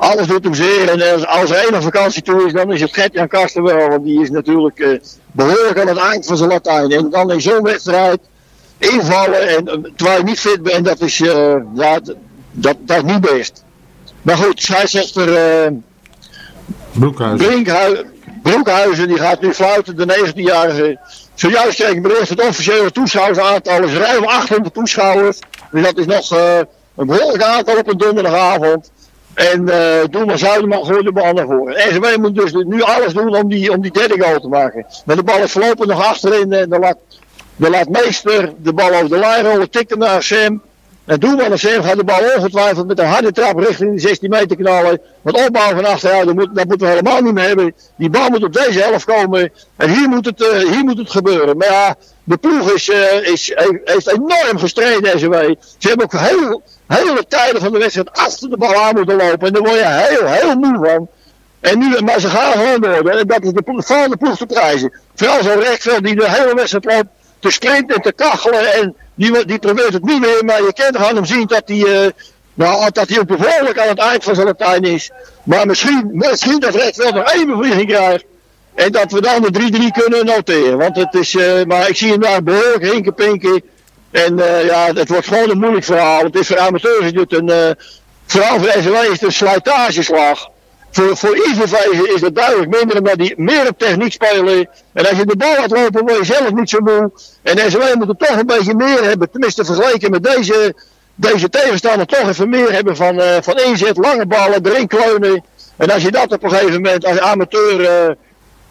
Alles doet hem zeer. En als, er één op vakantie toe is, dan is het Gert-Jan Kasten wel. Want die is natuurlijk eh, behoorlijk aan het eind van zijn Latijn. En dan in zo'n wedstrijd invallen. En, eh, terwijl je niet fit bent, dat is, eh, ja, dat, dat, is niet best. Maar goed, scheidsrechter Broekhuis. Brinkhui- Broekhuizen die gaat nu fluiten, de 19-jarige. Zojuist kreeg ik bericht, het officiële toeschouwersaantal is ruim 800 toeschouwers. Dus dat is nog een behoorlijk aantal op een donderdagavond. En eh Doelman Zuiderman gooit de bal naar voren. En SW moet dus nu alles doen om die, om die derde goal te maken. Maar de bal is voorlopig nog achterin en dan laat, dan laat Meester de bal over de lijn rollen, tikt hem naar Sam. En Doelman en Sam gaat de bal ongetwijfeld met een harde trap richting de 16 meter knallen. Want opbouw van achteruit, dat, dat moeten we helemaal niet meer hebben. Die bal moet op deze helft komen. En hier moet het, eh, hier moet het gebeuren. Maar ja, de ploeg is, eh, is, heeft enorm gestreden SW. Ze hebben ook heel, hele tijden van de wedstrijd achter de bal aan moeten lopen. En daar word je heel, heel moe van. En nu, maar ze gaan gewoon door. En dat is de, ploeg- vooral de ploeg te prijzen. Vooral zo'n rechtveld die de hele wedstrijd loopt te sprinten en te kachelen. En die, die probeert het niet meer. Maar je kent aan hem zien dat hij, eh, nou, dat hij behoorlijk aan het eind van zijn Latijn is. Maar misschien, misschien dat rechtveld nog één bevlieging krijgt. En dat we dan de 3-3 kunnen noteren. Want het is, eh, maar ik zie hem daar behoorlijk hinkenpinken. En eh, ja, het wordt gewoon een moeilijk verhaal. Het is voor amateurs is een, eh, vooral voor SW is het een slijtageslag. Voor, voor is het duidelijk minder, omdat die meer op techniek spelen. En als je de bal laat lopen, word je zelf niet zo moe. En SW moet er toch een beetje meer hebben, tenminste vergeleken met deze, deze tegenstander, toch even meer hebben van, eh, van inzet, lange ballen, erin kleunen. En als je dat op een gegeven moment als amateur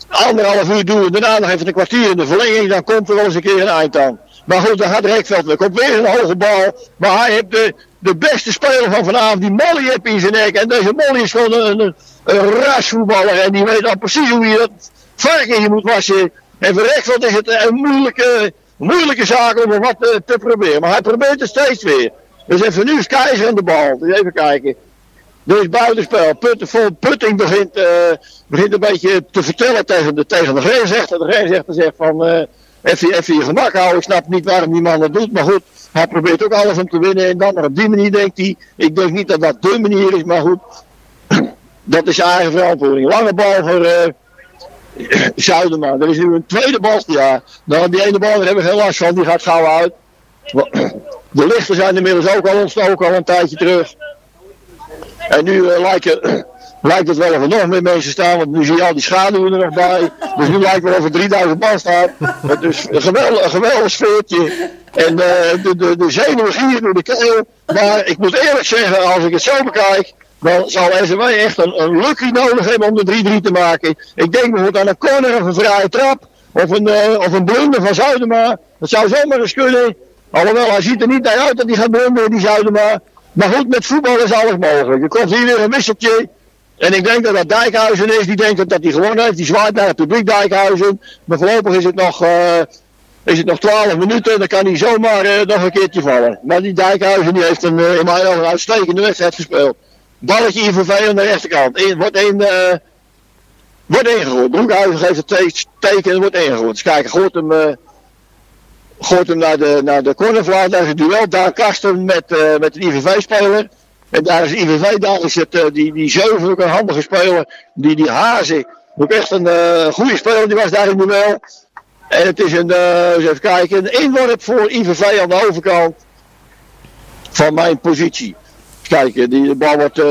anderhalf uur doet daarna nog even een kwartier in de verlenging, dan komt er wel eens een keer een eind aan. Maar goed, dan gaat Rekveld weer. Komt weer een hoge bal. Maar hij heeft de, de beste speler van vanavond, die Molly heeft in zijn nek. En deze Molly is gewoon een, een, een rasvoetballer. En die weet al precies hoe je dat varken je moet wassen. En voor Rekveld is het een moeilijke, moeilijke zaak om er wat te, te proberen. Maar hij probeert het steeds weer. Dus even nu is Keizer aan de bal. Dus even kijken. Dus buitenspel. Put, vol, Putting begint, eh, begint een beetje te vertellen tegen de, tegen de grensrechter. De grensrechter zegt van... eh, even, even je gemak houden. Ik snap niet waarom die man dat doet. Maar goed, hij probeert ook alles om te winnen. En dan maar op die manier denkt hij. Ik denk niet dat dat de manier is. Maar goed, dat is zijn eigen verantwoording. Lange bal voor eh Zuiderman. Er is nu een tweede bal. Ja, nou, die ene bal daar hebben we heel last van. Die gaat gauw uit. De lichten zijn inmiddels ook al ontstoken al een tijdje terug. En nu eh, lijkt, het, lijkt het wel of er nog meer mensen staan, want nu zie je al die schaduwen er nog bij. Dus nu lijkt het wel of er 3000 man staat. Het is een geweldig, een sfeertje. En eh, de, de, de zenuwen gieren door de keel. Maar ik moet eerlijk zeggen, als ik het zo bekijk, dan zal SW echt een, lucky nodig hebben om de 3-3 te maken. Ik denk bijvoorbeeld aan een corner of een vrije trap. Of een, eh, of een blunder van Zuidema. Dat zou zomaar eens kunnen. Alhoewel, hij ziet er niet naar uit dat hij gaat blunderen, die Zuidema. Maar goed, met voetbal is alles mogelijk. Er komt hier weer een wisseltje. En ik denk dat dat Dijkhuizen is. Die denkt dat hij gewonnen heeft. Die zwaait naar het publiek Dijkhuizen. Maar voorlopig is het nog, eh, is het nog 12 minuten. Dan kan hij zomaar eh, nog een keertje vallen. Maar die Dijkhuizen die heeft een, eh, in mijn ogen een uitstekende wedstrijd gespeeld. Balletje IVV aan de rechterkant. Wordt eh, wordt ingegooid. Broekhuizen geeft het te- teken en wordt ingegooid. Dus kijk, gooit hem, gooit hem naar de, naar de cornervlag. Daar is het duel. Daar Karsten met, met een IVV-speler. En daar is IVV, daar het, eh, die, die Zeuven ook een handige speler. Die, die Hazen, ook echt een eh, goede speler, die was daar in duel. En het is een, eh, even kijken, een inworp voor IVV aan de overkant van mijn positie. Kijken, die de bal wordt, eh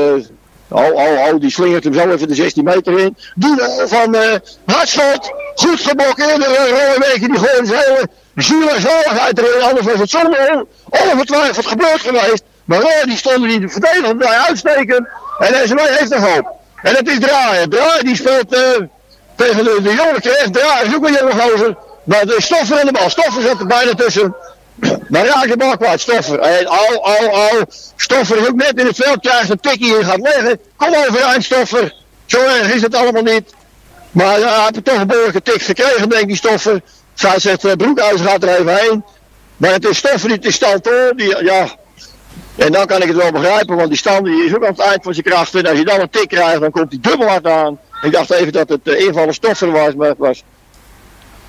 oh, oh, die slingert hem zo even de 16 meter in. Doe van eh Hartschot, goed geblokkeerd, Roorweken, die gooien zijn hele ziel en zaligheid erin. Anders was het zonder on- ongetwijfeld gebeurd geweest. Maar Roor, die stonden die verdediger bij uitsteken. En SW heeft nog hoop. En het is draaien. Draaien die speelt eh, tegen de, de jonge terecht. Draaien is ook een jonge gozer. Maar de Stoffer in de bal. Stoffer zit er bijna tussen. Maar raakt de bal kwijt, Stoffer. En au, au, au. Stoffer is ook net in het veld, krijgt een tikkie en gaat leggen. Kom overeind, Stoffer. Zo erg is het allemaal niet. Maar ja, hij heeft toch een behoorlijke tik gekregen, denk ik, die stoffen. Zij zegt, uh, Broekhuis gaat er even heen. Maar het is stoffen, het is stand hoor. Die, ja. En dan kan ik het wel begrijpen, want die stand die is ook aan het eind van zijn krachten. En als je dan een tik krijgt, dan komt hij dubbel hard aan. Ik dacht even dat het uh, invallen stoffen was, maar het was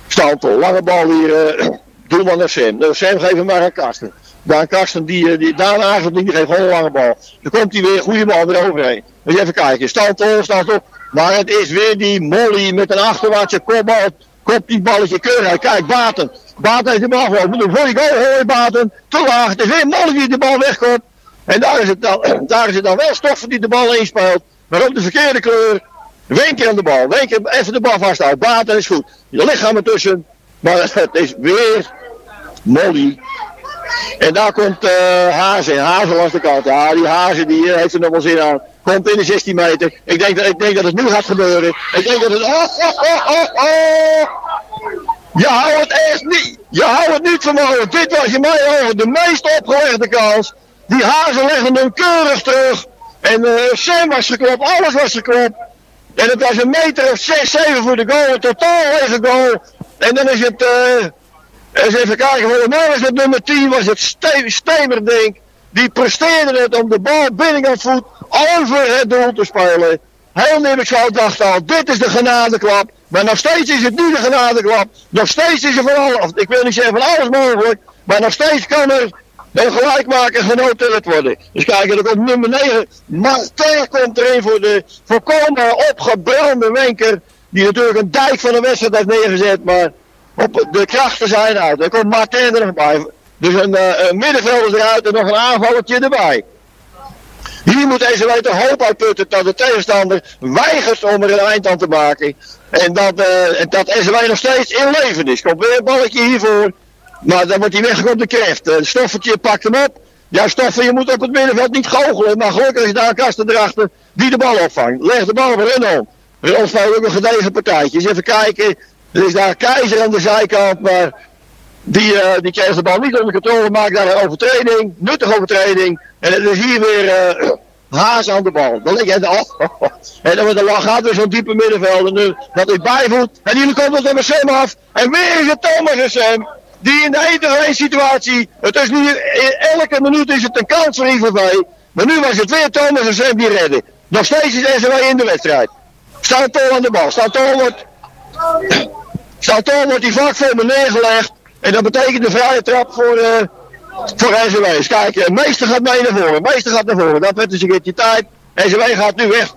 Stantel. Lange bal hier, uh, doelman naar Sam. Nou, Sam geeft hem maar aan Karsten. Daan Karsten, die, die, Daan Agel, die geeft gewoon een lange bal. Dan komt hij weer, goede bal eroverheen. Dus even kijken, Stantel, Stantel. Maar het is weer die Molly met een achterwaartse kopbal. Kopt die balletje keurig. Kijk, Baten. Baten heeft de bal gelopen. Voor je goal, hoor Baten. Te laag. Het is weer Molly die de bal wegkomt. En daar is het dan, daar is het dan wel stoffen die de bal inspeelt. Maar op de verkeerde kleur. Wenker aan de bal. Wenker even de bal vasthouden. Baten is goed. Je lichaam ertussen. Maar het is weer Molly. En daar komt uh, Hazen. Hazen langs de kant. Ja, die Hazen die uh, heeft er nog wel zin aan. Komt in de 16 meter. Ik denk, dat, ik denk dat het nu gaat gebeuren. Ik denk dat het... Oh, oh, oh. Je houdt het echt niet. Je houdt het niet vermogen. Dit was in mijn ogen de meest opgelegde kans. Die Hazen leggen hem keurig terug. En uh, Sam was geklopt. Alles was geklopt. En het was een meter of 6, 7 voor de goal. Een totaal lege goal. En dan is het... Uh, even kijken, volgens mij was het nummer 10, was het Ste Stemer, denk Die presteerde het om de bal binnenkant voet over het doel te spelen. Heel Nimmerkshout dacht al, dit is de genadeklap. Maar nog steeds is het nu de genadeklap. Nog steeds is er van alles, ik wil niet zeggen van alles mogelijk. Maar nog steeds kan er een gelijkmaker genoteerd worden. Dus kijk, er komt nummer 9. Martin komt erin voor de volkomen opgebrande wenker. Die natuurlijk een dijk van de wedstrijd heeft neergezet. Maar op de krachten zijn uit. Er komt Martin er nog bij. Dus een, uh, een middenvelder eruit en nog een aanvallertje erbij. Hier moet deze weten hoop uitputten dat de tegenstander weigert om er een eind aan te maken. En dat, uh, dat SW nog steeds in leven is. Komt weer een balletje hiervoor. Maar dan wordt hij weggekomen de kreeft. Uh, Stoffertje pakt hem op. Ja, Stoffer, je moet op het middenveld niet goochelen. Maar gelukkig is daar een kasten erachter die de bal opvangt. Leg de bal in om. Ron speelt ook een gedegen partijtje. Even kijken. Er is daar Keizer aan de zijkant, maar die, uh, die kreeg de bal niet onder controle, maakt daar een overtreding, nuttige overtreding. En het is hier weer Haas aan de bal. Dan lig je oh, oh, oh. En dan, dan gaat weer zo'n diepe middenveld. En nu, dat is bijvoet. En hier komt het met Sam af. En weer is het Thomas en Sam. Die in de 1 situatie. Het is nu, elke minuut is het een kans voor IVV. Maar nu was het weer Thomas en Sam die redden. Nog steeds is SW in de wedstrijd. Staat Tol aan de bal. Staat Tol wordt Salton wordt die vlak voor me neergelegd. En dat betekent de vrije trap voor, uh, voor SW. Kijk, de meester gaat mee naar voren. meester gaat naar voren. Dat werd dus een keertje tijd. SW gaat nu weg.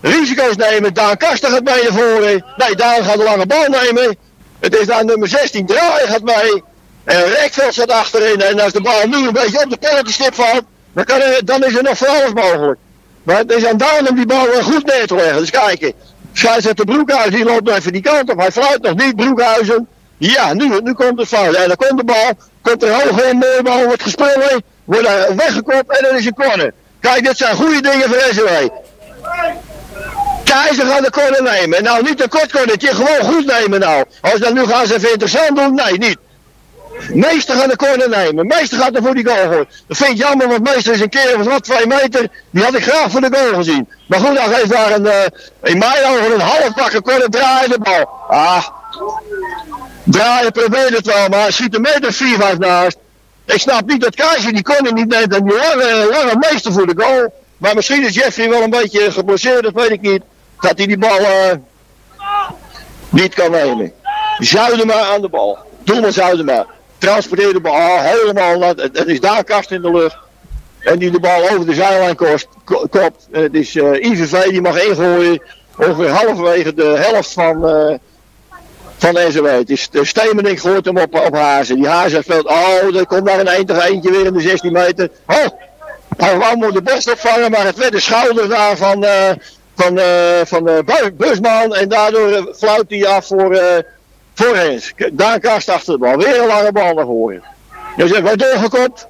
Risico's nemen. Daan Kasten gaat mee naar voren. Nee, Daan gaat de lange bal nemen. Het is daar nummer 16. Draaien gaat mee. En Rekveld staat achterin. En als de bal nu een beetje op de penaltystip valt. Dan, kan dan is er nog van alles mogelijk. Maar het is aan Daan om die bal goed neer te leggen. Dus kijken. Scheidsrechter Broekhuizen, die loopt even die kant op. Hij fluit nog niet, Broekhuizen. Ja, nu, nu komt het fout. En dan komt de bal. Komt er hoog in, mooie bal, wordt gespeeld. Wordt er weggekopt en dan is een corner. Kijk, dit zijn goede dingen voor SW. Keizer gaat de corner nemen. Nou, niet een kort cornertje, gewoon goed nemen nou. Als dan nu gaan ze even interessant doen, nee, niet. Meester gaat de corner nemen. Meester gaat er voor die goal. Dat vind ik jammer, want meester is een keer van wat twee meter. Die had ik graag voor de goal gezien. Maar goed, dan geeft daar een, uh, in mijn een half pakken corner draaien de bal. Ah. Draaien probeert het wel, maar schiet een meter 4 5 naast. Ik snap niet dat Keizer die corner niet neemt en die lange, lange meester voor de goal. Maar misschien is Jeffrey wel een beetje geblesseerd, dat weet ik niet. Dat hij die bal uh, niet kan nemen. Zuidema aan de bal. Doelman Zuidema transporteert de bal helemaal, naar, het is daar kast in de lucht. En die de bal over de zijlijn kost, kopt. Het is uh, IVV die mag ingooien. Ongeveer halverwege de helft van, uh, van SW. Het is de Stemening gooit hem op, op Hazen. Die Hazen speelt, oh, er komt daar een 1 tegen eentje weer in de 16 meter. Oh, hij wou moet de best opvangen, maar het werd de schouder daar van, uh, van, van Busman. En daardoor fluit hij af voor voorheen. Daar kast achter de bal. Weer een lange bal naar voren. Dus er wordt doorgekopt.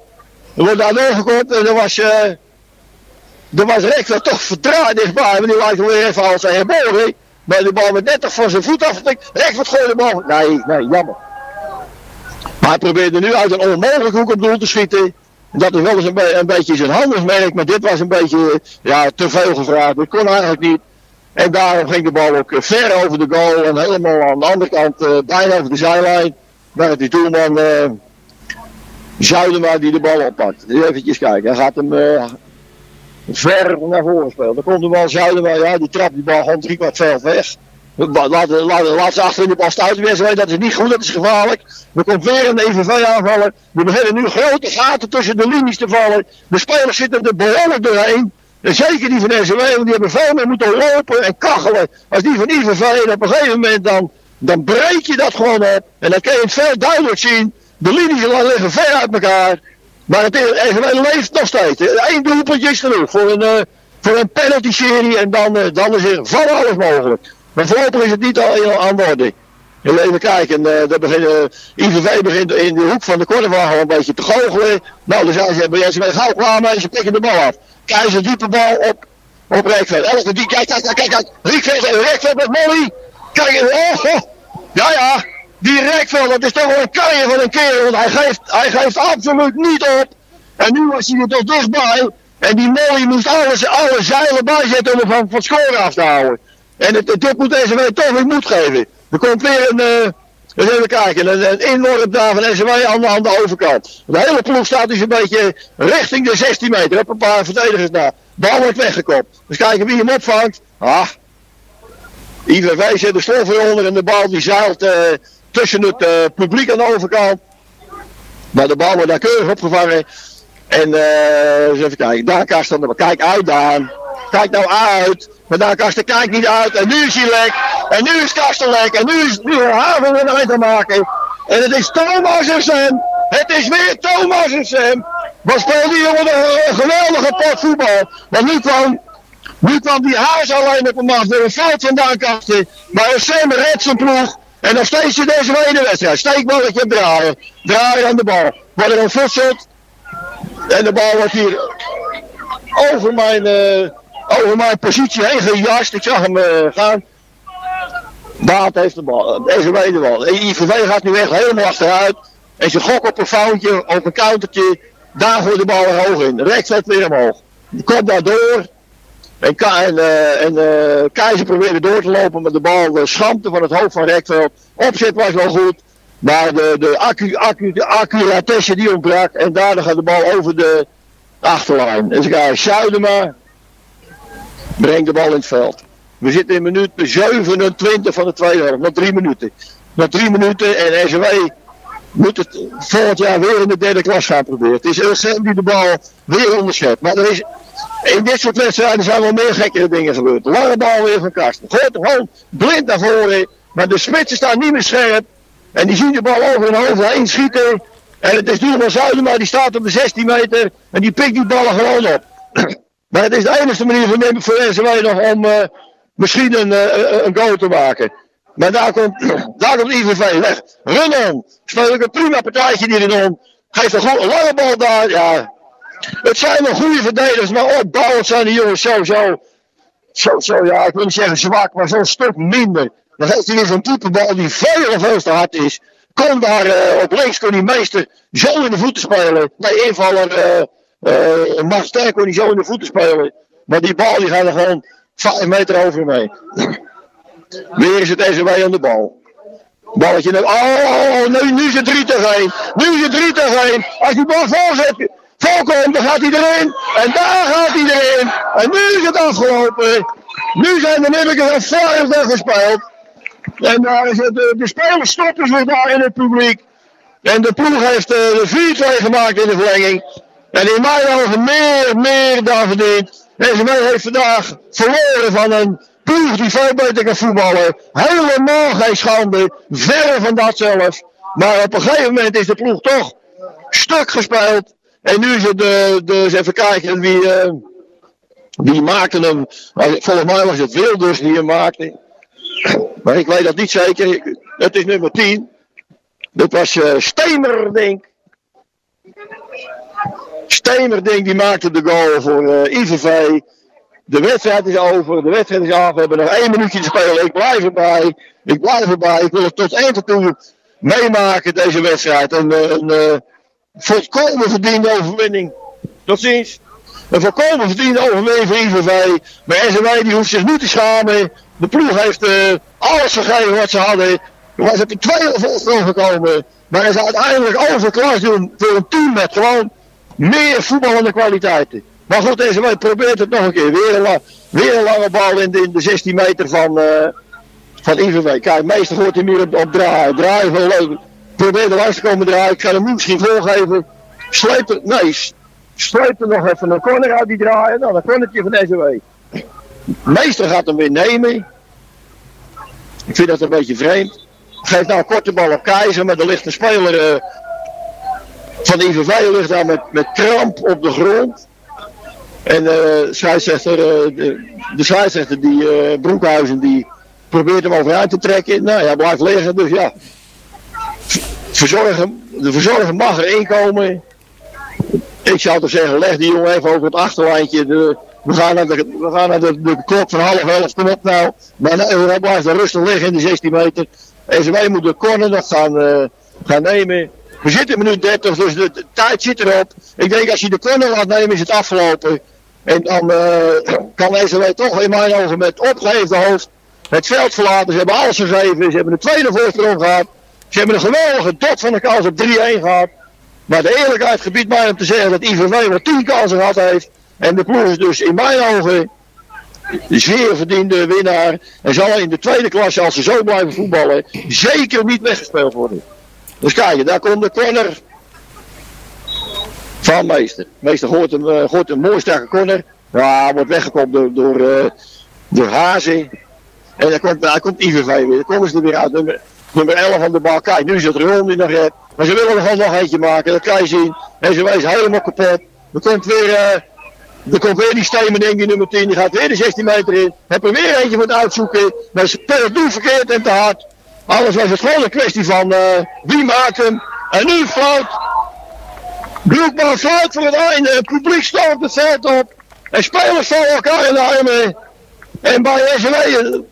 Er wordt daar doorgekopt. En dan was, uh, dan was Rekver toch verdraaid dichtbij. Maar die lijkt weer even als hij geboren. Maar de bal met net toch van zijn voet afgetikt. Rekver gooit de bal. Nee, nee, jammer. Maar hij probeerde nu uit een onmogelijke hoek op doel te schieten. Dat is wel eens een, be een beetje zijn handelsmerk. Maar dit was een beetje ja, te veel gevraagd. Dat kon eigenlijk niet. En daarom ging de bal ook eh, ver over de goal en helemaal aan de andere kant, eh, bijna over de zijlijn. Waar die doelman eh Zuidema die de bal oppakt. Eventjes kijken, hij gaat hem ver naar voren spelen. Dan komt de bal Zuidema, ja, die trapt die bal gewoon drie kwart veld weg. Laat, laat, laat, ze achterin de stuiten weer, dat is niet goed, dat is gevaarlijk. Er komt weer een EVV aanvallen. Er beginnen nu grote gaten tussen de linies te vallen. De spelers zitten er behoorlijk doorheen. En zeker die van SW, want die hebben veel meer moeten lopen en kachelen. Als die van IVV, en op een gegeven moment dan, dan breek je dat gewoon op. En dan kun je het veel duidelijk zien. De linies liggen ver uit elkaar. Maar het SW leeft nog steeds. Eén doelpuntje is genoeg voor een, eh, voor een penalty serie. En dan, eh, dan is er van alles mogelijk. Maar voorlopig is het niet al aan de orde. En Even kijken, eh eh, IVV begint in de hoek van de kortewagen een beetje te goochelen. Nou, dan zijn ze, ben je gauw klaar mee, ze pikken de bal af. Keizer diepe bal op, op Rijkveld. Elke die, kijk, kijk, kijk, kijk. Rijkveld, Rijkveld met Molly. Kijk, oh, oh. ja, ja. Die Rijkveld, dat is toch wel een karje van een kerel, want hij geeft, hij geeft absoluut niet op. En nu was hij er toch dichtbij. En die Molly moest alles, alle zeilen bijzetten om hem van, van scoren af te houden. En het, dit moet deze toch weer moed geven. Er komt weer een, eh eens even kijken, een, een inworp daar van SW aan, de- aan de overkant. De hele ploeg staat dus een beetje richting de 16 meter. Op een paar verdedigers na. Bal wordt weggekopt. Dus kijken wie hem opvangt. Ah. IVV zet de slof eronder en de bal die zeilt eh, tussen het eh, publiek aan de overkant. Maar de bal wordt daar keurig opgevangen. En eh eens even kijken. Daar kast dan. Kijk uit Daan. Kijk nou uit. Maar daar Karsten kijkt niet uit. En nu is hij lek. En nu is Karsten lek. En nu is nu Haven weer een te maken. En het is Thomas en Sam. Het is weer Thomas en Sam. Wat speelt die jongen een, geweldige pot voetbal. Maar nu kwam, nu kwam die Haas alleen op hem af. Door een fout vandaan Karsten. Maar Sam redt zijn ploeg. En nog steeds in deze tweede wedstrijd. Steekballetje draaien. Draaien aan de bal. Wordt er een futselt. En de bal wordt hier over mijn, eh, over mijn positie heen gejast. Ik zag hem eh, gaan. Baat heeft de bal. Deze de. IVV gaat nu echt helemaal achteruit. En ze gokken op een foutje, op een countertje. Daar gooit de bal er hoog in. Rechts zet weer omhoog. Komt daar door. En, en, eh, eh, Keizer probeerde door te lopen, maar de bal uh, schampte van het hoofd van Rekveld. Opzet was wel goed. Maar de, de, accu, accu, de die ontbrak. En daardoor gaat de bal over de achterlijn. En ze gaan Zuidema. Brengt de bal in het veld. We zitten in minuut 27 van de tweede helft. Nog drie minuten. Nog drie minuten en SW moet het volgend jaar weer in de derde klas gaan proberen. Het is Ulsem die de bal weer onderschept. Maar er is, in dit soort wedstrijden zijn wel meer gekkere dingen gebeurd. Lange bal weer van Karsten. Hem gewoon blind naar voren. Maar de spitsen staan niet meer scherp. En die zien de bal over hun hoofd heen schieten. En het is Duurman Zuidema, die staat op de 16 meter. En die pikt die ballen gewoon op. maar het is de enige manier voor, voor SW nog om eh, misschien een, eh, een goal te maken. Maar daar komt, daar komt IVV weg. Runnon. Speel ik een prima partijtje die erin. Geeft een goede lange bal daar. Ja. Het zijn wel goede verdedigers, maar opbouwend zijn die jongens zo, zo, zo, ja, ik wil niet zeggen zwak, maar zo'n stuk minder. Dan heeft hij weer zo'n type bal die veel veel te hard is. Kon daar eh, op links, kon die meester zo in de voeten spelen. Nee, invaller eh eh Max Sterk kon hij zo in de voeten spelen. Maar die bal die gaat er gewoon 5 meter over heen. Weer is het SW aan de bal. Balletje naar. Oh, nu, nu is het 3 tegen 1. Nu is het 3 tegen 1. Als die bal voorzet, voorkomt, dan gaat erin. En daar gaat erin. En nu is het afgelopen. Nu zijn de Nibbekers al vijfde gespeeld. En daar is het, de, de spelers stoppen zich daar in het publiek. En de ploeg heeft eh, de 4-2 gemaakt in de verlenging. En in mijn ogen meer, meer dan verdiend. Deze man heeft vandaag verloren van een ploeg die veel beter voetballen. Helemaal geen schande. Verre van dat zelfs. Maar op een gegeven moment is de ploeg toch stuk gespeeld. En nu is het, de, dus even kijken wie, eh, wie maakte hem. Volgens mij was het Wilders die hem maakte. Maar ik weet dat niet zeker. Het is nummer 10. Dat was eh Stemerdink. Stemerdink die maakte de goal voor eh, IVV. De wedstrijd is over. De wedstrijd is af. We hebben nog één minuutje te spelen. Ik blijf erbij. Ik blijf erbij. Ik wil het tot eind toe meemaken deze wedstrijd. Eh, een, eh, volkomen verdiende overwinning. Tot ziens. Een volkomen verdiende overwinning voor IVV. Maar SMW die hoeft zich niet te schamen. De ploeg heeft eh, alles gegeven wat ze hadden. Maar ze hebben twee voorsprong gekomen. Maar ze uiteindelijk overklas doen voor een team met gewoon meer voetballende kwaliteiten. Maar goed, SMW probeert het nog een keer. Weer een, weer een lange bal in de, in de 16 meter van, eh van IVV. Kijk, meestal gooit hij meer op, op draaien. Draaien leuk. Probeer er te komen draaien. Ik ga hem misschien voorgeven. Sleep er, nee, sleep er nog even een corner uit die draaien. Nou, dan cornertje van SMW. Meester gaat hem weer nemen. Ik vind dat een beetje vreemd. Geeft nou een korte bal op Keizer, maar er ligt een speler eh, van de IVV ligt daar met, met kramp op de grond. En de scheidsrechter, eh, de, de scheidsrechter die Broekhuizen, die probeert hem overuit te trekken. Nou, hij blijft liggen, dus ja. Verzorgen, de verzorger mag erin komen. Ik zou toch zeggen, leg die jongen even over het achterlijntje. De, we gaan naar, de, we gaan naar de, de klok van half elf, kom op nou. Maar hij blijft er rustig liggen in de 16 meter. En wij moeten de corner nog gaan, eh, gaan nemen. We zitten in minuut 30, dus de, de tijd zit erop. Ik denk als je de corner laat nemen is het afgelopen. En dan eh, kan SW toch in mijn ogen met opgeheven hoofd het veld verlaten. Ze hebben alles gegeven. Ze hebben een tweede voorsprong gehad. Ze hebben een geweldige dot van de kans op 3-1 gehad. Maar de eerlijkheid gebiedt mij om te zeggen dat IVV wel 10 kansen gehad heeft. En de ploeg is dus in mijn ogen zeer verdiende winnaar. En zal in de tweede klasse, als ze zo blijven voetballen, zeker niet weggespeeld worden. Dus kijk, daar komt de corner van Meester. Meester gooit een, eh, een mooi sterke corner. Ja, wordt weggekopt door, door, door Hazen. En dan komt, daar komt weer. Dan komen ze er weer uit. Nummer, nummer 11 van de bal. Kijk, nu is het Ron die nog redt. Maar ze willen er gewoon nog eentje maken. Dat kan je zien. En ze wees helemaal kapot. Er komt weer... eh, er komt weer die Stemening, die nummer 10, die gaat weer de 16 meter in. Heb er weer eentje moeten uitzoeken. Maar ze speelt nu verkeerd en te hard. Alles was het gewoon een kwestie van eh, wie maakt hem. En nu fluit. Broekman fluit voor het einde. Het publiek op het veld op. En spelers vallen elkaar in de armen. En bij SW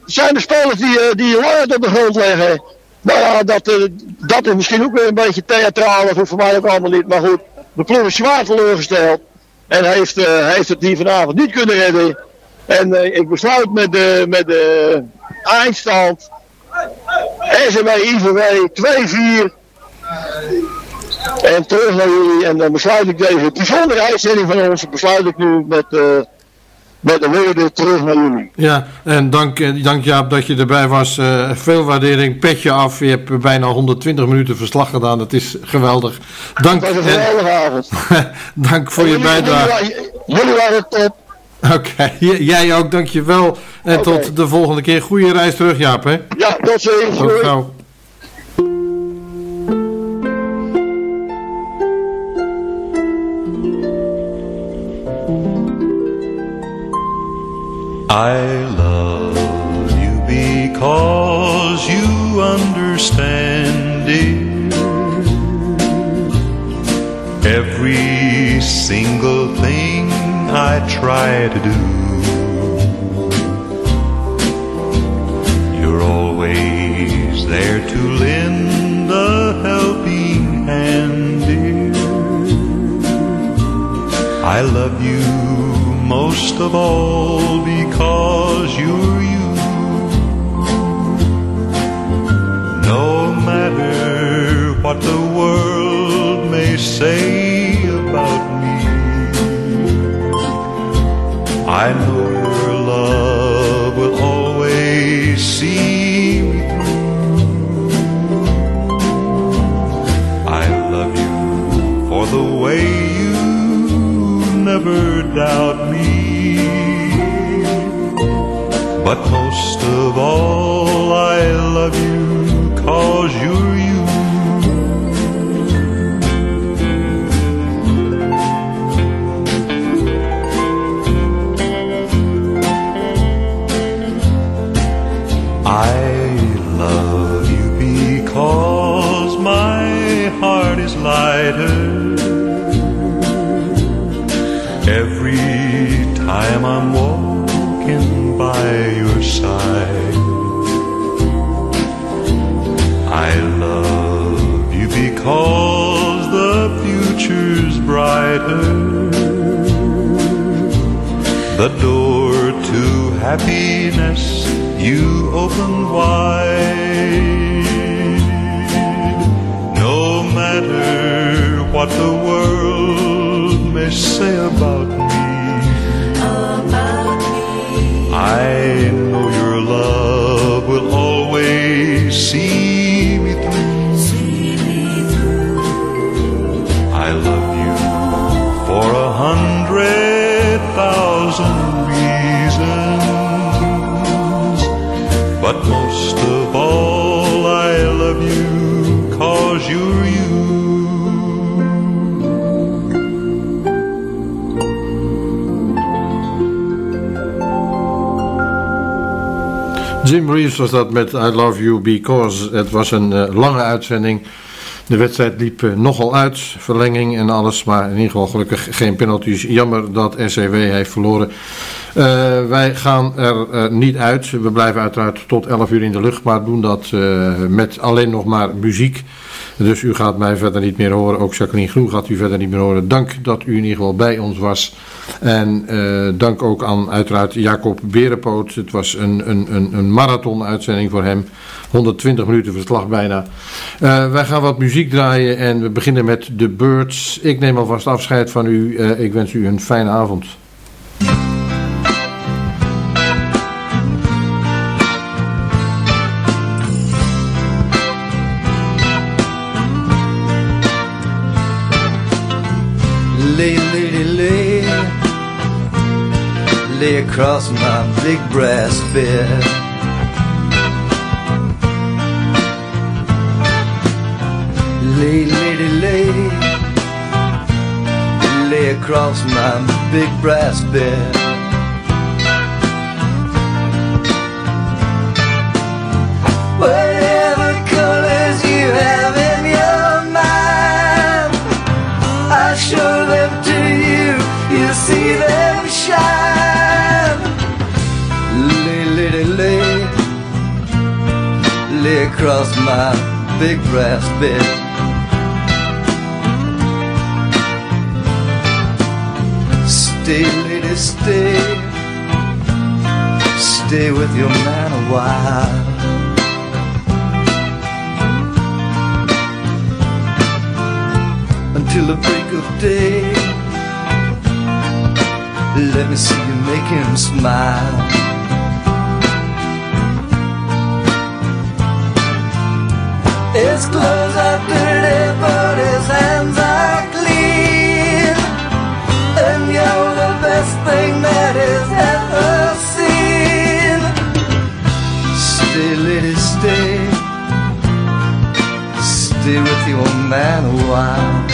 zijn er spelers die, eh, die langer op de grond liggen. Nou ja, dat, eh, dat is misschien ook weer een beetje theatraal. Dat voor mij ook allemaal niet. Maar goed, de ploeg is zwaar teleurgesteld. En heeft, eh, heeft het hier vanavond niet kunnen redden. En eh, ik besluit met de, met de eindstand. SMW IVW 2-4. En terug naar jullie. En dan besluit ik deze bijzondere uitzending van ons. Besluit ik nu met, eh, met de woorden terug naar jullie. Ja, en dank, eh, dank Jaap dat je erbij was. Eh, veel waardering, petje af. Je hebt bijna 100 minuten verslag gedaan. Dat is geweldig. Dank, Het was een en- geweldige avond. dank voor En je jullie- bijdrage. Jullie, jullie waren top. Oké, j- jij ook, dankjewel. En Oké. tot de volgende keer. Goeie reis terug, Jaap. Hè? Ja, tot ziens. Tot gauw. I love you because you understand it. Every single thing I try to do, you're always there to lend a helping hand, dear. I love you most of all because you're you. No matter what the world may say about me, I know your love will always see me through. I love you for the way you never doubt But most of all, I love you cause you're you because the future's brighter The door to happiness you open wide. No matter what the world may say about me. Of all, I love you cause you're you. Jim Reeves was dat met I Love You Because. Het was een eh, lange uitzending. De wedstrijd liep eh, nogal uit, verlenging en alles. Maar in ieder geval gelukkig geen penalties. Jammer dat SCW heeft verloren. Eh, wij gaan er eh, niet uit. We blijven uiteraard tot 11 uur in de lucht. Maar doen dat eh, met alleen nog maar muziek. Dus u gaat mij verder niet meer horen. Ook Jacqueline Groen gaat u verder niet meer horen. Dank dat u in ieder geval bij ons was. En dank ook aan uiteraard Jacob Berenpoot. Het was een, een, een, een marathon-uitzending voor hem. 120 minuten verslag bijna. Eh, wij gaan wat muziek draaien en we beginnen met The Birds. Ik neem alvast afscheid van u. Ik wens u een fijne avond. Lay across my big brass bed. Lay, lady, lay, lay across my big brass bed. Across my big brass bed. Stay, lady, stay, stay with your man a while. until the break of day. Let me see you make him smile. His clothes are dirty, but his hands are clean. And you're the best thing that he's ever seen. Stay, lady, stay. Stay with your man a while.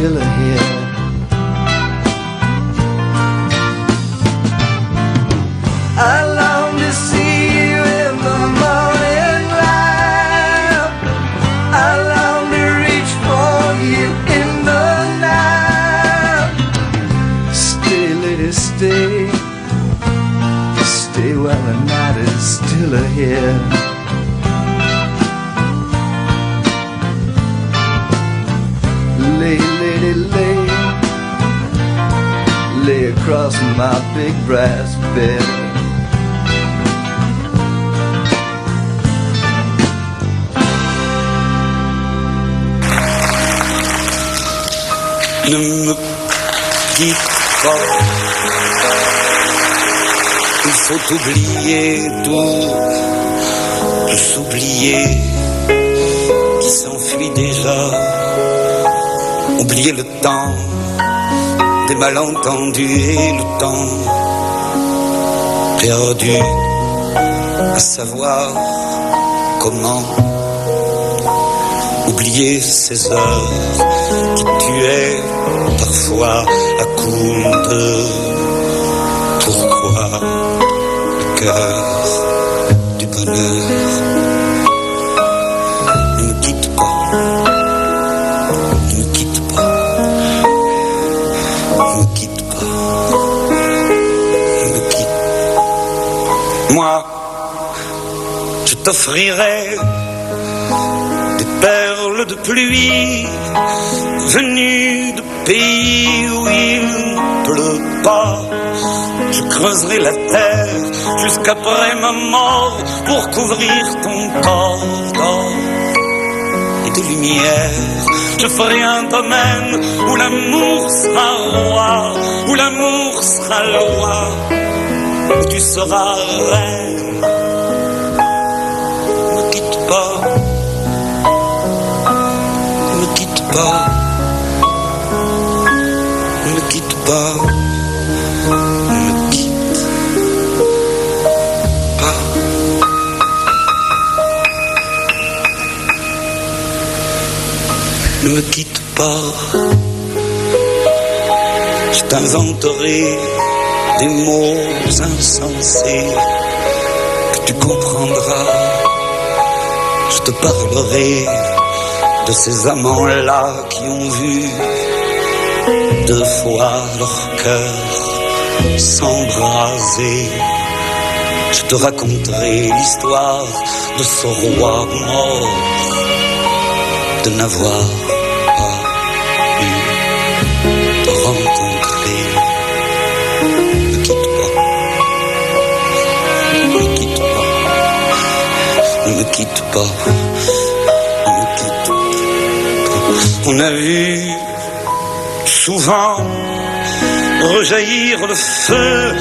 Still ahead. My big brass. Ne me quitte pas. Il faut oublier tout, tout s'oublier qui s'enfuit déjà. Oublier le temps des malentendus et le temps perdu à savoir comment oublier ces heures qui tuaient parfois à coup de pourquoi le cœur du bonheur t'offrirai des perles de pluie venues de pays où il ne pleut pas. Je creuserai la terre jusqu'après ma mort pour couvrir ton corps d'or et de lumière. Je ferai un domaine où l'amour sera roi, où l'amour sera loi, où tu seras reine. Ne me quitte pas, ne me quitte pas. Ne me quitte pas, je t'inventerai des mots insensés que tu comprendras. Je te parlerai de ces amants-là qui ont vu deux fois leur cœur s'embraser. Je te raconterai l'histoire de ce roi mort, de n'avoir pas pu te rencontrer. Ne me quitte pas, ne me quitte pas, ne me quitte pas, pas. On a vu souvent rejaillir le feu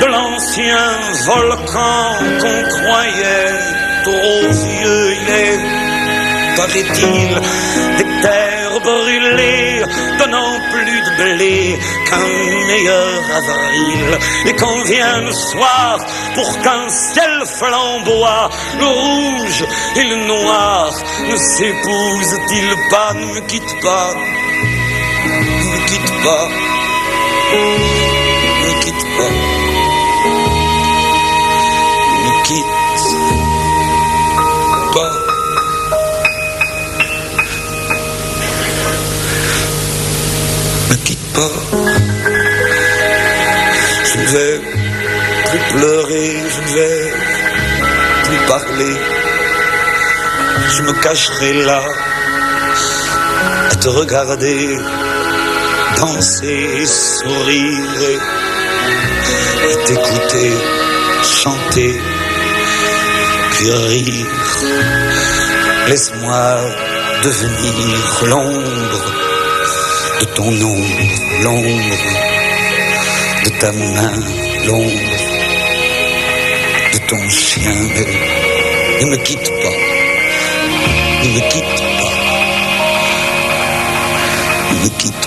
de l'ancien volcan qu'on croyait trop vieux. Il est, paraît-il, des terres brûlées, donnant plus de blé qu'un meilleur avril. Et quand vient le soir, pour qu'un ciel flamboie, le rouge et le noir ne s'épousent-ils pas Ne me quitte pas, ne me quitte pas. Ne me quitte pas. Ne me quitte pas. Ne me quitte pas. Je ne vais plus pleurer, je ne vais plus parler. Je me cacherai là à te regarder danser et sourire et, et t'écouter chanter puis rire. Laisse-moi devenir l'ombre de ton ombre, l'ombre de ta main, l'ombre de ton chien. Ne me quitte ne quitte pas, ne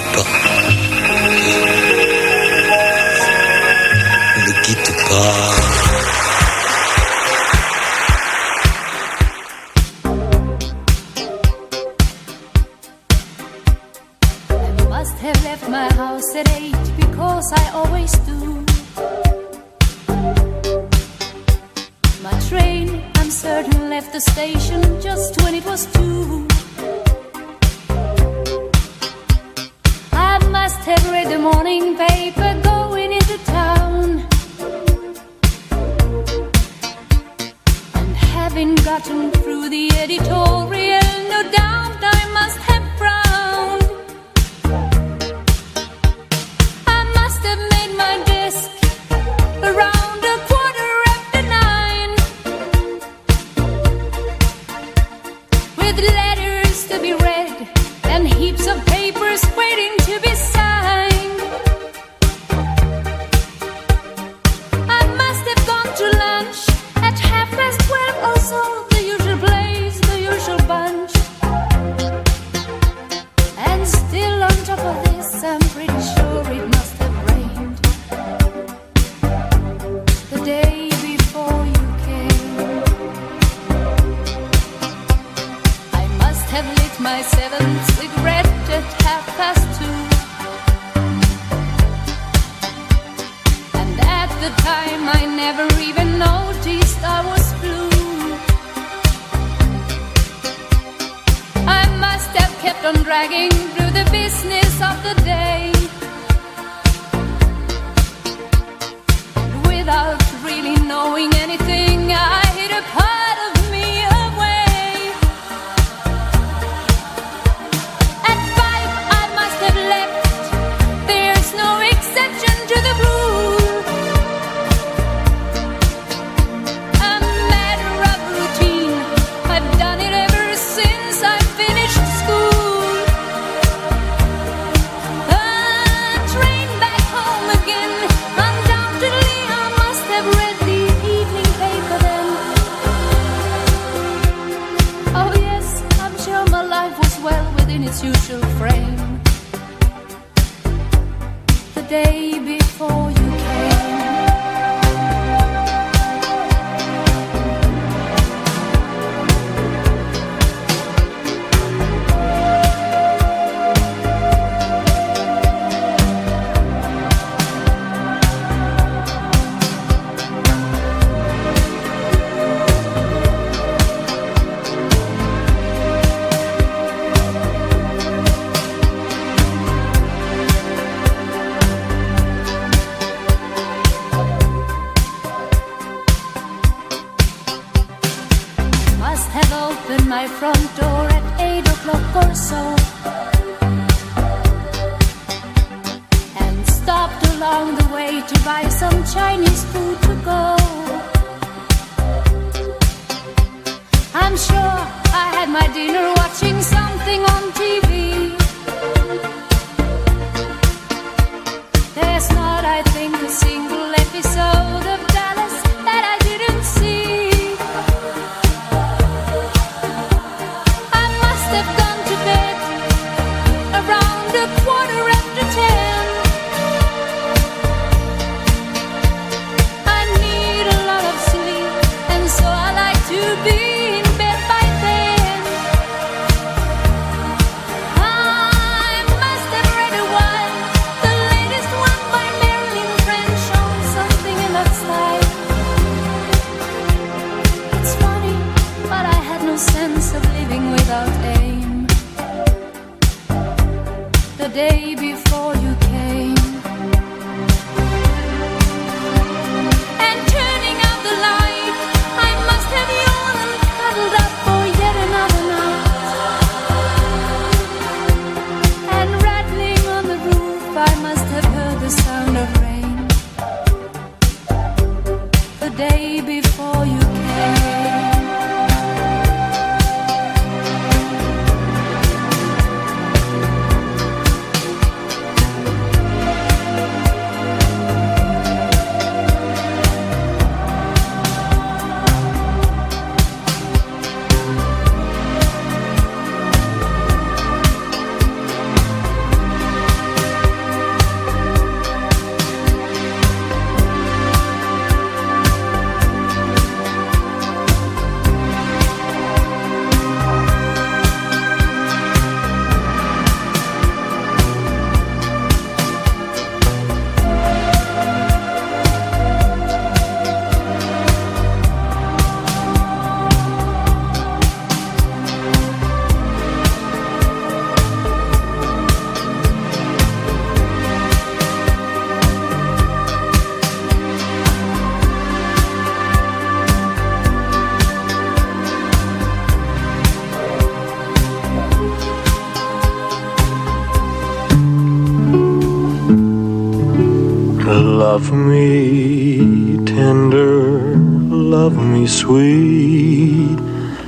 Love me tender, love me sweet,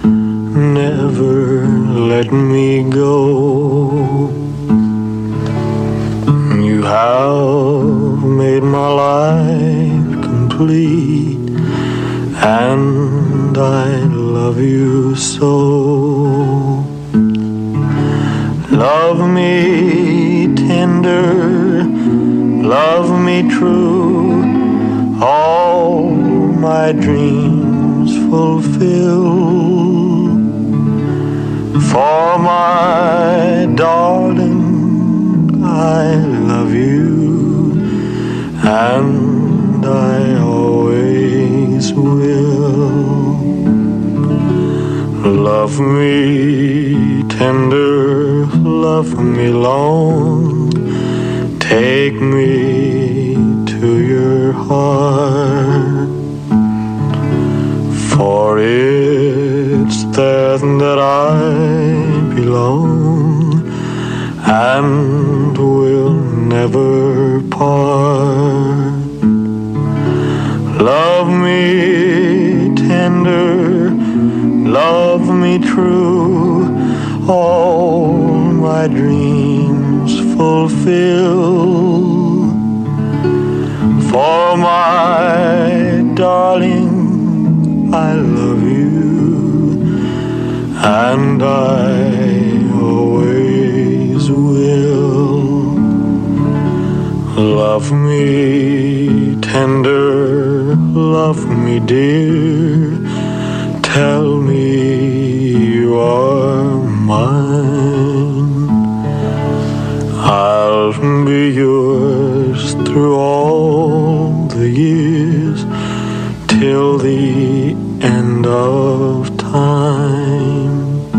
never let me go. You have made my life complete, and I love you so. Love me tender love me true, all my dreams fulfill. For my darling, I love you, and I always will. Love me tender, love me long Take me to your heart. For it's there that I belong and will never part. Love me tender, love me true, all my dreams fulfill. For my darling, I love you, and I always will. Love me tender, love me dear. Tell me you are be yours through all the years till the end of time.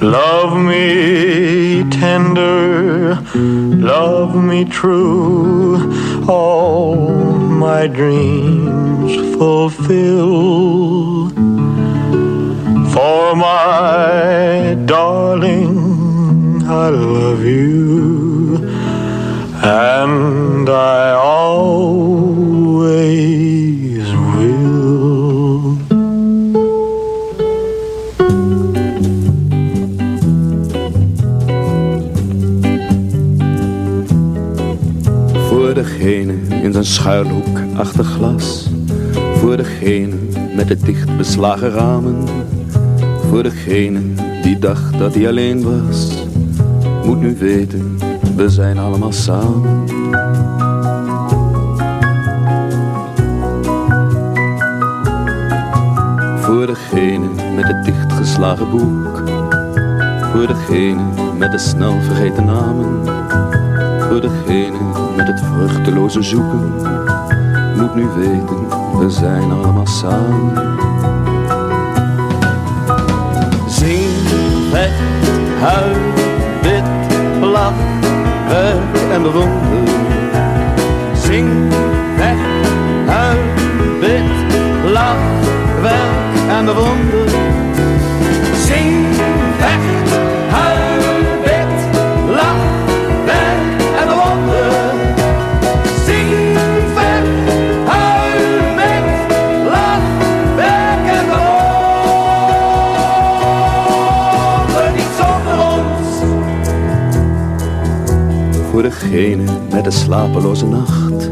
Love me tender, love me true, all my dreams fulfill. For my darling, I love you, and I always will. Voor degene in zijn schuilhoek achter glas. Voor degene met de dicht beslagen ramen. Voor degene die dacht dat hij alleen was. Moet nu weten, we zijn allemaal samen. Voor degene met het dichtgeslagen boek. Voor degene met de snel vergeten namen. Voor degene met het vruchteloze zoeken. Moet nu weten, we zijn allemaal samen. Zing, vecht, huil, en bewonder. Zing, vecht, huil, bid, lach, werk en bewonder. Zing, met de slapeloze nacht.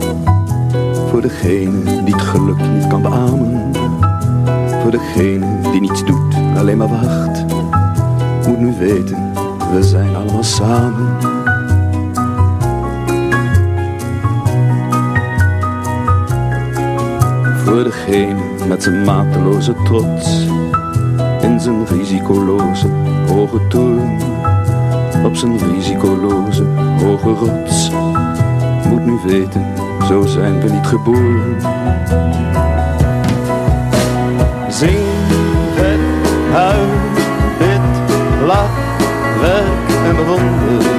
Voor degene die het geluk niet kan beamen. Voor degene die niets doet, alleen maar wacht. Moet nu weten, we zijn allemaal samen. Voor degene met zijn mateloze trots. In zijn risicoloze hoge toren. Op zijn risicoloze hoge rots. Moet nu weten, zo zijn we niet geboren. Zing, vet, huil, bid, lach, werk en bewonder.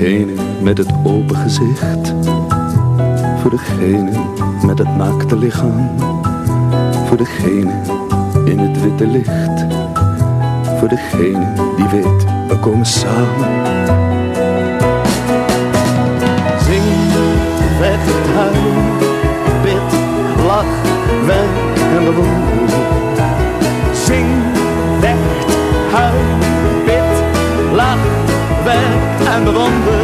Degene met het open gezicht. Voor degene met het naakte lichaam. Voor degene in het witte licht. Voor degene die weet, we komen samen. Zing, vecht, huil, bid, lach, werk en bewonder. Werk en